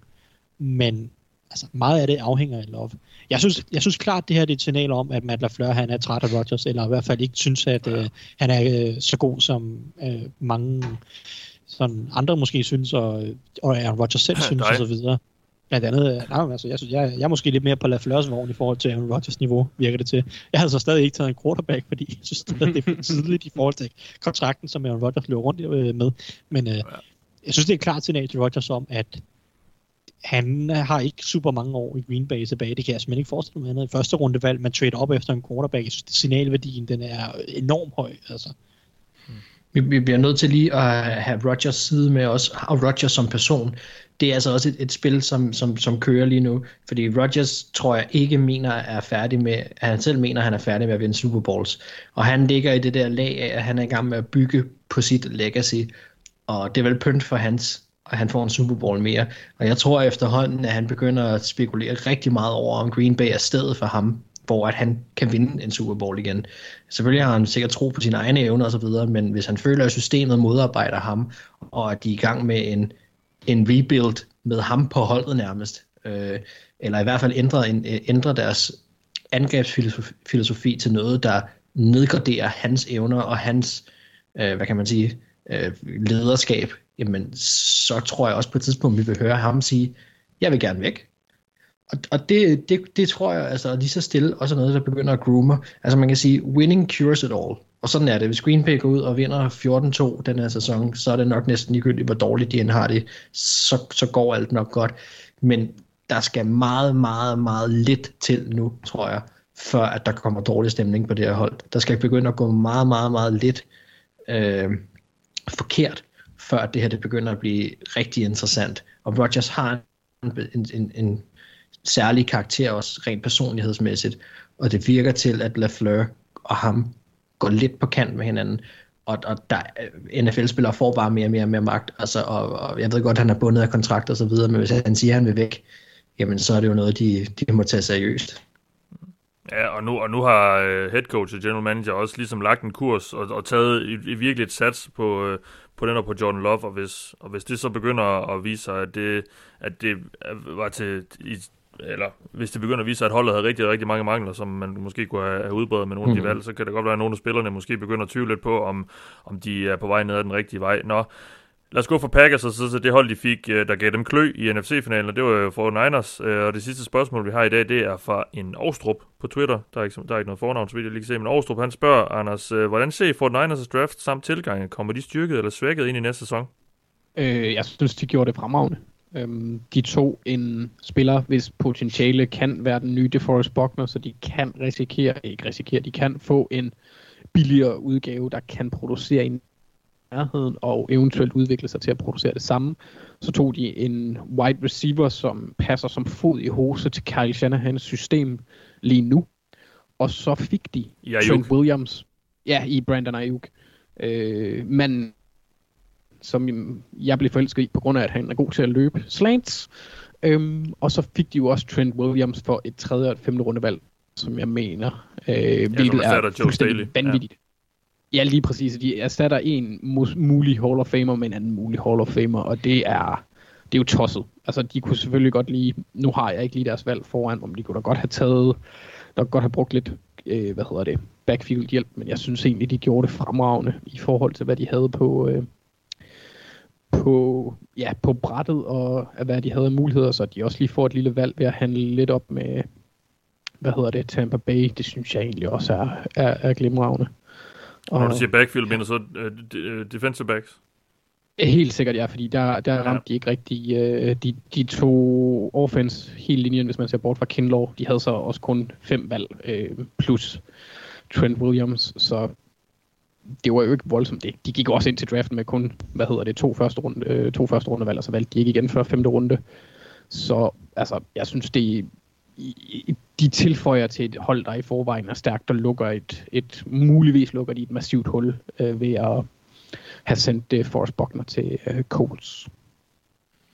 Men altså, meget af det afhænger af Love. Jeg synes, jeg synes klart, det her det er et signal om, at Matt LaFleur han er træt af Rodgers, eller i hvert fald ikke synes, at øh, han er øh, så god, som øh, mange sådan andre måske synes, og, og Aaron Rodgers selv synes, Dig. og så videre. Blandt andet, øh, nej, altså, jeg, synes, jeg, jeg er måske lidt mere på LaFleurs vogn i forhold til Aaron Rodgers niveau, virker det til. Jeg havde så stadig ikke taget en quarterback, fordi jeg synes, det er for tidligt i forhold til kontrakten, som Aaron Rodgers løber rundt øh, med. Men øh, jeg synes, det er et klart signal til Rodgers om, at han har ikke super mange år i Green Bay tilbage. Det kan jeg simpelthen ikke forestille mig andet. I første rundevalg, man trade op efter en quarterback. Jeg synes, det signalværdien, den er enormt høj. Altså. Vi, vi bliver nødt til lige at have Rodgers side med os, og Rodgers som person. Det er altså også et, et spil, som, som, som kører lige nu, fordi Rodgers tror jeg ikke mener er færdig med, han selv mener, han er færdig med at vinde Super Bowls. Og han ligger i det der lag af, at han er i gang med at bygge på sit legacy, og det er vel pynt for hans, og han får en Super Bowl mere. Og jeg tror efterhånden, at han begynder at spekulere rigtig meget over, om Green Bay er stedet for ham, hvor at han kan vinde en Super Bowl igen. Selvfølgelig har han sikkert tro på sine egne evner og så videre, men hvis han føler, at systemet modarbejder ham, og at de er i gang med en, en rebuild med ham på holdet nærmest, øh, eller i hvert fald ændre, en, ændre deres angrebsfilosofi til noget, der nedgraderer hans evner og hans, øh, hvad kan man sige, øh, lederskab, jamen så tror jeg også på et tidspunkt, vi vil høre ham sige, jeg vil gerne væk. Og, og det, det, det tror jeg altså lige så stille også er noget, der begynder at groome. Altså man kan sige, winning cures it all. Og sådan er det. Hvis Green Bay går ud og vinder 14-2 den her sæson, så er det nok næsten ligegyldigt, hvor dårligt de end har det. Så, så går alt nok godt. Men der skal meget, meget, meget lidt til nu, tror jeg, før at der kommer dårlig stemning på det her hold. Der skal begynde at gå meget, meget, meget lidt øh, forkert, før det her det begynder at blive rigtig interessant. Og Rodgers har en, en, en, en særlig karakter også rent personlighedsmæssigt, og det virker til, at LaFleur og ham går lidt på kant med hinanden, og, og der, øh, NFL-spillere får bare mere og mere og mere magt, altså, og, og jeg ved godt, at han er bundet af kontrakt og så videre, men hvis han siger, at han vil væk, jamen så er det jo noget, de, de må tage seriøst. Ja, og nu, og nu har uh, head coach og general manager også ligesom lagt en kurs og, og taget i, i virkelig et sats på, uh, på den og på Jordan Love, og hvis, og hvis det så begynder at vise sig, at det, at det var til, i, eller hvis det begynder at vise sig, at holdet havde rigtig, rigtig mange mangler, som man måske kunne have, udbredt med nogle af de valg, så kan det godt være, at nogle af spillerne måske begynder at tvivle lidt på, om, om de er på vej ned ad den rigtige vej. Nå, Lad os gå for Packers og så til det hold, de fik, øh, der gav dem klø i NFC-finalen, og det var jo for Niners. Øh, og det sidste spørgsmål, vi har i dag, det er fra en Aarstrup på Twitter. Der er ikke, der er ikke noget fornavn, så vidt jeg lige kan se, men Aarstrup, han spørger, Anders, øh, hvordan ser I Fort Niners' draft samt tilgange? Kommer de styrket eller svækket ind i næste sæson? Øh, jeg synes, de gjorde det fremragende. Øhm, de tog en spiller, hvis potentiale kan være den nye DeForest Buckner, så de kan risikere, ikke risikere, de kan få en billigere udgave, der kan producere i nærheden og eventuelt udvikle sig til at producere det samme. Så tog de en wide receiver, som passer som fod i hose til Kyle Shanahans system lige nu. Og så fik de Ayuk. Trent Williams. Ja, i Brandon Ayuk. Øh, men som jeg blev forelsket i, på grund af, at han er god til at løbe slants. Øhm, og så fik de jo også Trent Williams for et tredje og et femte rundevalg, som jeg mener, øh, hvilket erstatter er fuldstændig vanvittigt. Ja. ja, lige præcis. De erstatter en mulig Hall of Famer med en anden mulig Hall of Famer, og det er, det er jo tosset. Altså, de kunne selvfølgelig godt lige, nu har jeg ikke lige deres valg foran, om de kunne da godt have taget, der godt have brugt lidt, øh, hvad hedder det, backfield hjælp, men jeg synes egentlig, de gjorde det fremragende i forhold til, hvad de havde på, øh, på, ja, på brættet, og af hvad de havde af muligheder, så de også lige får et lille valg ved at handle lidt op med, hvad hedder det, Tampa Bay, det synes jeg egentlig også er, er, er glimragende. Og når du siger backfield, mener så uh, uh, defensive backs? Helt sikkert, ja, fordi der, der ramte de ikke rigtig øh, de, de to offense hele linjen, hvis man ser bort fra Kinlaw. De havde så også kun fem valg øh, plus Trent Williams, så det var jo ikke voldsomt. Det. De gik også ind til draften med kun, hvad hedder det, to første runde, øh, to første runde valg, og så valgte de ikke igen før femte runde. Så altså, jeg synes, det de tilføjer til et hold, der i forvejen er stærkt, og lukker et, et muligvis lukker de et massivt hul øh, ved at have sendt uh, Forrest Buckner til uh, Colts.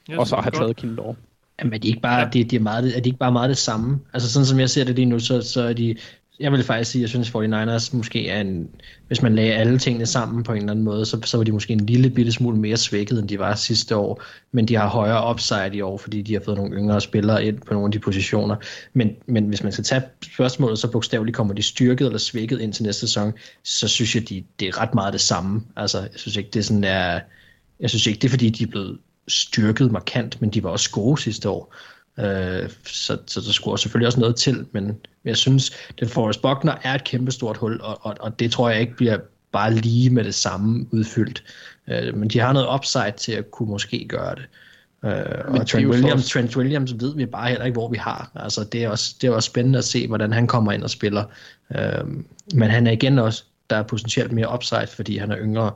Yes, og så have godt. taget Kindle. Jamen, er de ikke bare, de, de er, meget, er de ikke bare meget det samme? Altså sådan som jeg ser det lige nu, så, så er de, jeg vil faktisk sige, jeg synes 49ers måske er en, hvis man lagde alle tingene sammen på en eller anden måde, så, så var de måske en lille bitte smule mere svækket, end de var sidste år, men de har højere upside i år, fordi de har fået nogle yngre spillere ind på nogle af de positioner. Men, men hvis man skal tage spørgsmålet, så bogstaveligt kommer de styrket eller svækket ind til næste sæson, så synes jeg, de, det er ret meget det samme. Altså, jeg synes ikke, det er sådan er, jeg synes ikke, det er fordi, de er blevet styrket markant, men de var også gode sidste år. Øh, så, så der skulle selvfølgelig også noget til, men jeg synes, den Forrest Buckner er et kæmpestort hul, og, og, og det tror jeg ikke bliver bare lige med det samme udfyldt. Øh, men de har noget upside til at kunne måske gøre det. Øh, og Trent Williams, også- Trent Williams ved vi bare heller ikke, hvor vi har. Altså, det, er også, det er også spændende at se, hvordan han kommer ind og spiller. Øh, men han er igen også, der er potentielt mere upside, fordi han er yngre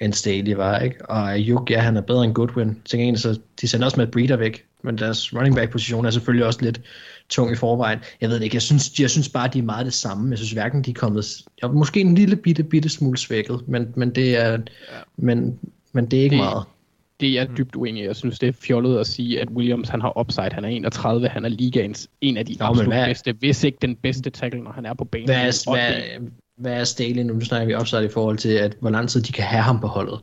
end Staley var, ikke? Og Ayuk, ja, han er bedre end Goodwin. Til gengæld, så de sender også med Breeder væk, men deres running back position er selvfølgelig også lidt tung i forvejen. Jeg ved det ikke, jeg synes, jeg synes bare, de er meget det samme. Jeg synes hverken, de er kommet, jeg, måske en lille bitte, bitte smule svækket, men, men det er, men, men det er ikke Det- meget. Det er jeg dybt uenig. Jeg synes, det er fjollet at sige, at Williams han har upside. Han er 31, han er ligaens en af de Nå, absolut hvad- bedste, hvis ikke den bedste tackle, når han er på banen. Hvad hvad, hvad er Staley nu? Nu snakker vi opsat i forhold til, at hvor lang tid de kan have ham på holdet.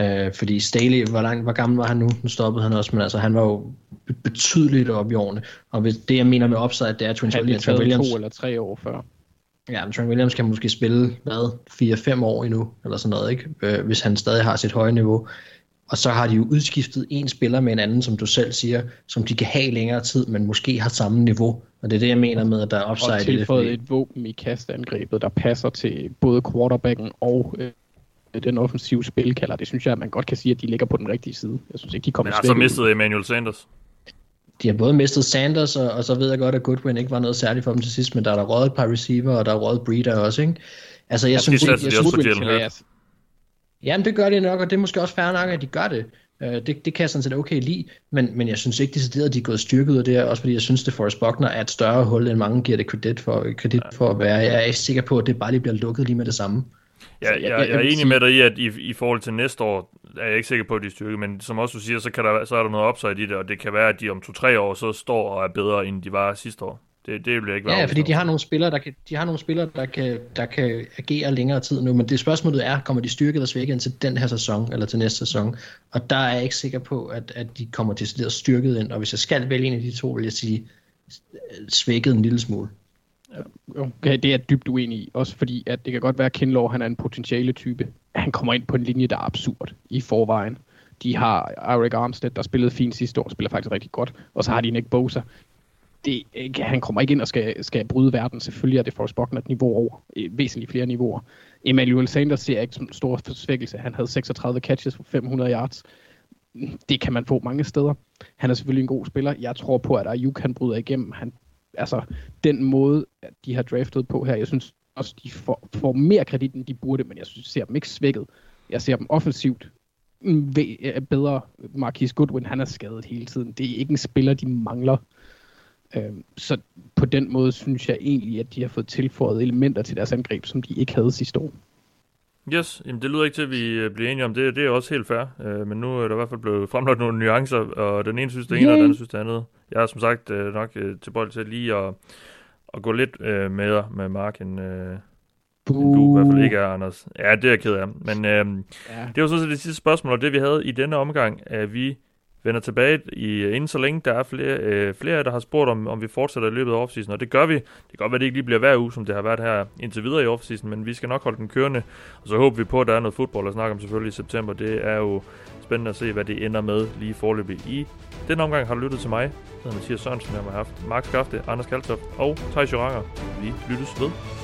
Øh, fordi Staley, hvor, lang, hvor gammel var han nu? Nu stoppede han også, men altså, han var jo be- betydeligt op i årene. Og hvis det, jeg mener med upside, det er, at Trent han Trent Williams, to eller tre år før. ja, men Trent Williams kan måske spille, hvad, 4-5 år endnu, eller sådan noget, ikke? Øh, hvis han stadig har sit høje niveau. Og så har de jo udskiftet en spiller med en anden, som du selv siger, som de kan have længere tid, men måske har samme niveau. Og det er det, jeg mener med, at der er upside Og i det. tilføjet fordi- et våben i kastangrebet, der passer til både quarterbacken og øh, den offensive spilkalder. Det synes jeg, at man godt kan sige, at de ligger på den rigtige side. Jeg synes ikke, de kommer Men har så ud. mistet Emmanuel Sanders. de har både mistet Sanders, og, og så ved jeg godt, at Goodwin ikke var noget særligt for dem til sidst, men der er der røget et par receiver, og der er røget Breeder også, ikke? Altså, jeg Måske synes satser jeg de også synes, til jamen det gør de nok, og det er måske også fair nok, at de gør det. Øh, det, det kan jeg sådan set okay lide, men, men jeg synes ikke decideret, at de er gået styrket ud af det her, også fordi jeg synes, at Forrest Buckner er et større hul, end mange giver det kredit for, kredit for at være. Jeg er ikke sikker på, at det bare lige bliver lukket lige med det samme. Ja, jeg, jeg- jeg, jeg er enig med dig i, at i, i forhold til næste år, er jeg ikke sikker på, at de er styrket, men som også du siger, så, kan der, så er der noget upside i det, og det kan være, at de om to-tre år så står og er bedre, end de var sidste år. Det, det vil jeg ikke være Ja, fordi de har nogle spillere, der kan, de har nogle spillere, der kan, der kan agere længere tid nu, men det spørgsmålet er, kommer de styrket eller svækket ind til den her sæson, eller til næste sæson? Og der er jeg ikke sikker på, at, at de kommer til styrket ind, og hvis jeg skal vælge en af de to, vil jeg sige øh, svækket en lille smule. Okay, det er jeg dybt uenig i. Også fordi, at det kan godt være, at Kinlaw han er en potentiale type. Han kommer ind på en linje, der er absurd i forvejen. de har Eric Armstead, der spillede fint sidste år, spiller faktisk rigtig godt. Og så har de Nick Bosa. Det, ikke- han kommer ikke ind og skal, skal bryde verden. Selvfølgelig er det Forrest Buckner et niveau over. Øh, væsentligt flere niveauer. Emmanuel Sanders ser jeg ikke som en stor svækkelse. Han havde 36 catches for 500 yards. Det kan man få mange steder. Han er selvfølgelig en god spiller. Jeg tror på, at Ayuk kan bryde igennem. Han, altså, den måde, de har draftet på her, jeg synes også, de får, får mere kredit, end de burde, men jeg synes, jeg ser dem ikke svækket. Jeg ser dem offensivt mm, øh, bedre. Marquis Goodwin, han er skadet hele tiden. Det er ikke en spiller, de mangler så på den måde synes jeg egentlig, at de har fået tilføjet elementer til deres angreb, som de ikke havde sidste år. Yes, jamen det lyder ikke til, at vi øh, bliver enige om det. Det er også helt fair. Øh, men nu er der i hvert fald blevet fremlagt nogle nuancer, og den ene synes det ene, og den anden synes det andet. Jeg er som sagt øh, nok øh, tilbøjelig til lige at, at gå lidt øh, med med Mark, end, øh, end du i hvert fald ikke er, Anders. Ja, det er jeg ked af. Men øh, Ja. det var sådan set det sidste spørgsmål, og det vi havde i denne omgang, at vi vender tilbage i, øh, inden så længe der er flere, øh, flere der har spurgt, om, om vi fortsætter i løbet af offseason, og det gør vi. Det kan godt være, at det ikke lige bliver hver uge, som det har været her indtil videre i offseason, men vi skal nok holde den kørende, og så håber vi på, at der er noget fodbold at snakke om selvfølgelig i september. Det er jo spændende at se, hvad det ender med lige forløbig i. Den omgang har du lyttet til mig. Jeg hedder Mathias Sørensen, jeg har haft Mark Skafte, Anders Kaltoft og Thijs Joranger. Vi lyttes ved.